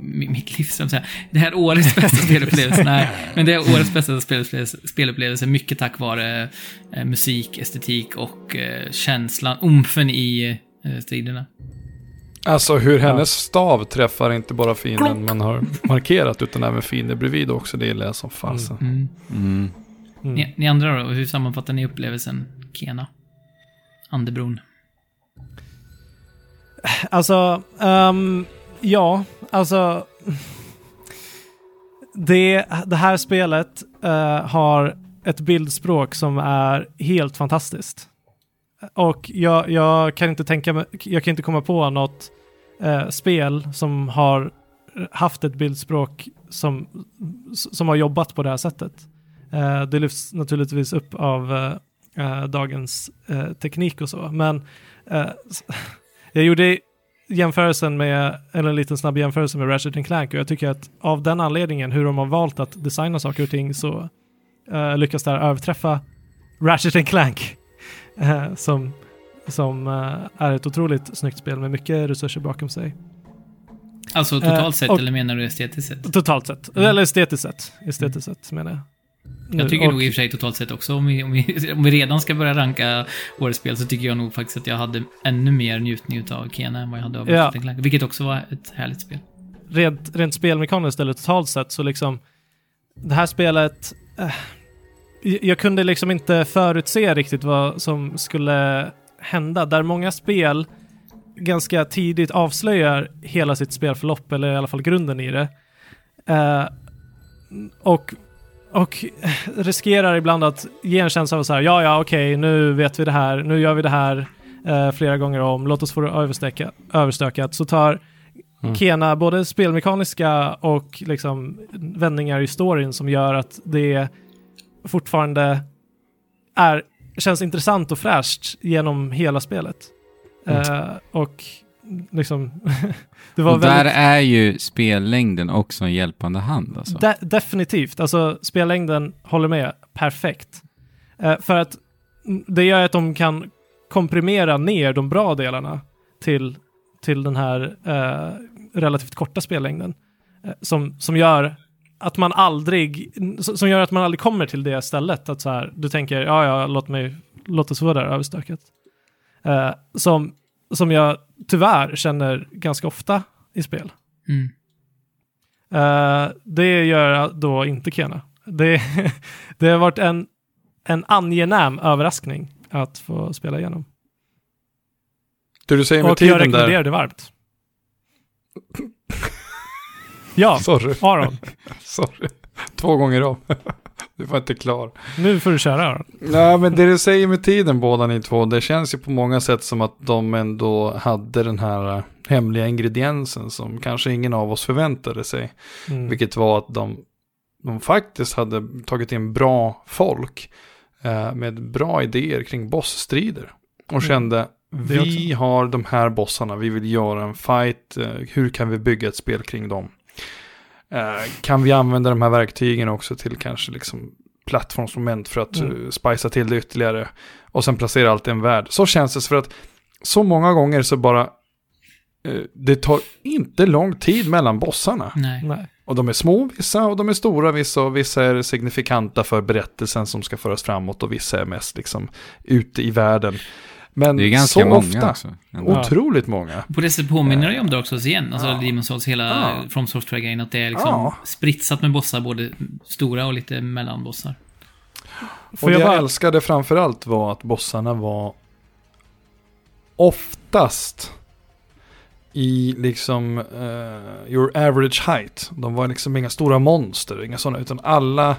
mi- mitt livs, så här, det här årets bästa spelupplevelse. Nej, men det är årets bästa spelupplevelse, spelupplevelse mycket tack vare eh, musik, estetik och eh, känslan, omfen i eh, striderna. Alltså hur hennes Ja. stav träffar inte bara fienden man har markerat utan även fiender bredvid också. Det gillar jag som fasen. Mm. Mm. Mm. Ni, ni andra då, hur sammanfattar ni upplevelsen, Kena? Andebron. Alltså, um, ja, alltså. Det, det här spelet uh, har ett bildspråk som är helt fantastiskt. Och jag, jag kan inte tänka mig, jag kan inte komma på något eh, spel som har haft ett bildspråk som, som har jobbat på det här sättet. Eh, det lyfts naturligtvis upp av eh, eh, dagens eh, teknik och så, men eh, jag gjorde jämförelsen med, eller en liten snabb jämförelse med Ratchet Clank och jag tycker att av den anledningen hur de har valt att designa saker och ting så eh, lyckas det här överträffa Ratchet Clank eh, som, som är ett otroligt snyggt spel med mycket resurser bakom sig. Alltså totalt sett, och- eller menar du estetiskt sett? Totalt sett, Mm. eller estetiskt sett. Estetiskt sett menar jag. Jag tycker och- nog i och för sig totalt sett också, om vi, om, vi, om vi redan ska börja ranka årets spel, så tycker jag nog faktiskt att jag hade ännu mer njutning av Kena än vad jag hade av Ja. Clank, vilket också var ett härligt spel. rent, rent spelmekaniskt eller totalt sett så liksom det här spelet eh, jag- kunde liksom inte förutse riktigt vad som skulle hända. Där många spel ganska tidigt avslöjar hela sitt spelförlopp eller i alla fall grunden i det. Eh, och och riskerar ibland att ge en känsla av så här, ja, ja, okej, nu vet vi det här, nu gör vi det här eh, flera gånger om, låt oss få det överstöka, överstökat. Så tar Mm. Kena både spelmekaniska och liksom vändningar i storyn som gör att det fortfarande är, känns intressant och fräscht genom hela spelet. Mm. Eh, och liksom, det var Och där väldigt... är ju spellängden också en hjälpande hand alltså. De- definitivt, alltså spellängden håller med perfekt. Eh, för att det gör att de kan komprimera ner de bra delarna till, till den här eh, relativt korta spellängden. Eh, som, som gör att man aldrig, som gör att man aldrig kommer till det stället. Att så här, du tänker, ja, ja, låt mig, låt oss vara där överstökat. Eh, som, som jag tyvärr känner ganska ofta i spel. Mm. Eh, det gör då inte Kena. Det, det har varit en, en angenäm överraskning att få spela igenom. Det du säger med Och jag tiden rekommenderar där. det varmt. Ja, Sorry, Aron. sorry. Två gånger om. Du var inte klar. Nu får du köra. Nej, men det du säger med tiden båda ni två, det känns ju på många sätt som att de ändå hade den här eh, hemliga ingrediensen som kanske ingen av oss förväntade sig. Mm. Vilket var att de, de faktiskt hade tagit in bra folk eh, med bra idéer kring bossstrider. Och Mm. kände, vi har de här bossarna, vi vill göra en fight, eh, hur kan vi bygga ett spel kring dem? Eh, kan vi använda de här verktygen också till kanske liksom plattformsmoment för att Mm. mm. spicea till det ytterligare. Och sen placera allt i en värld. Så känns det för att så många gånger så bara, eh, det tar inte lång tid mellan bossarna. Nej. Nej. Och de är små vissa och de är stora vissa och vissa är signifikanta för berättelsen som ska föras framåt och vissa är mest liksom ute i världen. Men Det är ganska så många ofta, också. otroligt många. På det sättet påminner det ju om Dark Souls igen. Alltså Ja. Demon's Souls, hela Ja. From Software-grejen. Att det är liksom Ja. spritsat med bossar, både stora och lite mellanbossar. Och Får det jag jag bara... älskade framförallt var att bossarna var oftast i liksom eh, your average height. De var liksom inga stora monster, inga sådana, utan alla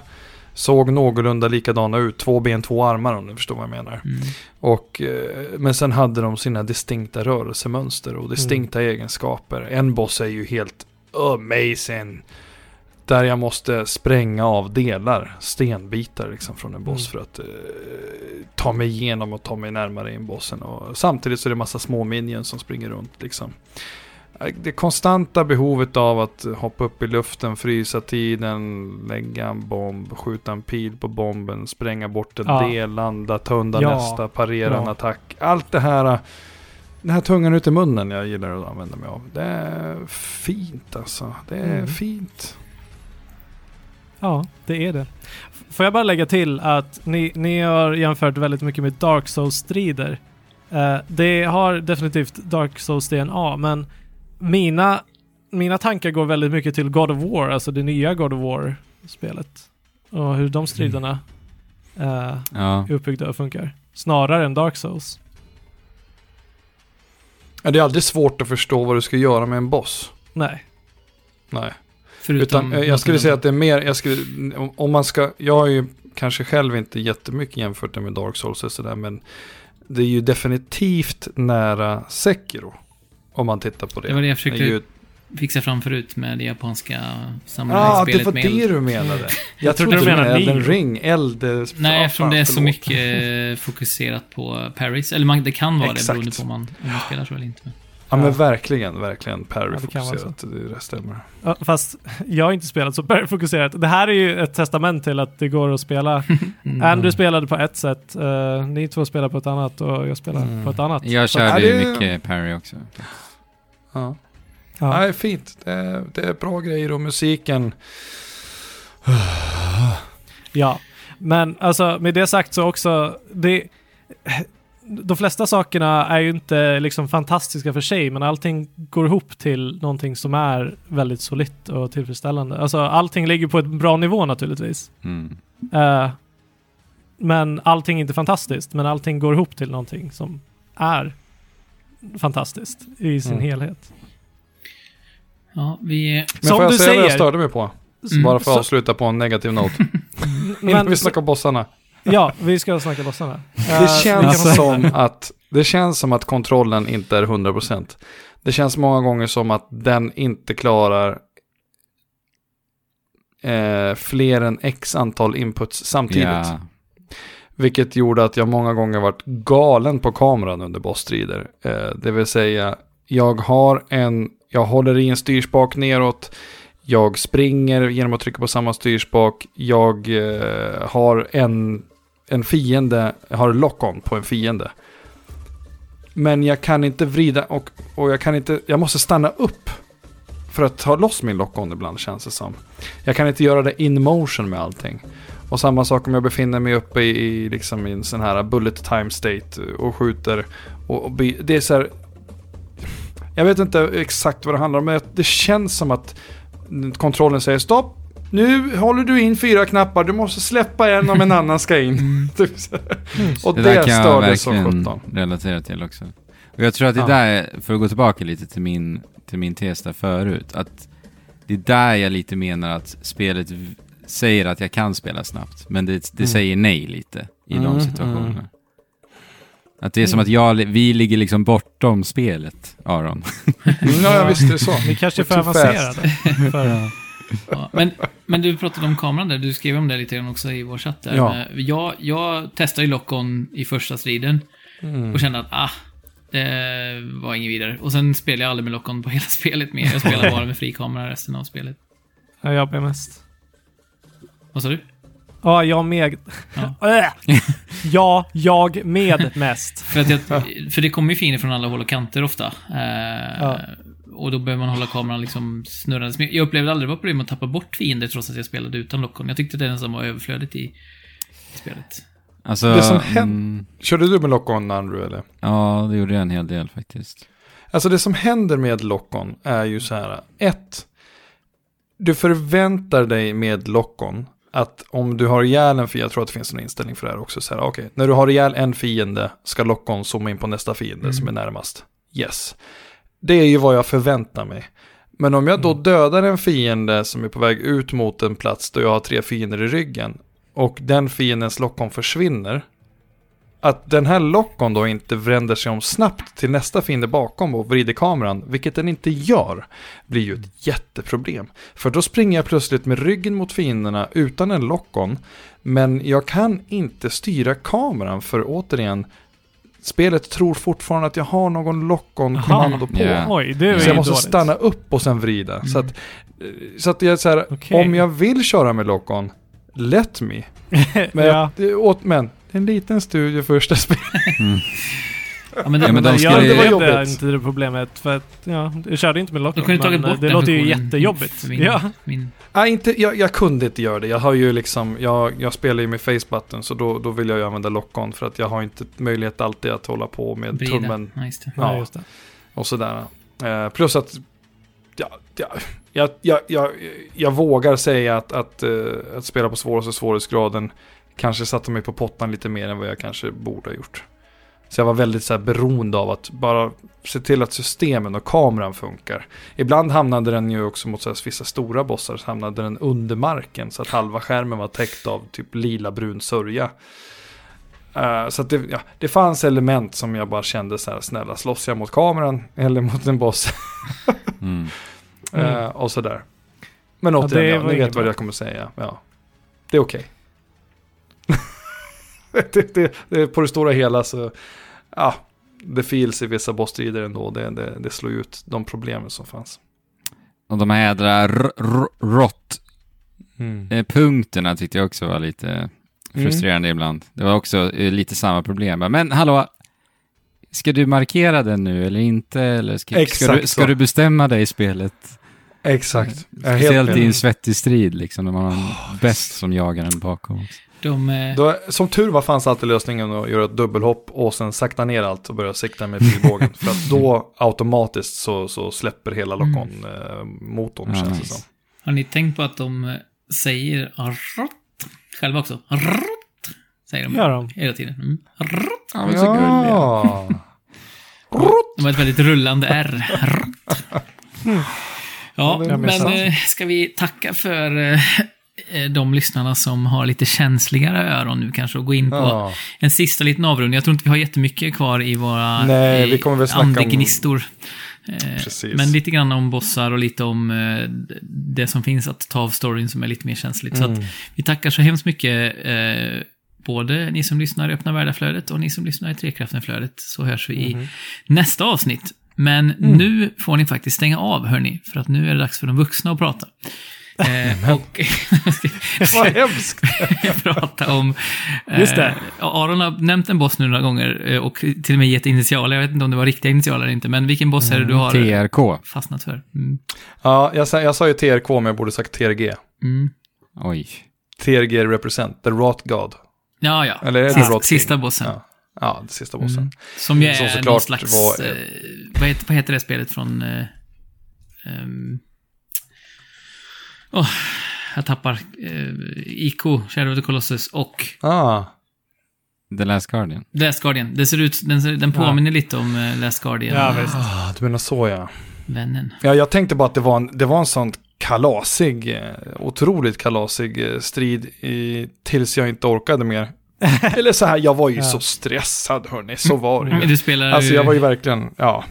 såg någorlunda likadana ut. Två ben, två armar om du förstår vad jag menar. Mm. Och, eh, men sen hade de sina distinkta rörelsemönster och distinkta egenskaper. En boss är ju helt amazing. Där jag måste spränga av delar, stenbitar liksom från en boss Mm. för att eh, ta mig igenom och ta mig närmare in bossen. Och samtidigt så är det massa små minions som springer runt liksom. Det konstanta behovet av att hoppa upp i luften, frysa tiden, lägga en bomb, skjuta en pil på bomben, spränga bort en Ja. del, landa, ta undan Ja. nästa, parera en Ja. attack. Allt det här, den här tungan ut i munnen jag gillar att använda mig av. Det är fint alltså. Det är Mm. fint. Ja, det är det. Får jag bara lägga till att ni, ni har jämfört väldigt mycket med Dark Souls-strider. Eh, det har definitivt Dark Souls DNA, men mina, mina tankar går väldigt mycket till God of War, alltså det nya God of War-spelet. Och hur de striderna eh, Ja. är uppbyggda och funkar. Snarare än Dark Souls. Ja, Det är aldrig svårt att förstå vad du ska göra med en boss. Nej. Nej. Förutom... Utan eh, jag skulle säga att det är mer, jag skulle, om- om man ska, jag har ju kanske själv inte jättemycket jämfört det med Dark Souls och sådär, men det är ju definitivt nära Sekiro. Om man tittar på det. Det var det jag Det försökte ju, fixa fram förut med det japanska ah, det samurajspelet var med det du menade. Jag, Jag trodde du menade Elden. Ring, eld... Nej, ah, eftersom det är så mycket eh, fokuserat på parries. Eller man, det kan vara Exakt. det beroende på om man, om man spelar så eller inte. Ja men Ja. verkligen, verkligen Ja, det det, det stämmer. Ja, fast jag har inte spelat så fokuserat. Det här är ju ett testament till att det går att spela. Mm. Andrew spelade på ett sätt, eh, ni två spelar på ett annat och jag spelar Mm. på ett annat. Jag körde Ja, ju det- mycket parry också. Ja. Ja. Nej, fint. Det är, det är bra grejer och musiken. Ja, men alltså med det sagt så också, det, de flesta sakerna är ju inte liksom fantastiska för sig, men allting går ihop till någonting som är väldigt solitt och tillfredsställande. Alltså allting ligger på ett bra nivå naturligtvis. Mm. Eh, men allting är inte fantastiskt, men allting går ihop till någonting som är fantastiskt i sin Mm. helhet. Ja, vi... Men Som får jag du säga vad jag säger- störde mig på? Mm. Bara för att Så- avsluta på en negativ not. Innan Men, vi snackar bossarna. ja, vi ska snacka bossarna. Eh, Det känns vi kan- som att det känns som att kontrollen inte är 100%. Det känns många gånger som att den inte klarar eh, fler än x antal inputs samtidigt. Ja. Vilket gjorde att jag många gånger varit galen på kameran under bossstrider. Eh, det vill säga, jag har en, jag håller i en styrspak neråt. Jag springer genom att trycka på samma styrspak. Jag eh, har en, en fiende, jag har lock-on på en fiende. Men jag kan inte vrida och, och jag kan inte, jag måste stanna upp för att ta loss min lock-on ibland känns det som. Jag kan inte göra det in motion med allting. Och samma sak om jag befinner mig uppe i, i, liksom i en sån här bullet time state och skjuter. Och, och be, det är så här, Jag vet inte exakt vad det handlar om, men det känns som att kontrollen säger stopp. Nu håller du in fyra knappar, du måste släppa en om en annan ska in. Typ så här. och Det det, där kan jag störde som sjutton. relatera till också. Och jag tror att det Ja. där, för att gå tillbaka lite till min, till min tes där förut, att det är där jag lite menar att spelet säger att jag kan spela snabbt, men det, det Mm. säger nej lite i Mm, de situationerna. mm. Att det är som att jag, vi ligger liksom bortom spelet, Aron. Mm, Ja, ja, visst det är så. Ni kanske är för avancerade. För, Ja, men, men du pratade om kameran där, du skrev om det lite grann också i vår chatt där. Ja. Jag, jag testade ju lock-on i första striden Mm. och kände att ah, det var inget vidare. Och sen spelade jag aldrig med lock-on på hela spelet mer. Jag spelade bara med fri kamera resten av spelet. ja, jag är mest. Vad sa du? Ja, jag med. Ja. Äh! ja, jag med mest. För, att jag, för det kommer ju fiender från alla håll och kanter ofta. Eh, Ja. Och då behöver man hålla kameran liksom snurrandes. Men jag upplevde aldrig det var problem att tappa bort fiender trots att jag spelade utan lock-on. Jag tyckte det nästan var överflödigt i, i spelet. Alltså, Det som händer- mm, Körde du med lock-on Andrew eller? ja, det gjorde jag en hel del faktiskt. Alltså det som händer med lock-on är ju så här. Ett, du förväntar dig med lock-on att om du har ihjäl en fiende, jag tror att det finns en inställning för det här också, så här, okej, när du har ihjäl en fiende ska lock-on zooma in på nästa fiende som är närmast. Yes. Det är ju vad jag förväntar mig. Men om jag då dödar en fiende som är på väg ut mot en plats där jag har tre fiender i ryggen och den fiendens lock-on försvinner, att den här lockon då inte vänder sig om snabbt till nästa fiende bakom och vrider kameran, vilket den inte gör, blir ju ett jätteproblem. För då springer jag plötsligt med ryggen mot fienderna utan en lockon, men jag kan inte styra kameran för återigen, spelet tror fortfarande att jag har någon lock-on-kommando på. Ja. Oj, det är Så jag måste dåligt. stanna upp och sen vrida. Så Mm. att, så att jag så här, Okej. om jag vill köra med lock-on, let me. Men, ja. det, åt, men en liten studie första spel. Mm. Ja, men det, Ja, men de jag det var jobbigt. inte det problemet för att, ja, jag körde inte med lock tagit men bort det den låter ju jättejobbigt. Min, Ja. min, Nej, inte, jag, jag kunde inte göra det. Jag har ju liksom, jag, jag spelar ju med face button så då, då vill jag ju använda lock-on för att jag har inte möjlighet alltid att hålla på med vrida. tummen Ja, just det. Ja, Ja. just det. och sådär. Eh, plus att ja, ja, jag, jag, jag, jag vågar säga att, att, eh, att spela på svåraste svårighetsgraden kanske satte mig på pottan lite mer än vad jag kanske borde ha gjort. Så jag var väldigt så här, beroende av att bara se till att systemen och kameran funkar. Ibland hamnade den ju också mot så här, vissa stora bossar, så hamnade den under marken så att halva skärmen var täckt av typ lila brun sörja. Eh, så att det, ja, det fanns element som jag bara kände så här, snälla slåss jag mot kameran eller mot en boss? Mm. Mm. Eh, och sådär. Men återigen, ja, ni vet vad jag kommer säga. Ja. Det är okej. det, det, det, på det stora hela så, ja, det feels i vissa bossstrider ändå. Det, det, det slår ut de problemen som fanns. Och de här jädra r- r- rott-punkterna tyckte jag också var lite frustrerande ibland. Det var också eh, lite samma problem. Men hallå, ska du markera den nu eller inte? Eller ska, ska, du, ska du bestämma dig i spelet? Exakt. Helt Speciellt i en svettig strid liksom, när man har en bäst som jagar en bakom. De, eh, Då, som tur var fanns alltid lösningen att göra ett dubbelhopp och sen sakta ner allt och börja sikta med pilbågen. för att då automatiskt så, så släpper hela lock-on-motorn Ja, känns det som. har ni tänkt på att de eh, säger rott själva också? Rott, säger de Gör de? hela tiden. Mm. Rott. Ja, men så. Ja. De har ett väldigt rullande R. Rott. Ja, men eh, ska vi tacka för eh, eh, de lyssnarna som har lite känsligare öron nu kanske och gå in på Ja. en sista liten avrundning. Jag tror inte vi har jättemycket kvar i våra Nej, eh, vi kommer väl snacka om- andegnistor. Eh. Men lite grann om bossar och lite om eh, det som finns att ta av storyn som är lite mer känsligt. Så Mm. att vi tackar så hemskt mycket eh, både ni som lyssnar i Öppna Världar-flödet och ni som lyssnar i Trekraften-flödet. Så hörs vi i Mhm. nästa avsnitt. Men Mm. nu får ni faktiskt stänga av, hörni, för att nu är det dags för de vuxna att prata. Eh, och Vad hemskt. prata om... Eh, Just det. Aron har nämnt en boss nu några gånger eh, och till och med gett initialer. Jag vet inte om det var riktiga initialer eller inte, men vilken boss är det du har eh, TRK. fastnat för? Mm. Ja, jag, sa- jag sa ju TRK men jag borde sagt TRG. Mm. Oj. TRG represent, the rot god. Ja, ja. Eller är det Sista, sista bossen. Ja, ja det sista bossen. Mm. Som ju Som är såklart någon slags... var- eh, vad, heter, vad heter det spelet från... Eh, åh, jag tappar. Eh, IK, Shadow of the Colossus och Ah, The Last Guardian. Last Guardian. Det ser ut, den, ser- den påminner lite om eh, Last Guardian. Ja, visst. ah, du menar så ja. Vännen. ja. Jag tänkte bara att det var en, det var en sån kalasig, eh, otroligt kalasig eh, strid i, tills jag inte orkade mer. Eller så här, jag var ju Ja. så stressad hörni, så var det ju. Du spelar, Alltså jag var ju verkligen, ja.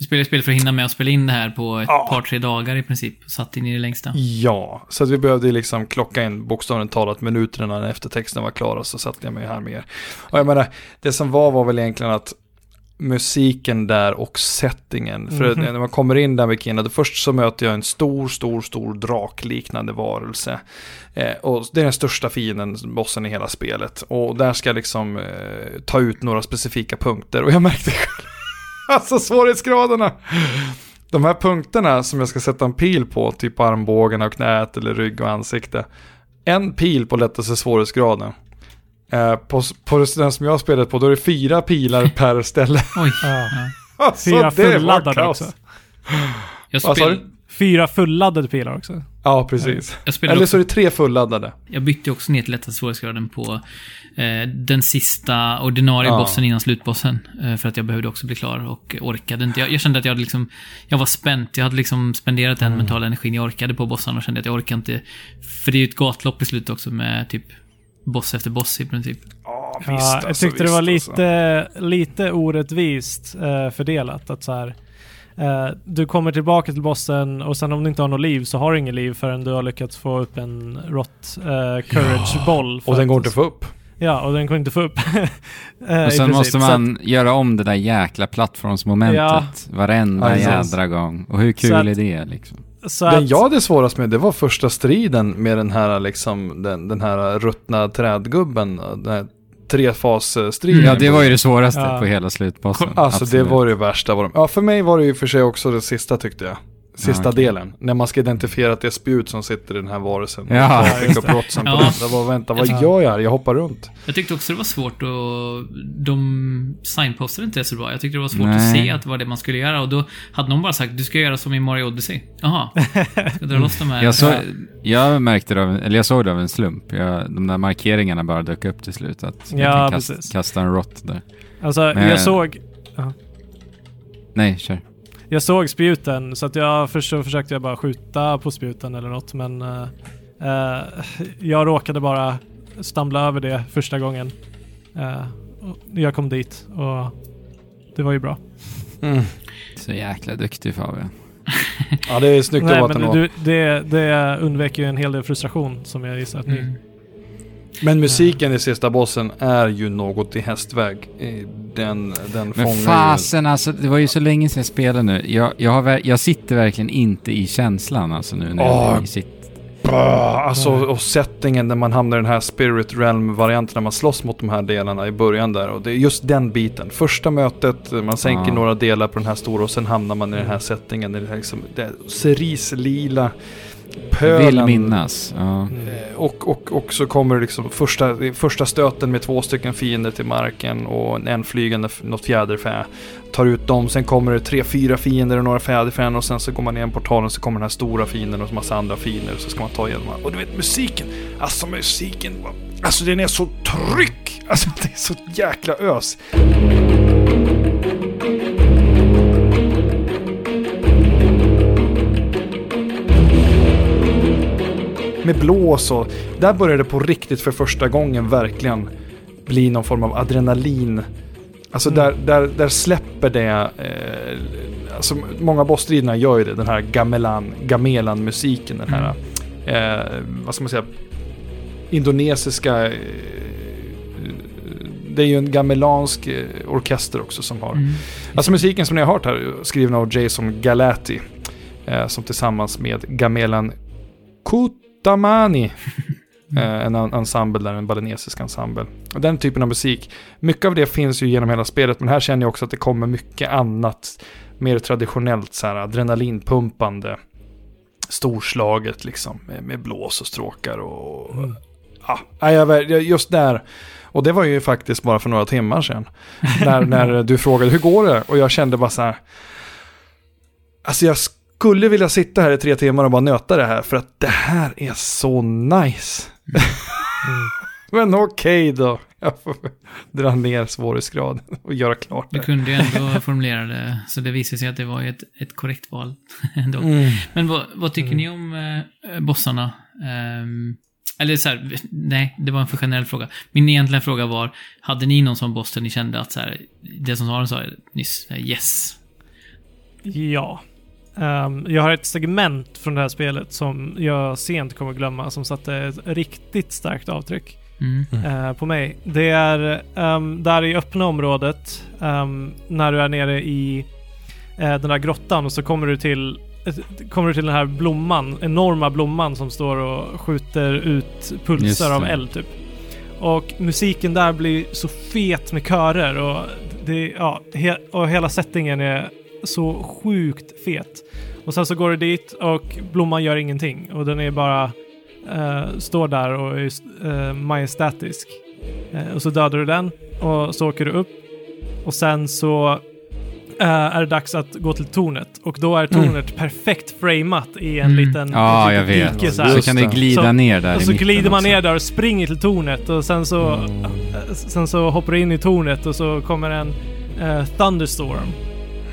Du spelar spel för att hinna med att spela in det här på ett Ja. par, tre dagar i princip. Satt in i det längsta. Ja, så att vi behövde liksom klocka in bokstavligt talat minuterna när eftertexten var klar och så satte jag mig här med er. Och jag menar, det som var var väl egentligen att musiken där och settingen. För Mhm. när man kommer in där med Kina, då först så möter jag en stor, stor, stor drakliknande varelse. Eh, och det är den största fienden, bossen i hela spelet. Och där ska jag liksom eh, ta ut några specifika punkter. Och jag märkte själv, alltså svårighetsgraderna. De här punkterna som jag ska sätta en pil på, typ armbågarna och knät eller rygg och ansikte. En pil på lättaste svårighetsgraden. Eh, på, på den som jag har spelat på, då är det fyra pilar per ställe. Oj. Ja. Alltså, Fyra fulladdade också. Jag, spel? Fyra fulladdade pilar också. Ja, precis. Eller också, så är det tre fulladdade. jag bytte också ner till lättaste svårighetsgraden på den sista ordinarie Ja. bossen innan slutbossen. Eh, för att jag behövde också bli klar och orkade inte. Jag, jag kände att jag hade liksom, jag var spänt. Jag hade liksom spenderat den Mm. mentala energin jag orkade på bossen och kände att jag orkar inte. För det är ju ett gatlopp i slutet också med typ boss efter boss i princip. Ja, Ja, jag tyckte det var lite, lite orättvist eh, fördelat. Att så här, eh, du kommer tillbaka till bossen och sen om du inte har något liv så har du inget liv förrän du har lyckats få upp en rot eh, courage boll. för Och den går inte att få upp. Ja, och den kunde inte få upp. eh, Och sen måste Så att- man göra om det där jäkla plattformsmomentet Ja. varenda Ja, precis. jädra gång. Och hur kul att- är det liksom? Så Den att, jag hade svårast med, det var första striden med den här liksom, den, den här ruttna trädgubben. Den här trefasstriden. Ja, det var ju det svåraste Ja. på hela slutbossen. Alltså Absolut. det var det värsta. Var de. Ja, för mig var det ju för sig också det sista tyckte jag. Sista Ja, okej. delen. När man ska identifiera att det är spjut som sitter i den här varelsen. Ja. Just det. på Ja. den. Det var, vänta, vad Ja. gör jag här? Jag hoppar runt. Jag tyckte också det var svårt och de signpostade inte så bra. Jag tyckte det var svårt att Nej. se att det var det man skulle göra och då hade någon bara sagt du ska göra som i Mario Odyssey. Jaha. Ska dra loss de här. Jag, så, Ja. jag märkte det av, eller jag såg det av en slump. Jag, de där markeringarna bara dök upp till slut. Att jag Ja, kan kasta, precis. kasta en rott där. alltså, Men- jag såg... Nej, kör. Jag såg spjuten, så att jag först så försökte jag bara skjuta på spjuten eller något, men eh, jag råkade bara stamla över det första gången. Och jag kom dit och det var ju bra. Så jäkla duktig Fabian. Ja, det är snyggt Nej, jobbat men ändå. du, det, det undvek ju en hel del frustration som jag gissar att ni... Men musiken i sista bossen är ju något i hästväg. Den, den Men fångar ju... fasen alltså, det var ju så länge sedan jag spelade nu. Jag, jag, har, jag sitter verkligen inte i känslan alltså nu när jag sitter. Alltså, och settingen när man hamnar i den här Spirit Realm-varianten när man slåss mot de här delarna i början där. Och det är just den biten. Första mötet, man sänker Ja. några delar på den här stora och sen hamnar man i den här settingen. Det är liksom, det är cerislila pölen. Vill minnas. Ja. Eh, Och, och, och så kommer det liksom första, första stöten med två stycken fiender till marken och en flygande, något fjäderfä. Tar ut dem, sen kommer det tre, fyra fiender och några fjäderfän och sen så går man ner i portalen så kommer den här stora fienden och massa andra fiender och så ska man ta igenom. Och du vet musiken, alltså musiken, alltså den är så tryck! Alltså det är så jäkla ös. Med blås och där började det på riktigt för första gången verkligen bli någon form av adrenalin. Alltså där, där, där släpper det, eh, alltså många bossstriderna gör ju det, den här gamelan, gamelan-musiken, den här, eh, vad ska man säga, indonesiska, eh, det är ju en gamelansk eh, orkester också som har Mm. Alltså musiken som ni har hört här, är skriven av Jason Galati. Eh, som tillsammans med Gamelan Kutamani. Eh, en en ensemble där, en balinesisk ensemble. Och den typen av musik, mycket av det finns ju genom hela spelet, men här känner jag också att det kommer mycket annat. Mer traditionellt så här adrenalinpumpande. Storslaget liksom, med, med blås och stråkar och... Mm. Ja, jag, just där. Och det var ju faktiskt bara för några timmar sedan. när, när du frågade hur går det? Och jag kände bara så här. Alltså jag skulle vilja sitta här i tre timmar och bara nöta det här. För att det här är så nice. Men okej då. Jag får dra ner svårighetsgraden och göra klart Du det. kunde ju ändå formulera det, så det visade sig att det var ett, ett korrekt val. ändå. Mm. Men vad, vad tycker ni om eh, bossarna? Ehm, eller så här, nej, det var en för generell fråga. Min egentliga fråga var, hade ni någon sån boss där ni kände att så här, det som Saren sa nyss, eh, yes. Ja. Ehm, jag har ett segment från det här spelet som jag sent kommer glömma som satte ett riktigt starkt avtryck Mm. eh, på mig. Det är um, där i öppna området ehm, när du är nere i eh, den där grottan och så kommer du till ett- Kommer du till den här blomman, enorma blomman som står och skjuter ut Just pulsar av eld typ. Och musiken där blir så fet med körer och, det, ja, he, och hela settingen är så sjukt fet. Och sen så går du dit och blomman gör ingenting och den är bara eh, står där och är uh, majestätisk. Eh, och så dödar du den och så åker du upp och sen så är det dags att gå till tornet och då är tornet perfekt framat i en Mm. liten Ja, jag litet vet. dike så. Så kan det glida Så- ner där Och så glider man också. ner där och springer till tornet och sen så, Mm. sen så hoppar du in i tornet och så kommer en eh, thunderstorm.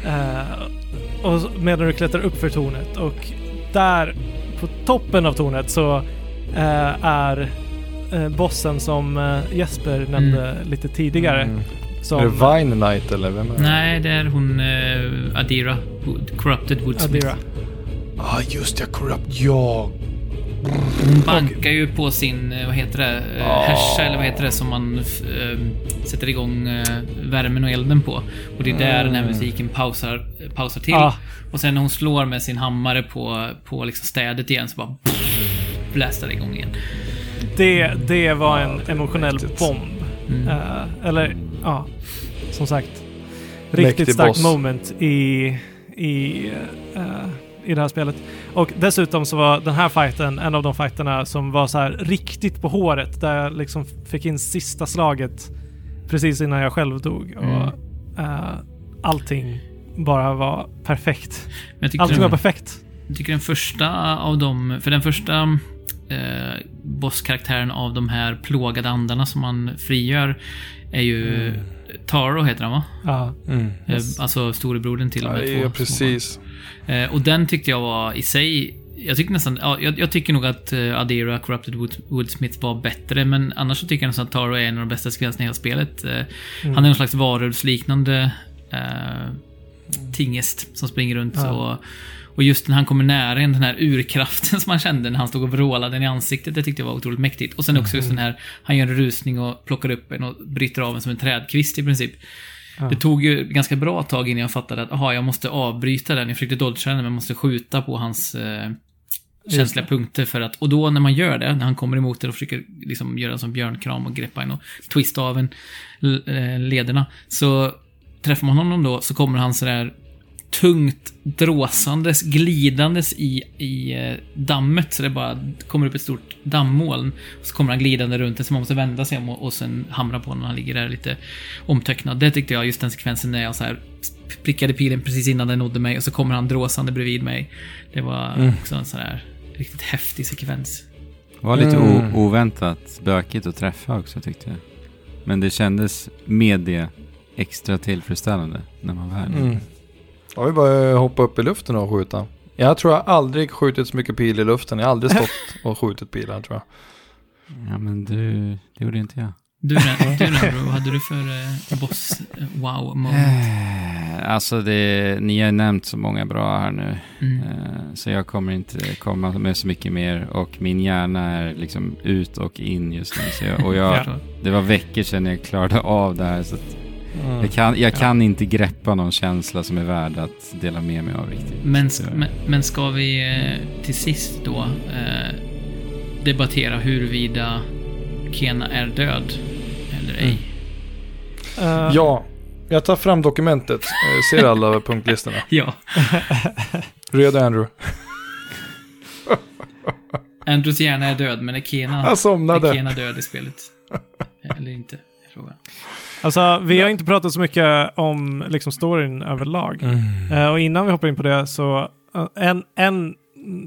Eh, och medan du klättrar upp för tornet och där på toppen av tornet så eh, är eh, bossen som Jesper nämnde lite tidigare. Mm. Som Är det Vine Knight eller vem är det? Nej, det är hon eh, Adira, Wood, Corrupted Woodsmith. Adira. Ja, ah, just det. Corrupt. Ja. Bankar ju på sin, eh, vad heter det, Ja. oh. härsa eller vad heter det som man eh, sätter igång eh, värmen och elden på. Och det är där den här musiken pausar, pausar till. Ah. Och sen när hon slår med sin hammare på, på liksom städet igen så bara blästar det igång igen. Det, det var en det är emotionell mäktigt. bomb. Mm. Eh, eller, ja, som sagt. Riktigt Mäktig starkt boss. moment i, i, eh, i det här spelet. Och dessutom så var den här fighten en av de fighterna som var så här riktigt på håret. Där jag liksom fick in sista slaget precis innan jag själv dog. Mm. Och eh, allting bara var perfekt. Allting den- var perfekt. Jag tycker den första av dem, för den första eh, bosskaraktären av de här plågade andarna som man frigör är ju Taro heter han va? Ja. Mm. Eh, Alltså storebrodern till de här Ja, två. ja, precis. Eh, och den tyckte jag var i sig jag tycker nästan, ja, jag, jag tycker nog att uh, Adira, Corrupted Wood, Woodsmith var bättre, men annars så tycker jag nästan att Taro är en av de bästa sekvenserna i hela spelet. Eh, Han är någon slags varulvsliknande uh, tingest som springer runt Ja. och, och just när han kommer nära en, den här urkraften som man kände när han stod och vrålade den i ansiktet, det tyckte jag var otroligt mäktigt. Och sen också just den här, han gör en rusning och plockar upp en och bryter av en som en trädkvist i princip. Det tog ju ganska bra tag innan jag fattade att aha, jag måste avbryta den. Jag försökte dodga den, men jag måste skjuta på hans eh, känsliga punkter för att... Och då när man gör det, när han kommer emot det och försöker liksom göra en sån björnkram och greppa en och twista av en eh, lederna, så träffar man honom då så kommer han sådär tungt dråsandes, glidandes i, i eh, dammet. Så det bara kommer upp ett stort dammoln. Och så kommer han glidande runt det så man måste vända sig om och, och sen hamra på honom när han ligger där lite omtöcknad. Det tyckte jag, just den sekvensen när jag så här prickade pilen precis innan den nådde mig och så kommer han dråsande bredvid mig. Det var också en sån här riktigt häftig sekvens. Det var lite Mm. oväntat bökigt att träffa också tyckte jag. Men det kändes med det extra tillfredsställande när man var här. Mm. Jag vill bara hoppa upp i luften och skjuta. Jag tror jag aldrig skjutit så mycket pil i luften. Jag har aldrig stått och skjutit pilar tror jag. Ja men du, det gjorde inte jag. Du, Renbro, vad hade du för eh, boss eh, wow moment? Eh, Alltså det, ni har nämnt så många bra här nu. Mm. Eh, Så jag kommer inte komma med så mycket mer. Och min hjärna är liksom ut och in just nu. Så jag, och jag, Ja. det var veckor sedan jag klarade av det här. Så att Mm. jag kan, jag kan inte greppa någon känsla som är värd att dela med mig av riktigt. Men, Så- men, men ska vi eh, till sist då eh, debattera huruvida Kena är död eller ej? Eh, Ja, jag tar fram dokumentet. Eh, Ser alla punktlistorna. Ja. Röda Andrew. Andrews hjärna är död, men är Kena, är. Kena död i spelet? Eller inte? Frågan. Alltså, vi har inte pratat så mycket om liksom storyn överlag. Eh, och innan vi hoppar in på det så, eh, en, en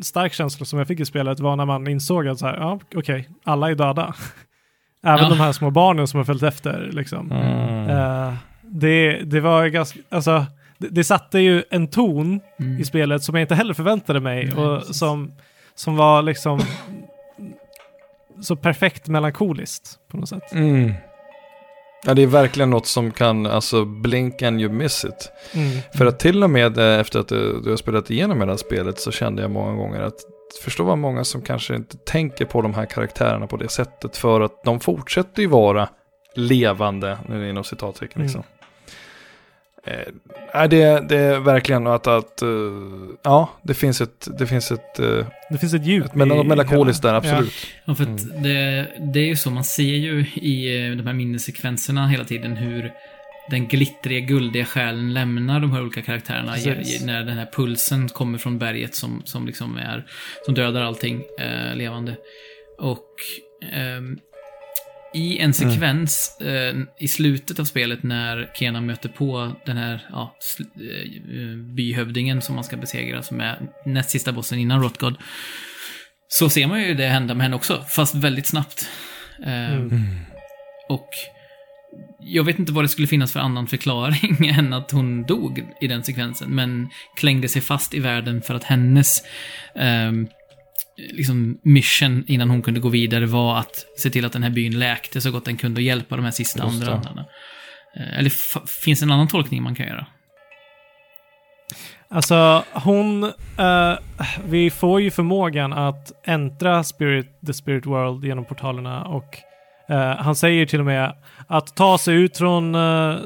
stark känsla som jag fick i spelet var när man insåg att så här, ja, okej, alla är döda. Även Ja. de här små barnen som har följt efter. Liksom. Mm. Eh, det, det var ganska, alltså, det, det satte ju en ton Mm. i spelet som jag inte heller förväntade mig Nej, och precis. som, som var liksom så perfekt melankoliskt på något sätt. Mm. Ja, det är verkligen något som kan, alltså, blink and you miss it. Mm. För att till och med eh, efter att du, du har spelat igenom hela spelet så kände jag många gånger att förstå vad många som kanske inte tänker på de här karaktärerna på det sättet för att de fortsätter ju vara levande, nu inom citattecken Mm. Eh, nej, det, det är verkligen att, att eh, ja, det finns ett, det finns ett, eh, Det finns ett djup ett melankoliskt där, absolut. Ja, för att det, det är ju så, man ser ju i eh, de här minnessekvenserna hela tiden hur den glittriga, guldiga själen lämnar de här olika karaktärerna Precis. när den här pulsen kommer från berget som, som liksom är, som dödar allting eh, levande. Och ehm, i en sekvens eh, i slutet av spelet när Kena möter på den här ja, eh, byhövdingen som man ska besegra, som är näst sista bossen innan Rotgod. Så ser man ju det hända med henne också, fast väldigt snabbt. Eh, Mm. Och jag vet inte vad det skulle finnas för annan förklaring än att hon dog i den sekvensen, men klängde sig fast i världen för att hennes ehm, liksom mission innan hon kunde gå vidare var att se till att den här byn läkte så gott den kunde och hjälpa de här sista andra andarna. Eh, Eller finns det en annan tolkning man kan göra? Alltså hon, eh, vi får ju förmågan att äntra spirit, the spirit world genom portalerna och eh, han säger till och med att ta sig ut från eh,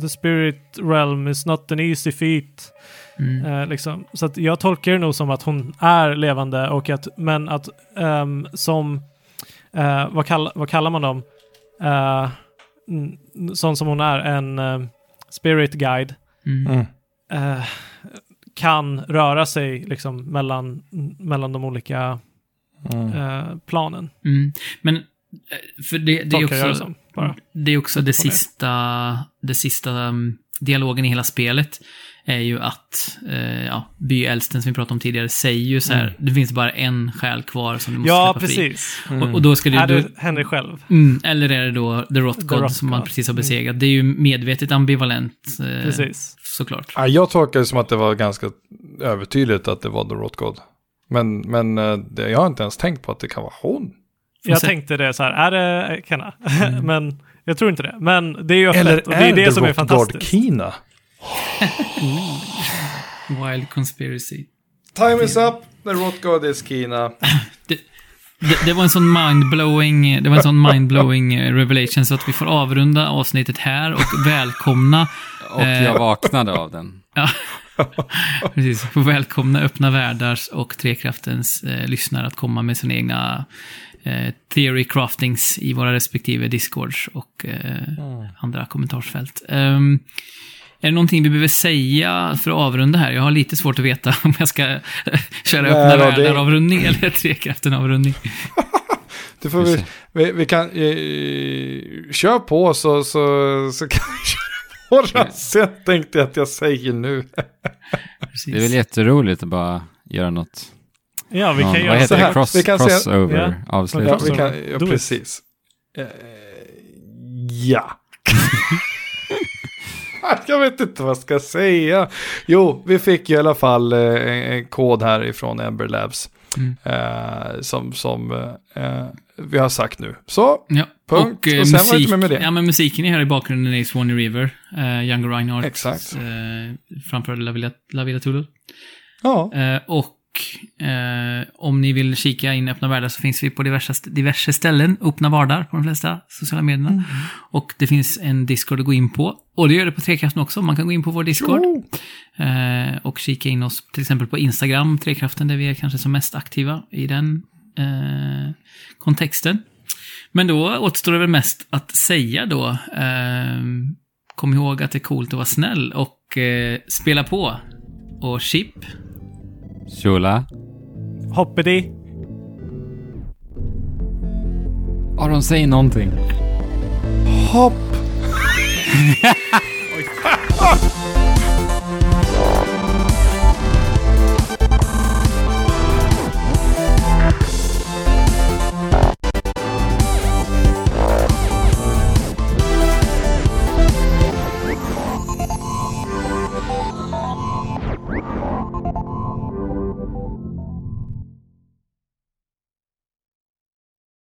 the spirit realm is not an easy feat. Mm. Eh, liksom. Så att jag tolkar det nog som att hon är levande och att, men att ehm, som, eh, vad, kall, vad kallar man dem? Uh, sån som hon är, en eh, spirit guide, Mm. Eh, kan röra sig liksom mellan, mellan de olika Mm. planen. Mm. Men, för det, det är jag det också... som. Bara. Det är också det. sista, det sista um, dialogen i hela spelet. Är ju att, eh, ja, byäldsten som vi pratade om tidigare säger ju så här, Mm. det finns bara en själ kvar som du måste Ja, släppa fri. Mm. Och, och då ska du, Är det henne själv? mm, eller är det då The Rot God som man precis har Mm. besegrat. Det är ju medvetet ambivalent, eh, Precis. såklart. Ja, jag tolkar det som att det var ganska övertydligt att det var The Rot God. Men, men eh, det, jag har inte ens tänkt på att det kan vara hon. Jag se. tänkte det så här, är det Kenna? Mm. men jag tror inte det. Men det är ju öppet Eller och det är det The som är fantastiskt. Kina? Wild conspiracy. Time is up, The Rot God is Kina. Det, det var en sån mindblowing, det var en sån mindblowing eh, revelation så att vi får avrunda avsnittet här och välkomna Och Eh. jag vaknade av den. Ja, precis. Får välkomna Öppna Världars och Trekraftens eh, lyssnare att komma med sina egna eh, theory craftings i våra respektive discords och eh, andra kommentarsfält. Ehm, är det någonting vi behöver säga för att avrunda här? Jag har lite svårt att veta om jag ska köra Nej, Öppna då, det- Världar-avrundning eller Trekraften-avrundning. Det får vi, vi, vi kan, eh, kör på så, så, så kan vi köra på razzia tänkte jag att jag säger nu. Det är väl jätteroligt att bara göra något. Ja, vi någon, kan göra så här. Cross, Vi kan crossover Ja. avslut. Ja, vi kan, ja precis. Eh, ja. jag vet inte vad jag ska säga. Jo, vi fick ju i alla fall eh, en, kod här ifrån Ember Labs. Mm. Eh, som som eh, vi har sagt nu. Så, Ja, Punkt. och, eh, Och sen var det musik, inte mer med det. Ja, men musiken är här i bakgrunden är Swanee River, eh, Younger Reinhardt. Exakt. Eh, framförde La Villa, La Villa Tudor. ja. Eh, och eh, om ni vill kika in Öppna Världar så finns vi på diverse, diverse ställen. Öppna Vardar på de flesta sociala medierna. Mm. Och det finns en Discord att gå in på. Och det gör det på Trekraften också. Man kan gå in på vår Discord. Eh, och kika in oss till exempel på Instagram, Trekraften, där vi är kanske som mest aktiva i den eh, kontexten. Men då återstår det väl mest att säga då. Eh, kom ihåg att det är coolt att vara snäll och eh, spela på. Och chip. Shula. Hoppedy. Ja, de säger någonting. Hopp.